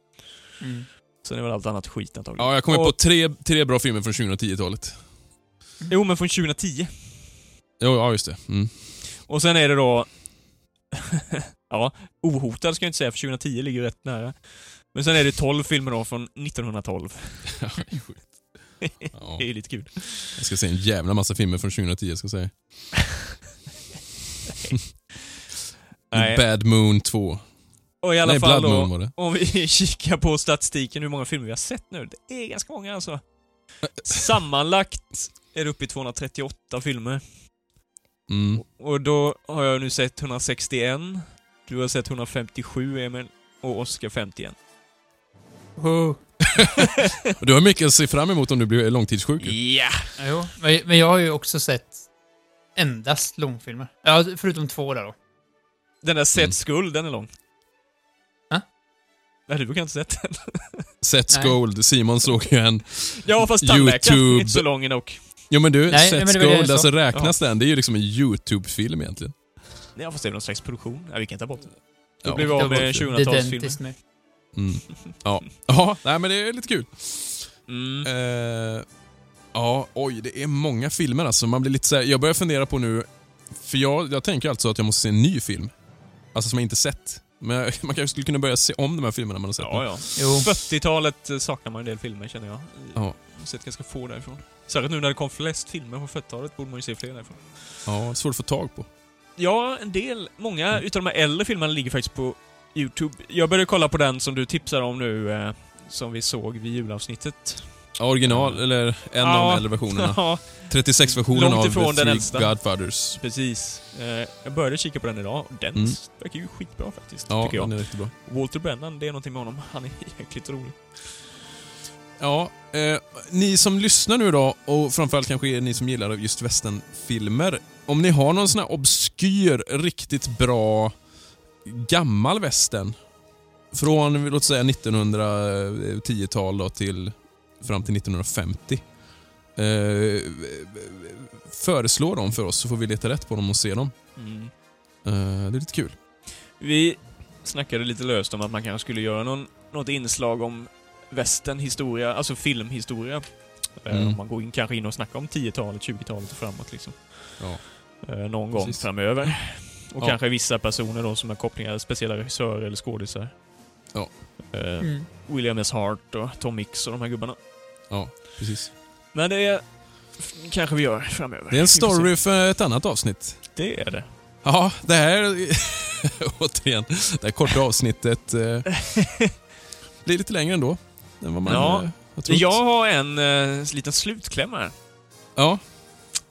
Mm. Sen är väl allt annat skit antagligen. Ja, jag kommer på Och- tre, tre bra filmer från 2010-talet. Jo, men från 2010. Jo, ja, just det. Mm. Och sen är det då... [laughs] ja, ohotad ska jag inte säga, för 2010 ligger ju rätt nära. Men sen är det 12 filmer då från 1912. [laughs] Ja, det är sjukt. Ja, [laughs] Det är lite kul. jag ska se en jävla massa filmer från 2010, ska jag säga. Nej. Bad Moon 2. Och i alla Nej, fall Blood då, Moon var det. om vi [laughs] kikar på statistiken hur många filmer vi har sett nu. Det är ganska många alltså. Sammanlagt är det uppe i 238 filmer. Mm. Och då har jag nu sett 161. Du har sett 157, Emil. Och Oscar 51. Oh. [laughs] Du har mycket att se fram emot om du blir långtidssjuk. ju. Ja! Jo, men, men jag har ju också sett endast långfilmer. Ja, förutom två där då. Den där Seth Mm. Skull, den är lång. Ha? Nej, du har inte sett den. [laughs] Seth. Gold. Simon såg ju en. Ja, fast tandläkaren. YouTube. Inte så lång dock. Jo men du, Nej, Seth men Gold, alltså räknas den? Det är ju liksom en YouTube-film egentligen. Ja, fast det är någon slags produktion. Ja, vi kan ta bort den. Då Ja, blir vi av med Det är 2000-talsfilmer. Dentist med. Mm. Ja. ja, nej men det är lite kul. Mm. Eh, ja, oj, det är många filmer alltså. Man blir lite så här, jag börjar fundera på nu, för jag, jag tänker alltså att jag måste se en ny film. Alltså som jag inte sett. Men jag, [laughs] man kanske skulle kunna börja se om de här filmerna man har sett. Ja, ja. Jo. 40-talet eh, saknar man en del filmer, känner jag. Ja. Jag har sett ganska få därifrån. Särskilt nu när det kom flest filmer på 40-talet borde man ju se fler därifrån. ja, svårt att få tag på. Ja, en del. Många utav de här äldre filmerna ligger faktiskt på YouTube. Jag började kolla på den som du tipsar om nu, eh, som vi såg vid julavsnittet. Ja, Original, eller en av Ja. de äldre versionerna. [laughs] Ja, 36-versionen Långt av ifrån The den Three äldsta. Godfathers. precis. Eh, jag började kika på den idag och den Mm. verkar ju skitbra faktiskt, Ja, tycker jag. den är riktigt bra. Walter Brennan, det är någonting med honom. Han är [laughs] jäkligt rolig. Ja, eh, ni som lyssnar nu då, och framförallt kanske ni som gillar just västernfilmer. Om ni har någon sån här obskyr, riktigt bra gammal västern. Från, låt säga 1910-tal då till fram till 1950. Eh, föreslå dem för oss så får vi leta rätt på dem och se dem. Mm. Eh, det är lite kul. Vi snackade lite löst om att man kanske skulle göra någon, något inslag om västernhistoria, alltså filmhistoria. Eh, Mm. Om man går in, kanske in och snackar om 10-talet, 20-talet och framåt liksom. Ja. Eh, någon gång Precis. framöver. Och Ja. kanske vissa personer då som har kopplingar, speciella regissörer eller skådisar. Ja. Eh, Mm. William S. Hart och Tom Mix och de här gubbarna. Ja, precis. Men det kanske vi gör framöver. Det är en story för ett annat avsnitt. Det är det. Ja, det här... [laughs] återigen, det här korta avsnittet eh, [laughs] blir lite längre ändå. Än vad man Ja. eh, har trott. Jag har en eh, liten slutkläm här. Ja.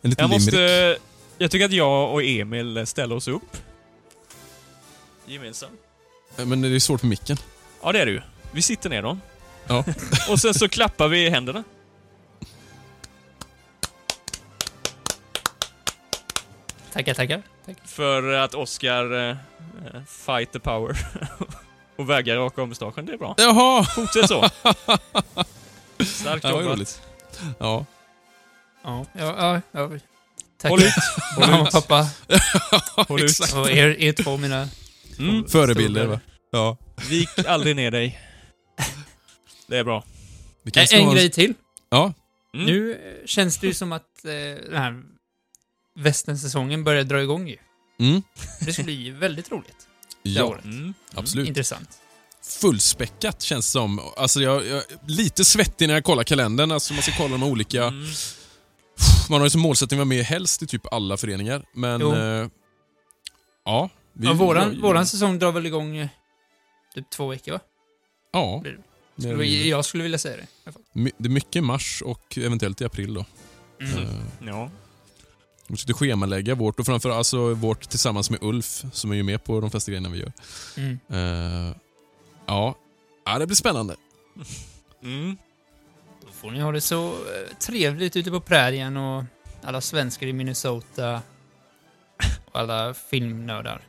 En liten Jag limerick. måste... Jag tycker att jag och Emil ställer oss upp. Gemensamt. Eh, Men det är svårt med micken. Ja, det är det ju. Vi sitter ner då. Ja. Och sen så klappar vi i händerna. Tackar, tackar. Tack. För att Oscar eh, fight the power. [laughs] och vägrar raka av mustaschen. Det är bra. Jaha! Fortsätt så. [laughs] Starkt Ja, jobbat. roligt. Ja. Ja, ja, ja. ja. Tack. Håll ut. [laughs] Mamma och pappa. Håll ut. Och er, er två mina... Mm. Förebilder va? Ja. Vik aldrig ner dig. Det är bra. En ha- grej till. Ja. Mm. Nu eh, känns det ju som att eh, den här västernsäsongen börjar dra igång ju. Mm. Det ska bli väldigt roligt. Ja, året. Mm. absolut. Intressant. Fullspäckat känns det som. Alltså jag, jag lite svettig när jag kollar kalendern. Alltså man ska kolla de olika... Mm. Man har ju som målsättning att vara med helst i typ alla föreningar. Men... Eh, ja. Vi, Ja, våran, våran säsong drar väl igång eh, typ två veckor, va? Ja. Blir det. det Skulle. Jag skulle vilja säga det. i alla fall. My- Det är mycket mars och eventuellt i april då. Mm. Eh, Ja. Vi försökte schemalägga vårt och framförallt alltså vårt tillsammans med Ulf som är ju med på de flesta grejerna vi gör. Mm. Eh, ja. ja, det blir spännande. Mm. Då får ni ha det så eh, trevligt ute på prärien och alla svenskar i Minnesota och alla filmnördar.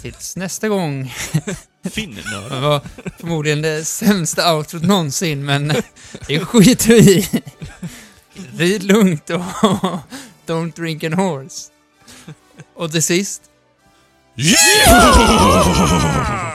Tills nästa gång. [laughs] Det Finnördar. var förmodligen det sämsta outrot någonsin, men det skiter vi i. Rid lugnt och [laughs] don't drink an horse. Och till sist, Yeah!